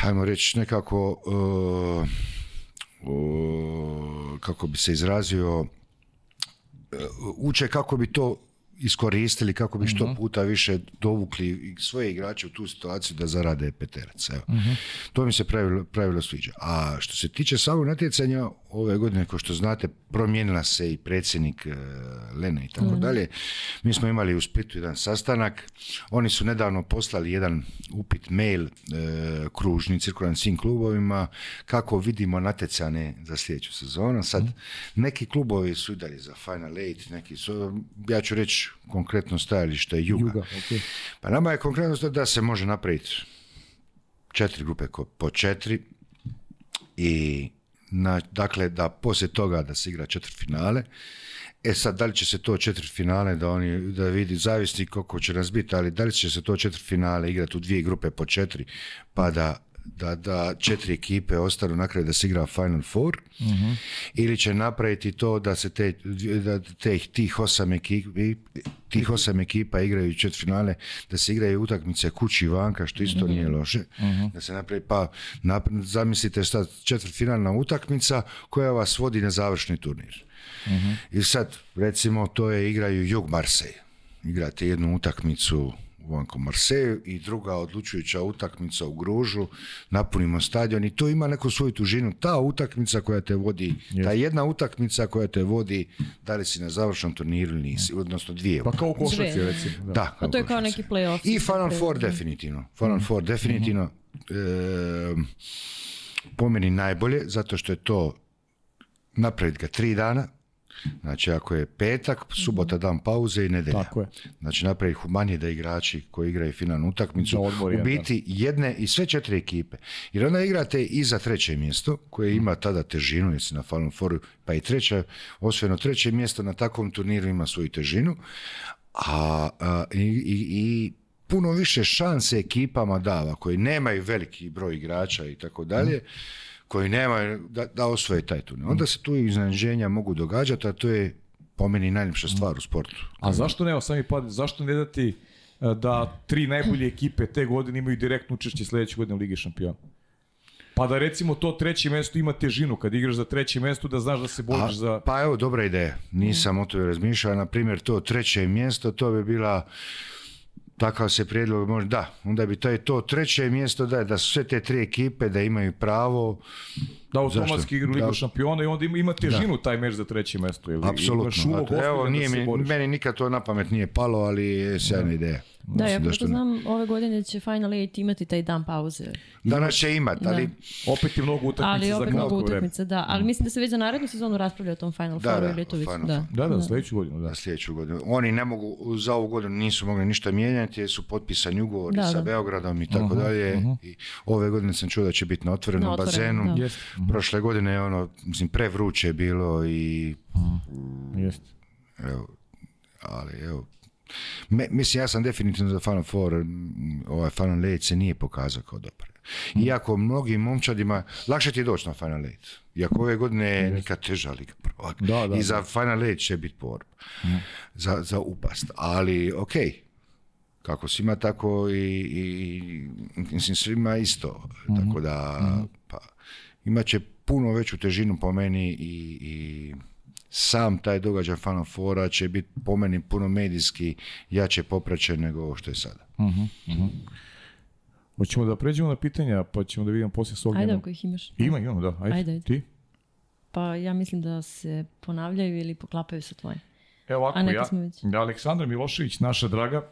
ajmo reći, nekako... Eh, kako bi se izrazio, e, uče kako bi to iskoristili, kako bi što mhm. puta više dovukli svoje igrače u tu situaciju da zarade peterac. Evo. Mhm. To mi se pravilo, pravilo sviđa. A što se tiče samog natjecanja, ove godine, kao što znate, promijenila se i predsjednik e, Lene i tako mm. dalje. Mi smo imali u Splitu jedan sastanak. Oni su nedavno poslali jedan upit mail e, kružnici kružni, cirkularnim svim klubovima, kako vidimo natjecanje za sljedeću sezonu. Sad, mm. neki klubovi su dalje za Final Eight, neki su, ja ću reći konkretno stajalište Juga. Juga Pa nama je konkretno da se može napraviti četiri grupe po četiri i na, dakle da poslije toga da se igra četiri finale. E sad, da li će se to četiri finale, da oni, da vidi, zavisni koliko će nas biti, ali da li će se to četiri finale igrati u dvije grupe po četiri, pa da da, da četiri ekipe ostanu na kraju da se igra Final Four ili će napraviti to da se te, da tih osam ekipi tih osam ekipa igraju finale, da se igraju utakmice kući i vanka, što isto nije loše. Da se napravi, pa nap, zamislite sad četvrtfinalna utakmica koja vas vodi na završni turnir. mm I sad, recimo, to je igraju Jug Marseille, Igrate jednu utakmicu Vanko Marseju i druga odlučujuća utakmica u Gružu, napunimo stadion i to ima neku svoju tužinu. Ta utakmica koja te vodi, ta jedna utakmica koja te vodi, da li si na završnom turniru ili nisi, odnosno dvije. Pa kao u košarci, recimo. Da, to je kao neki playoff. I Final Four definitivno. Final mhm. Four definitivno mm po meni najbolje, zato što je to napraviti ga tri dana, Znači, ako je petak, subota dan pauze i nedelja. Tako je. Znači, napravi ih da igrači koji igraju finalnu utakmicu u biti jedne i sve četiri ekipe. Jer onda igrate i za treće mjesto, koje mm. ima tada težinu, jer se na Final foru, pa i treće, osvojeno treće mjesto na takvom turniru ima svoju težinu. A, i, i, puno više šanse ekipama dava, koji nemaju veliki broj igrača i tako dalje, mm koji nema da, da osvoje taj turnir. Onda se tu iznenađenja mogu događati, a to je po meni najljepša stvar u sportu. A zašto ne, sami pad, zašto ne dati e, da tri najbolje ekipe te godine imaju direktno učešće sljedeće godine u Ligi šampiona? Pa da recimo to treće mesto ima težinu kad igraš za treće mesto da znaš da se boriš za... Pa evo dobra ideja, nisam o to razmišljao, na primjer to treće mjesto to bi bila takav se prijedlog može, da, onda bi je to treće mjesto da, da su sve te tri ekipe da imaju pravo da automatski igru Ligu šampiona i onda ima težinu taj meč za treće mjesto. Apsolutno. Evo, meni nikad to na pamet nije palo, ali je sjajna ideja. Da, ja što znam, ove godine će Final 8 imati taj dan pauze. Danas će imati, ali... Opet je mnogo utakmica ali za opet mnogo da. Ali mm. mislim da se već za narednu sezonu raspravlja o tom Final da, u da, Da. da, da, sljedeću godinu. Da. sljedeću godinu. Oni ne mogu, za ovu godinu nisu mogli ništa mijenjati jer su potpisani ugovori sa Beogradom i tako dalje. I ove godine sam čuo da će biti na otvorenom bazenu. Mhm. Prošle godine je ono, mislim, prevruće je bilo i... Mhm. Jeste. Evo, ali evo, me, mislim, ja sam definitivno za Final Four, ovaj Final Eight se nije pokazao kao dobar. Iako mnogim momčadima, lakše ti je doći na Final Eight. Iako ove godine je neka teža liga I za Final Eight će biti borba. Mm. Za, za upast. Ali, ok, kako svima, tako i, i mislim, svima isto. Mhm. Tako da, mhm. pa, imat će puno veću težinu po meni i, i sam taj događaj Fanofora će biti po meni puno medijski jače popraćen nego ovo što je sada. Uh-huh, Hoćemo da pređemo na pitanja, pa ćemo da vidimo poslije s ognjenom. Ajde, ako ih imaš. Ima, imamo, ono, da. Ajde. Ti? Pa ja mislim da se ponavljaju ili poklapaju sa tvojim. Evo ovako, ja, već... Aleksandra Milošević, naša draga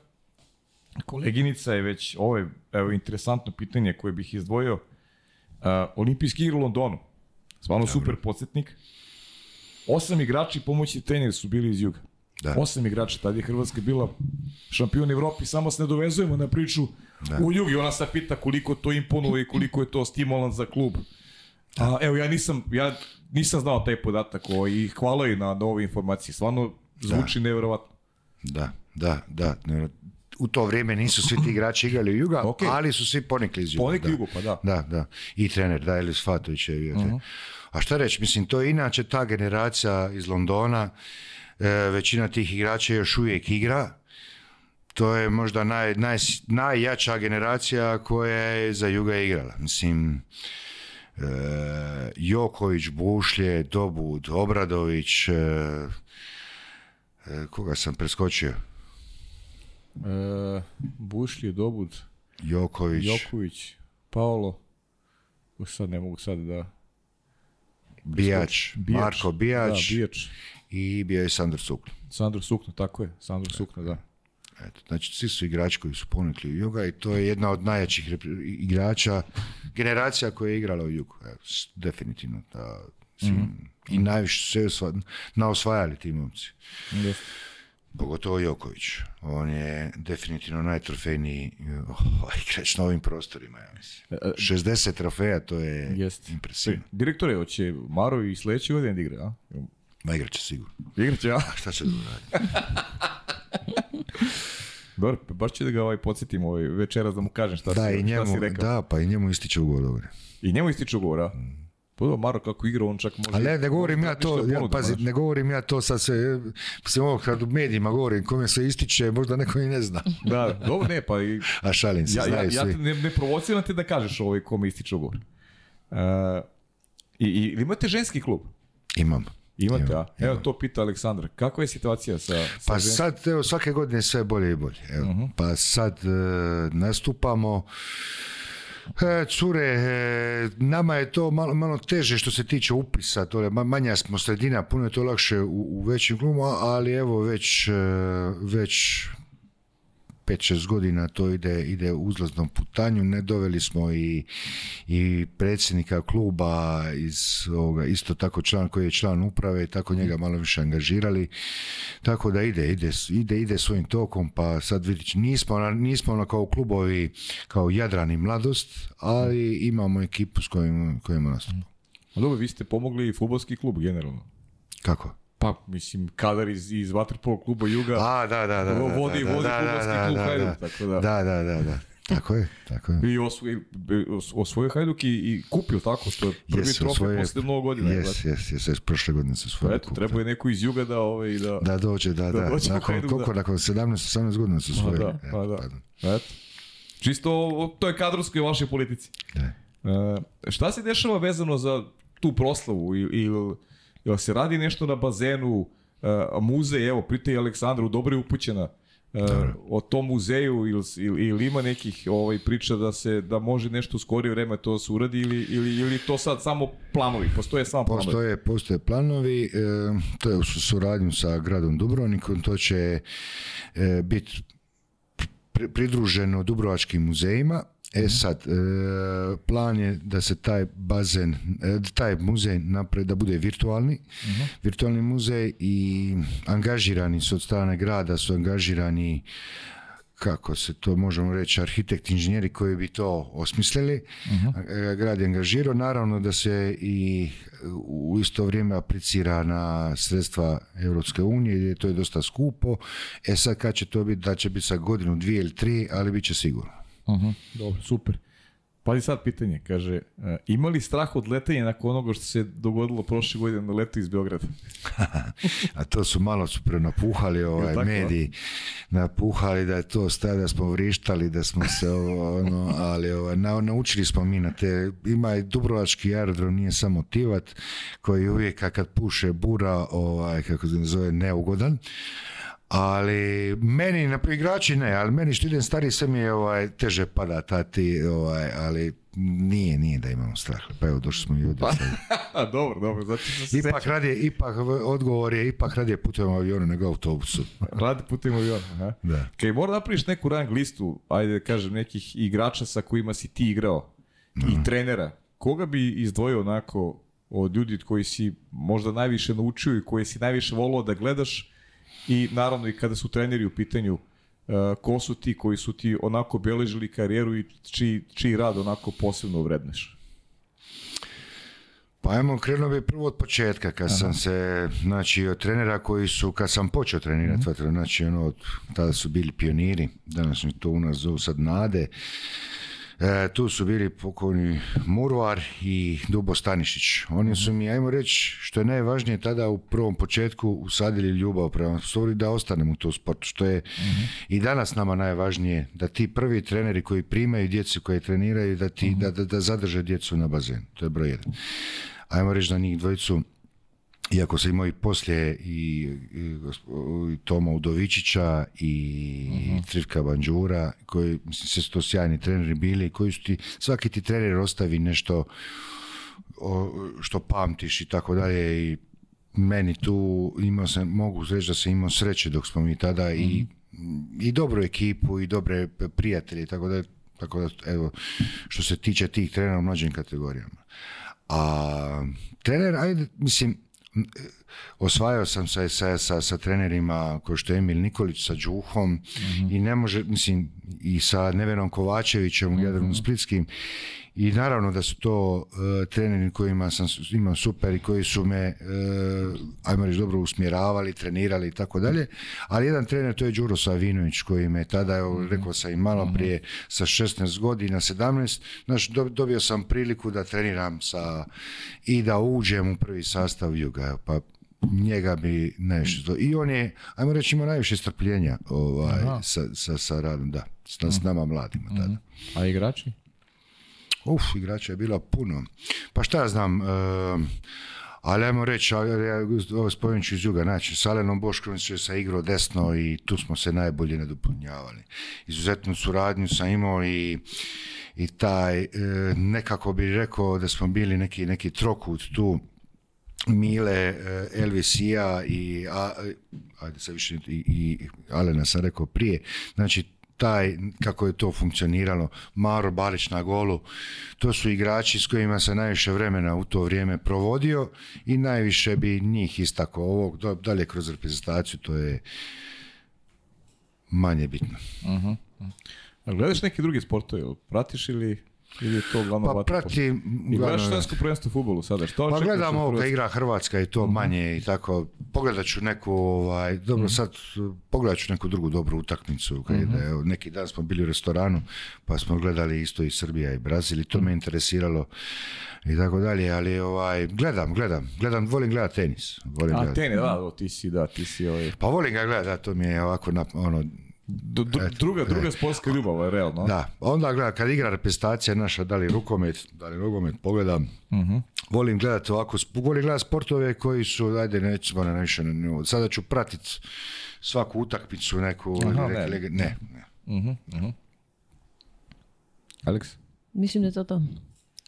koleginica je već, ovo evo, interesantno pitanje koje bih izdvojio, uh, olimpijski igru u Londonu. Stvarno super podsjetnik. Osam igrači pomoći trener su bili iz Juga. Da. Osam igrača, tad je Hrvatska bila šampion Evropi, samo se ne dovezujemo na priču da. u Jugi. Ona se pita koliko to imponuje i koliko je to stimulan za klub. A, evo, ja nisam, ja nisam znao taj podatak o, i hvala i na, na ove informacije. Stvarno zvuči da. nevjerovatno. Da, da, da. U to vrijeme nisu svi ti igrači igrali u Juga, ali su svi ponikli iz Juga. da. pa da. Da, da. I trener, da, Elis Fatović je bio uh a šta reći, mislim, to je inače ta generacija iz Londona, e, većina tih igrača još uvijek igra, to je možda naj, najjača generacija koja je za Juga igrala. Mislim, e, Joković, Bušlje, Dobud, Obradović, e, koga sam preskočio? E, Bušlje, Dobud, Joković, Joković Paolo, sad ne mogu sad da Bijač, Marko Bijač i bio je Sandro Sukno. Sandro Sukno, tako je, Sandro Sukno, da. Eto, znači, svi su igrači koji su ponikli u Juga i to je jedna od najjačih igrača, generacija koja je igrala u Jugu. Evo, definitivno. Da, mhm. I najviše se na naosvajali ti momci pogotovo Joković. On je definitivno najtrofejniji eh, ovaj, (laughs) igrač na ovim prostorima, ja mislim. 60 e, e, trofeja, to je jest. impresivno. E, direktore, hoće Maro i sledeći godine da igra, a? Ma igraće će sigurno. Igrat će, a? (laughs) Šta će mu raditi? (laughs) Dobro, pa baš ću da ga ovaj podsjetim ovaj večeras da mu kažem šta, da, si, i njemu, rekao. Da, pa i njemu ističe ugovor. dobro. I njemu ističe ugovor, a? Mm. Pa da, Maro kako igra, on čak može... Ali ne, govorim ja to, ja, pazi, ne govorim ja to, sad se, se ovo kad u medijima govorim, kome se ističe, možda neko i ne zna. Da, dobro, ne, pa (laughs) A šalim se, ja, znaju ja, ja, ne, ne provociram te da kažeš ovaj kome ističe ugovor. Uh, i, i, imate ženski klub? Imam. Imate, imam, a? Evo imam. to pita Aleksandar. Kakva je situacija sa, sa Pa sad, evo, svake godine sve bolje i bolje. Evo. Uh mhm. -huh. Pa sad e, nastupamo... E, cure, e, nama je to malo, malo teže što se tiče upisa, to manja smo sredina, puno je to lakše u, u većim klubima, ali evo već, e, već 5-6 godina to ide, ide uzlaznom putanju. Ne doveli smo i, i predsjednika kluba iz ovoga, isto tako član koji je član uprave i tako njega malo više angažirali. Tako da ide, ide, ide, ide svojim tokom pa sad vidiš, nismo, nismo ono kao klubovi kao jadrani Mladost, ali imamo ekipu s kojima nastupamo. Dobro, vi ste pomogli i futbolski klub generalno. Kako? Pa, mislim, kadar iz, iz kluba Juga A, da, da, da, vodi, da, da, vodi da, klub da, Hajduk, tako da. Da, da, da, da. Tako je, tako je. I osvojio, osvojio Hajduk i, i kupio tako, što je prvi yes, trofej osvoje... posle mnogo godina. Jesi yes, yes, yes, prošle godine se osvojio. Pa eto, treba je neko iz juga da... ove ovaj, i da, da dođe, da, da. da. nakon, Hajduk, koliko, da. nakon 17-18 godina se pa osvojio. Da, pa da, da. da. Eto. Čisto, to je kadrovsko i vašoj politici. Da. E, šta se dešava vezano za tu proslavu ili, ili Jel se radi nešto na bazenu, uh, muzej, evo, pritaj Aleksandru, dobro je upućena uh, o tom muzeju ili, ima nekih ovaj, priča da se da može nešto u skorije vreme to se uradi ili, ili, ili to sad samo planovi, postoje samo planovi? Postoje, postoje planovi, e, to je u suradnju sa gradom Dubrovnikom, to će e, biti pridruženo Dubrovačkim muzejima, E mhm. sad, e, plan je da se taj bazen, e, taj muzej napravi, da bude virtualni, mhm. virtualni muzej i angažirani su od strane grada, su angažirani kako se to možemo reći, arhitekt, inženjeri koji bi to osmislili. Mhm. E, grad je angažirao, naravno da se i u isto vrijeme aplicira na sredstva Europske unije, to je dosta skupo. E sad kad će to biti, da će biti sa godinu, dvije ili tri, ali bit će sigurno. Uh Dobro. Super. Pazi sad pitanje, kaže, e, ima li strah od letenja nakon onoga što se dogodilo prošle godine na letu iz Beograda? (laughs) A to su malo su prenapuhali ovaj, mediji, napuhali da je to stada da smo vrištali, da smo se ono, ali ovaj, naučili smo mi na te, ima i Dubrovački aerodrom, nije samo Tivat, koji uvijek kad puše bura, ovaj, kako se zove, neugodan, ali meni, na igrači ne, ali meni što idem stariji sve mi je ovaj, teže pada tati, ovaj, ali nije, nije da imamo strah. Pa evo, došli smo i ovdje. Pa, (laughs) dobro, dobro. znači se ipak, radije, ipak odgovor je, ipak radije putujemo avionu nego autobusu. (laughs) Radi putujemo avionu, ha? Da. Kaj mora napraviš neku rang listu, ajde kažem, nekih igrača sa kojima si ti igrao i mhm. trenera. Koga bi izdvojio onako od ljudi koji si možda najviše naučio i koje si najviše volio da gledaš, i naravno i kada su treneri u pitanju, uh, ko su ti koji su ti onako beležili karijeru i čiji, čiji rad onako posebno vredneš? Pa ajmo, krenuo bi prvo od početka, kad sam se, znači, od trenera koji su, kad sam počeo trenirati mm znači, ono, tada su bili pioniri, danas to u nas zovu sad nade, E, tu su bili pokojni Murvar i Dubo Stanišić. Oni su mi, ajmo reći, što je najvažnije tada u prvom početku usadili ljubav prema stvori da ostanem u sport, sportu, što je i danas nama najvažnije, da ti prvi treneri koji primaju djecu, koji treniraju, da, zadrže djecu na bazenu. To je broj jedan. Ajmo reći da njih dvojicu iako sam imao i poslije i, i, i Toma Udovičića i uh-huh. Trivka Banđura, koji mislim, se su to sjajni treneri bili, koji su ti, svaki ti trener ostavi nešto što pamtiš i tako dalje i meni tu imao sam, mogu reći da sam imao sreće dok smo mi tada i, mhm. i dobru ekipu i dobre prijatelje, tako da, tako da evo, što se tiče tih trenera u mlađim kategorijama. A trener, ajde, mislim, osvajao sam se sa, sa, sa trenerima kao što je Emil Nikolić, sa Đuhom mhm. i ne može, mislim, i sa Nevenom Kovačevićem, mm-hmm. Splitskim i naravno da su to e, treneri kojima sam imao super i koji su me e, ajmo reći dobro usmjeravali, trenirali i tako dalje, ali jedan trener to je Đuro Savinović koji me tada, evo, mhm. rekao sam i malo mhm. prije, sa 16 godina, 17, znači dobio sam priliku da treniram sa i da uđem u prvi sastav Juga, pa njega bi nešto. I on je, ajmo reći, ima najviše strpljenja ovaj, sa, sa, sa radom, da, s, s mhm. nama mladima tada. A igrači? Uf, igrača je bilo puno. Pa šta ja znam, e, ali ajmo reći, ja, ću iz juga, znači, s Alenom Boškovićem se igrao desno i tu smo se najbolje nadopunjavali. Izuzetnu suradnju sam imao i, i taj, e, nekako bi rekao da smo bili neki, neki trokut tu, Mile, e, Elvis i ja i, ajde sad više, i, i Alena sam rekao prije, znači taj, kako je to funkcioniralo, Maro Barić na golu, to su igrači s kojima se najviše vremena u to vrijeme provodio i najviše bi njih istako ovog, dalje kroz reprezentaciju, to je manje bitno. Uh mhm. -huh. Gledaš neki drugi sportove, pratiš ili ili je to glavno pa prati... je prvenstvo u futbolu sada? Što pa gledam ovo igra Hrvatska i to mhm. manje i tako. Pogledat ću neku, ovaj, dobro mhm. sad, pogledat ću neku drugu dobru utakmicu. Kad mm je, neki dan smo bili u restoranu pa smo gledali isto i Srbija i Brazil i to me mhm. interesiralo i tako dalje, ali ovaj, gledam, gledam, gledam, volim gledati tenis. Volim A tenis, da, ti si, da, ti si ovaj... Pa volim ga gledati, to mi je ovako, na, ono, druga, druga sportska ljubava je realno. Da, onda gleda, kad igra reprezentacija naša, da li rukomet, da li nogomet, pogledam, uh volim gledati ovako, volim gledati sportove koji su, ajde, nećemo na nju, sada ću pratit svaku utakmicu, neku, Aha, ne, ne. ne. Mhm, mhm. Alex? Mislim da je to to.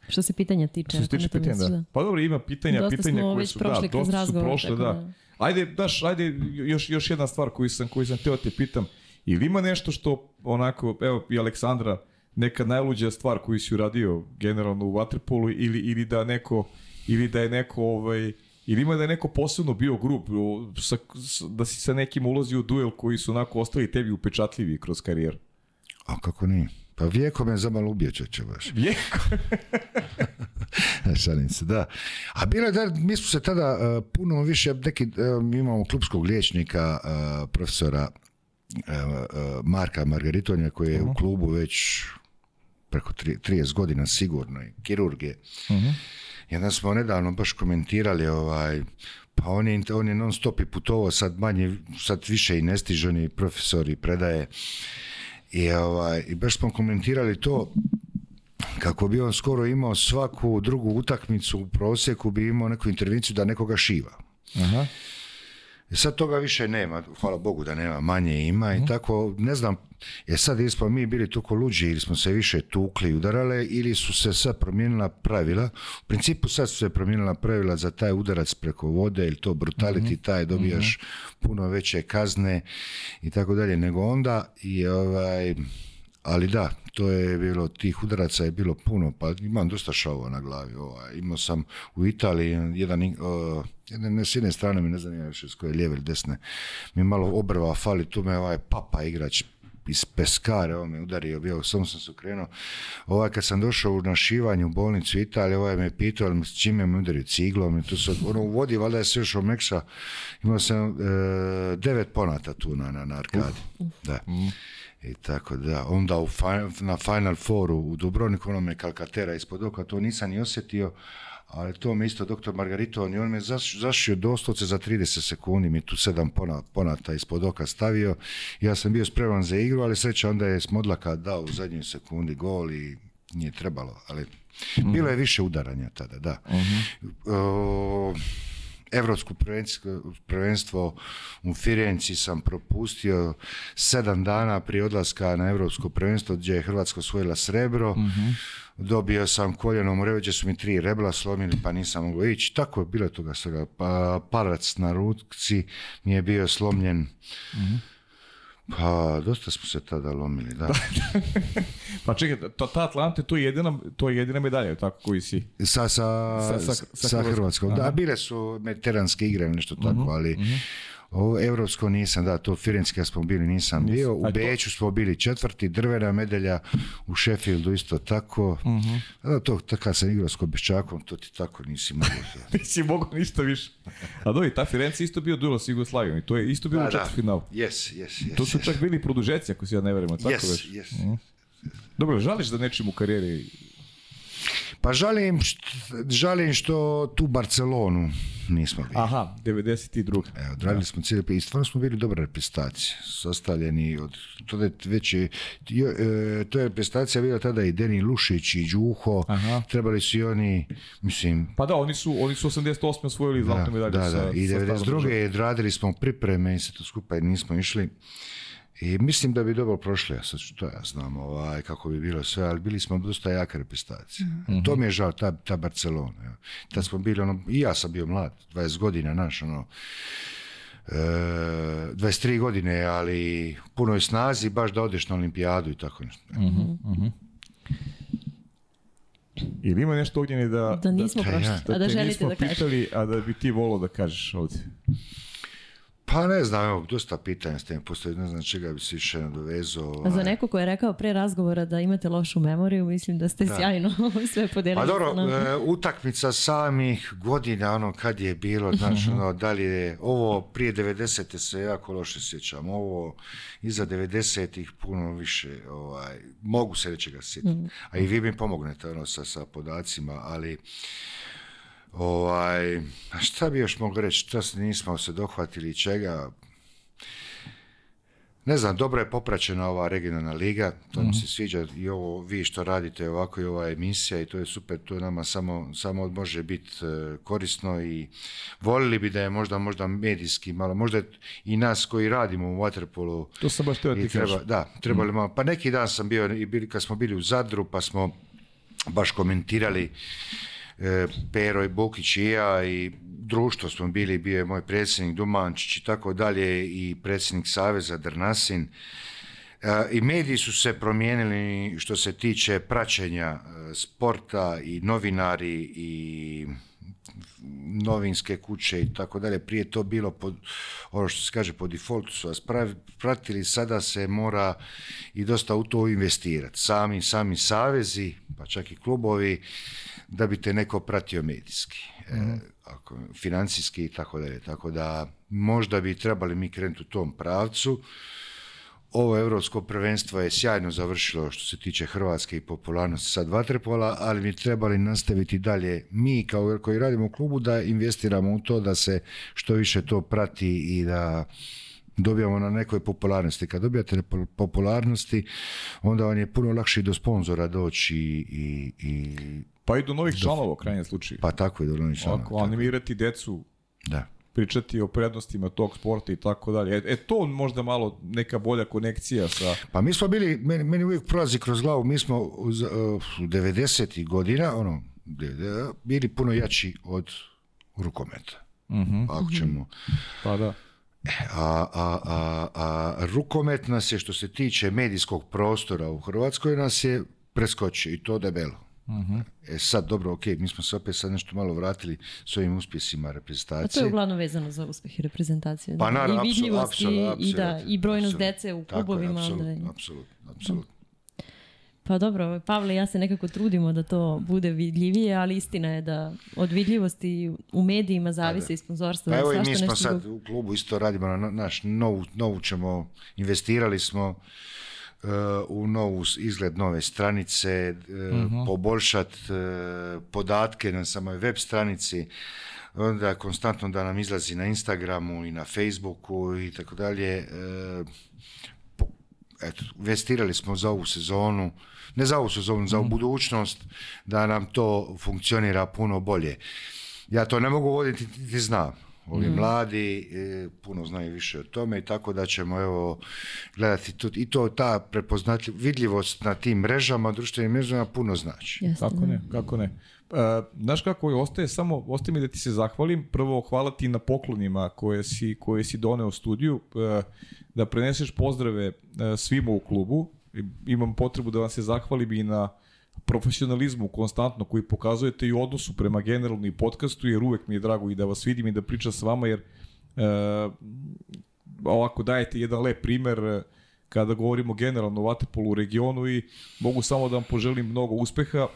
Što se pitanja tiče. Što se tiče pitanja, da. Pa dobro, ima pitanja, dosta pitanja smo koje su, da, dosta su prošle, da. Ajde, daš, ajde, još, još jedna stvar koju sam, koju sam teo te pitam. Ili ima nešto što onako, evo i Aleksandra, neka najluđa stvar koju si uradio generalno u Waterpolu ili, ili da neko ili da je neko ovaj, ili ima da je neko posebno bio grup sa, da si sa nekim ulazio u duel koji su onako ostali tebi upečatljivi kroz karijer? a kako nije pa vijeko me malo ubio će baš vijeko (laughs) (laughs) šalim se da a bilo je da mi smo se tada e, puno više neki e, imamo klubskog liječnika e, profesora E, Marka Margaritonja koji je u mhm. klubu već preko 30 godina sigurno i kirurg mhm. I smo nedavno baš komentirali ovaj, pa on je, on je non stop i putovao, sad manje, sad više i nestiženi profesori predaje. I, ovaj, I baš smo komentirali to kako bi on skoro imao svaku drugu utakmicu u prosjeku bi imao neku intervenciju da nekoga šiva. I sad toga više nema, hvala Bogu da nema, manje ima i mhm. tako, ne znam, je sad ili mi bili toliko luđi ili smo se više tukli i udarale ili su se sad promijenila pravila, u principu sad su se promijenila pravila za taj udarac preko vode ili to brutality, mhm. taj dobijaš mhm. puno veće kazne i tako dalje nego onda i ovaj, ali da, to je bilo, tih udaraca je bilo puno, pa imam dosta šava na glavi. Ovaj. Imao sam u Italiji jedan, uh, s jedne strane mi ne znam više s koje lijeve ili desne, mi malo obrva fali, tu me ovaj papa igrač iz Peskare, on me udario, bio, samo sam se okrenuo. Ovaj, kad sam došao u našivanju u bolnicu Italije, ovaj me pitao, s čime me udario ciglom, i se, ono, u vodi, valjda je se još omekša, imao sam e, devet ponata tu na, na, arkadi. Da. Mm i tako da. Onda u, na Final Fouru u Dubrovniku, ono me kalkatera ispod oka, to nisam ni osjetio, ali to me isto doktor Margarito, on, on me zašio doslovce za 30 sekundi, mi tu sedam ponata, ispod oka stavio. Ja sam bio spreman za igru, ali sreća onda je Smodlaka dao u zadnjoj sekundi gol i nije trebalo, ali mhm. bilo je više udaranja tada, da. Mhm. Evropsku prvenstvo, u Firenci sam propustio sedam dana prije odlaska na Europsko prvenstvo gdje je Hrvatska osvojila srebro. Mhm. Dobio sam koljenom reveđe su mi tri rebla slomili pa nisam mogao ići. Tako je bilo toga svega. Pa, palac na ruci mi je bio slomljen. Mhm. Pa, dosta smo se tada lomili, da. (laughs) pa čekaj, to, ta to je to jedina, to je jedina medalja, tako koji si? Sa, sa, sa, sa Hrvatskom, da, bile su mediteranske igre, nešto tako, mhm, ali... Mhm. Ovo evropsko nisam, da, to Firenske smo bili, nisam bio. U Beću smo bili četvrti, drvena medelja, u Sheffieldu isto tako. uh mhm. Da, to, tako sam igrao s to ti tako nisi mogu. (laughs) nisi mogu ništa više. A do, i ta Firenze isto bio duelo s Jugoslavijom i to je isto bilo Da, Yes, yes, yes, to su čak bili produžeci, ako si ja ne verujem. Tako već. yes. Mhm. Dobro, žališ da nečim u karijeri pa žalim, žalim što tu Barcelonu nismo bili. Aha, 92. Evo, odradili smo cijeli i stvarno smo bili dobra reprezentacija. Sastavljeni od, to je već e, to je reprezentacija bila tada i Deni Lušić i Đuho, Aha. trebali su i oni, mislim... Pa da, oni su, oni su 88. osvojili zlatnu medalju. Da, da, sa, i 92. odradili smo pripreme i se to skupaj i nismo išli. I mislim da bi dobro prošli, sad što ja znam ovaj, kako bi bilo sve, ali bili smo dosta jaka reprezentacija. Mhm. To mi je žao, ta, ta Barcelona. Ja. Tad smo bili, ono, i ja sam bio mlad, 20 godina, naš, ono, e, 23 godine, ali puno je snazi baš da odeš na olimpijadu i tako nešto. Mm-hmm. Ili ima nešto ognjeni da... Da da, nismo da pitali, a da bi ti volio da kažeš ovdje? Pa ne znam, dosta pitanja ste mi postavili ne znam čega bi se više nadovezao. Za ovaj. neko ko je rekao pre razgovora da imate lošu memoriju, mislim da ste sjajno (laughs) sve podelili. Pa dobro, e, utakmica samih godina, ono kad je bilo, znači, ono, da li je ovo prije 90. se jako loše sjećam, ovo iza 90. puno više, ovaj, mogu se ga sjetiti. Mm. A i vi mi pomognete ono, sa, sa podacima, ali Ovaj, šta bi još mogu reći, šta se nismo se dohvatili čega, ne znam, dobro je popraćena ova regionalna liga, to mi se mhm. sviđa i ovo vi što radite ovako i ova emisija i to je super, to nama samo, samo može biti e, korisno i volili bi da je možda možda medijski malo, možda i nas koji radimo u waterpolu. To sam baš treba, Da, trebali mm pa neki dan sam bio i bili, kad smo bili u Zadru pa smo baš komentirali E, Pero i i ja i društvo smo bili, bio je moj predsjednik Dumančić i tako dalje i predsjednik Saveza Drnasin. E, I mediji su se promijenili što se tiče praćenja e, sporta i novinari i novinske kuće i tako dalje. Prije to bilo ono što se kaže, po defaultu su vas pratili, sada se mora i dosta u to investirati. Sami, sami savezi, pa čak i klubovi da bi te neko pratio medijski, e, mhm. financijski i tako dalje. Tako da možda bi trebali mi krenuti u tom pravcu. Ovo Evropsko prvenstvo je sjajno završilo što se tiče Hrvatske i popularnosti dva trepola, ali bi trebali nastaviti dalje mi kao koji radimo u klubu da investiramo u to da se što više to prati i da dobijamo na nekoj popularnosti. Kad dobijate popularnosti, onda vam je puno lakše do sponzora doći i pa i do novih članova u krajnjem slučaju. Pa tako i do novih članova. animirati decu, da. pričati o prednostima tog sporta i tako dalje. E, e to možda malo neka bolja konekcija sa... Pa mi smo bili, meni, uvijek prolazi kroz glavu, mi smo u, u 90. godina, ono, bili puno jači od rukometa. Uh Ako ćemo... Pa da. E, a, a, a, a rukomet nas je, što se tiče medijskog prostora u Hrvatskoj, nas je preskočio i to debelo uh E sad, dobro, ok, mi smo se opet sad nešto malo vratili s ovim uspjesima reprezentacije. A to je uglavnom vezano za uspjehe reprezentacije. Pa naravno, I vidljivost apsolutno, i, i, da, i brojnost dece u klubovima. Tako apsolutno, apsolutno. Pa dobro, ovaj, Pavle ja se nekako trudimo da to bude vidljivije, ali istina je da od vidljivosti u medijima pa zavise i sponzorstva. Pa evo i mi smo sad u klubu isto radimo na naš, novu, novu ćemo, investirali smo, u novu izgled nove stranice, e, mhm. poboljšati e, podatke na samoj web stranici, onda konstantno da nam izlazi na Instagramu i na Facebooku i tako dalje. E, eto, investirali smo za ovu sezonu, ne za ovu sezonu, za ovu mhm. budućnost, da nam to funkcionira puno bolje. Ja to ne mogu voditi, ti znam Ovi mhm. mladi e, puno znaju više o tome i tako da ćemo evo gledati i to ta prepoznatljiv vidljivost na tim mrežama, društvenim mrežama puno znači. Kako ne, kako ne. e, znaš kako je, ostaje samo, ostaje mi da ti se zahvalim. Prvo, hvala ti na poklonima koje si, koje si doneo u studiju, e, da preneseš pozdrave e, svima u klubu. Imam potrebu da vam se zahvalim i na profesionalizmu konstantno koji pokazujete i odnosu prema generalnom i podcastu, jer uvek mi je drago i da vas vidim i da pričam s vama, jer e, ovako dajete jedan lep primer e, kada govorimo generalno o Vatepolu u regionu i mogu samo da vam poželim mnogo uspeha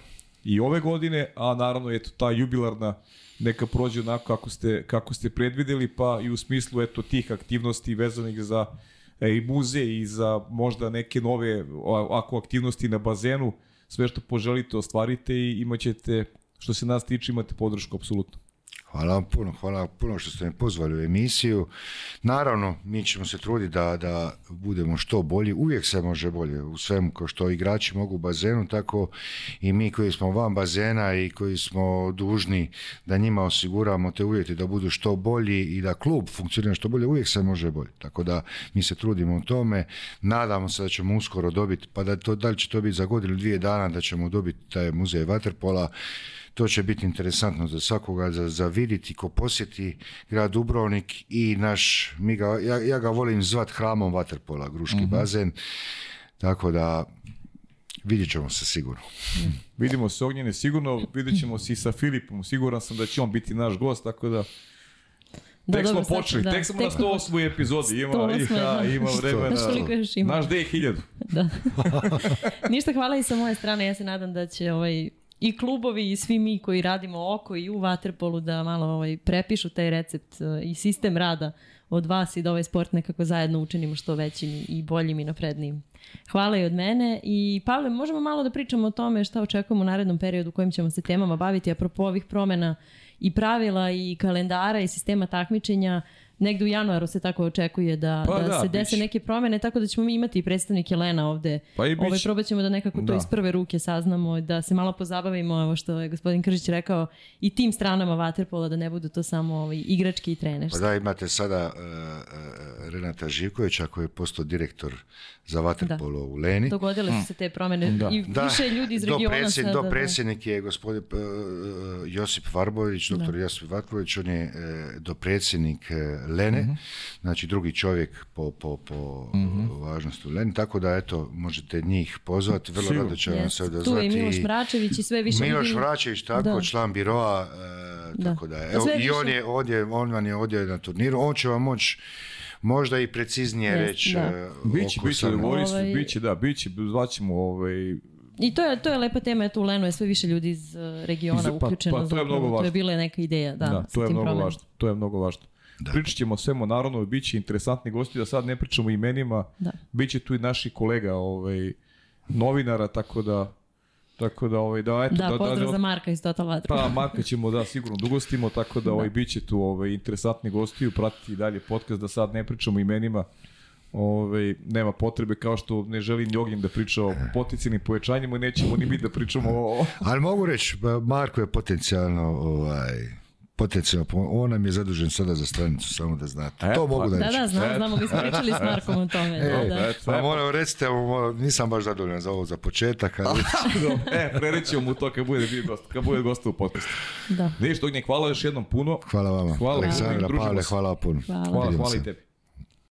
i ove godine, a naravno eto ta jubilarna neka prođe onako kako ste, kako ste predvideli, pa i u smislu eto tih aktivnosti vezanih za e, i muze i za možda neke nove ako aktivnosti na bazenu, sve što poželite ostvarite i imaćete, što se nas tiče, imate podršku, apsolutno. Hvala vam puno, hvala vam puno što ste me pozvali u emisiju. Naravno, mi ćemo se truditi da, da budemo što bolji, uvijek se može bolje u svemu, kao što igrači mogu u bazenu, tako i mi koji smo van bazena i koji smo dužni da njima osiguramo te uvjeti da budu što bolji i da klub funkcionira što bolje, uvijek se može bolje. Tako da mi se trudimo u tome, nadamo se da ćemo uskoro dobiti, pa da, to, da li će to biti za godinu dvije dana da ćemo dobiti taj muzej Vaterpola, to će biti interesantno za svakoga za, za vidjeti ko posjeti grad Dubrovnik i naš, mi ga, ja, ja, ga volim zvat hramom Vaterpola, Gruški mhm. bazen, tako da vidjet ćemo se sigurno. Mm. Vidimo se Ognjene sigurno, vidjet ćemo se i sa Filipom, siguran sam da će on biti naš gost, tako da da, tek smo počeli, da, tek smo tek na 108. epizodi, ima, ima vremena. Naš D1000. (laughs) Ništa, hvala i sa moje strane, ja se nadam da će ovaj i klubovi i svi mi koji radimo oko i u vaterpolu da malo ovaj, prepišu taj recept eh, i sistem rada od vas i da ovaj sport nekako zajedno učinimo što većim i boljim i naprednijim. Hvala i od mene i Pavle, možemo malo da pričamo o tome šta očekujemo u narednom periodu u kojem ćemo se temama baviti apropo ovih promena i pravila i kalendara i sistema takmičenja negde u januaru se tako očekuje da, pa da, se dese neke promene, tako da ćemo mi imati i predstavnike Lena ovde. Pa ovaj, probat ćemo da nekako to iz prve ruke saznamo, da se malo pozabavimo, što je gospodin Kržić rekao, i tim stranama Vaterpola, da ne budu to samo ovi ovaj, igrački i trener. Pa da, imate sada e, e, Renata Živkovića koji je postao direktor za Vaterpolo u Leni. Dogodile su se te promene i više ljudi iz regiona. Do, predsjed, do predsjednik je gospodin e, Josip Varbović, doktor da. Josip Varbović, on je uh, do predsjednik Lene, mhm. znači drugi čovjek po, po, po mhm. važnosti Lene. tako da eto, možete njih pozvati, vrlo rado će vam se odazvati. Tu je Miloš i sve više. Miloš Mračević, tako, da. član biroa, e, tako da, evo, i on je ovdje, on vam je ovdje na turniru, on će vam moći možda i preciznije yes, reći. Biće, biće, ovaj... biće, da, biće, zvaćemo ovaj, i to je, to je lepa tema, eto u Lenu je sve više ljudi iz e, regiona pa, uključeno, pa, to, je mnogo važno. to je bila neka ideja, da, da to je mnogo to je mnogo važno. Da. Pričat ćemo svemu, naravno, bit će interesantni gosti, da sad ne pričamo imenima, da. bit će tu i naših kolega, ovaj, novinara, tako da Tako da, ovaj, da, da, pozdrav da, za Marka iz Total Pa, Marka ćemo, da, sigurno dugostimo, tako da, ovaj, bit će tu ovaj, interesantni gostiju, pratiti dalje podcast, da sad ne pričamo imenima, Ove, ovaj, nema potrebe kao što ne želim Njogin da priča o eh. potencijalnim povećanjima i nećemo ni mi da pričamo o... Ali mogu reći, Marko je potencijalno ovaj, potencijalno on nam je zadužen sada za stranicu, samo da znate. E, to pa- mogu da reći. Da, da, znamo, znamo, mi smo pričali s Markom o tome. E, da, da. E, pa, e, pa moram reći, nisam baš zadovoljan za ovo za početak, ali... (laughs) e, prereći mu to kad bude, gost, kad bude gost u podcastu. Da. Ništa, Ognjen, hvala još jednom puno. Hvala vama. Hvala, Aleksandra, Pavle, hvala puno. Hvala, hvala, hvala i tebi.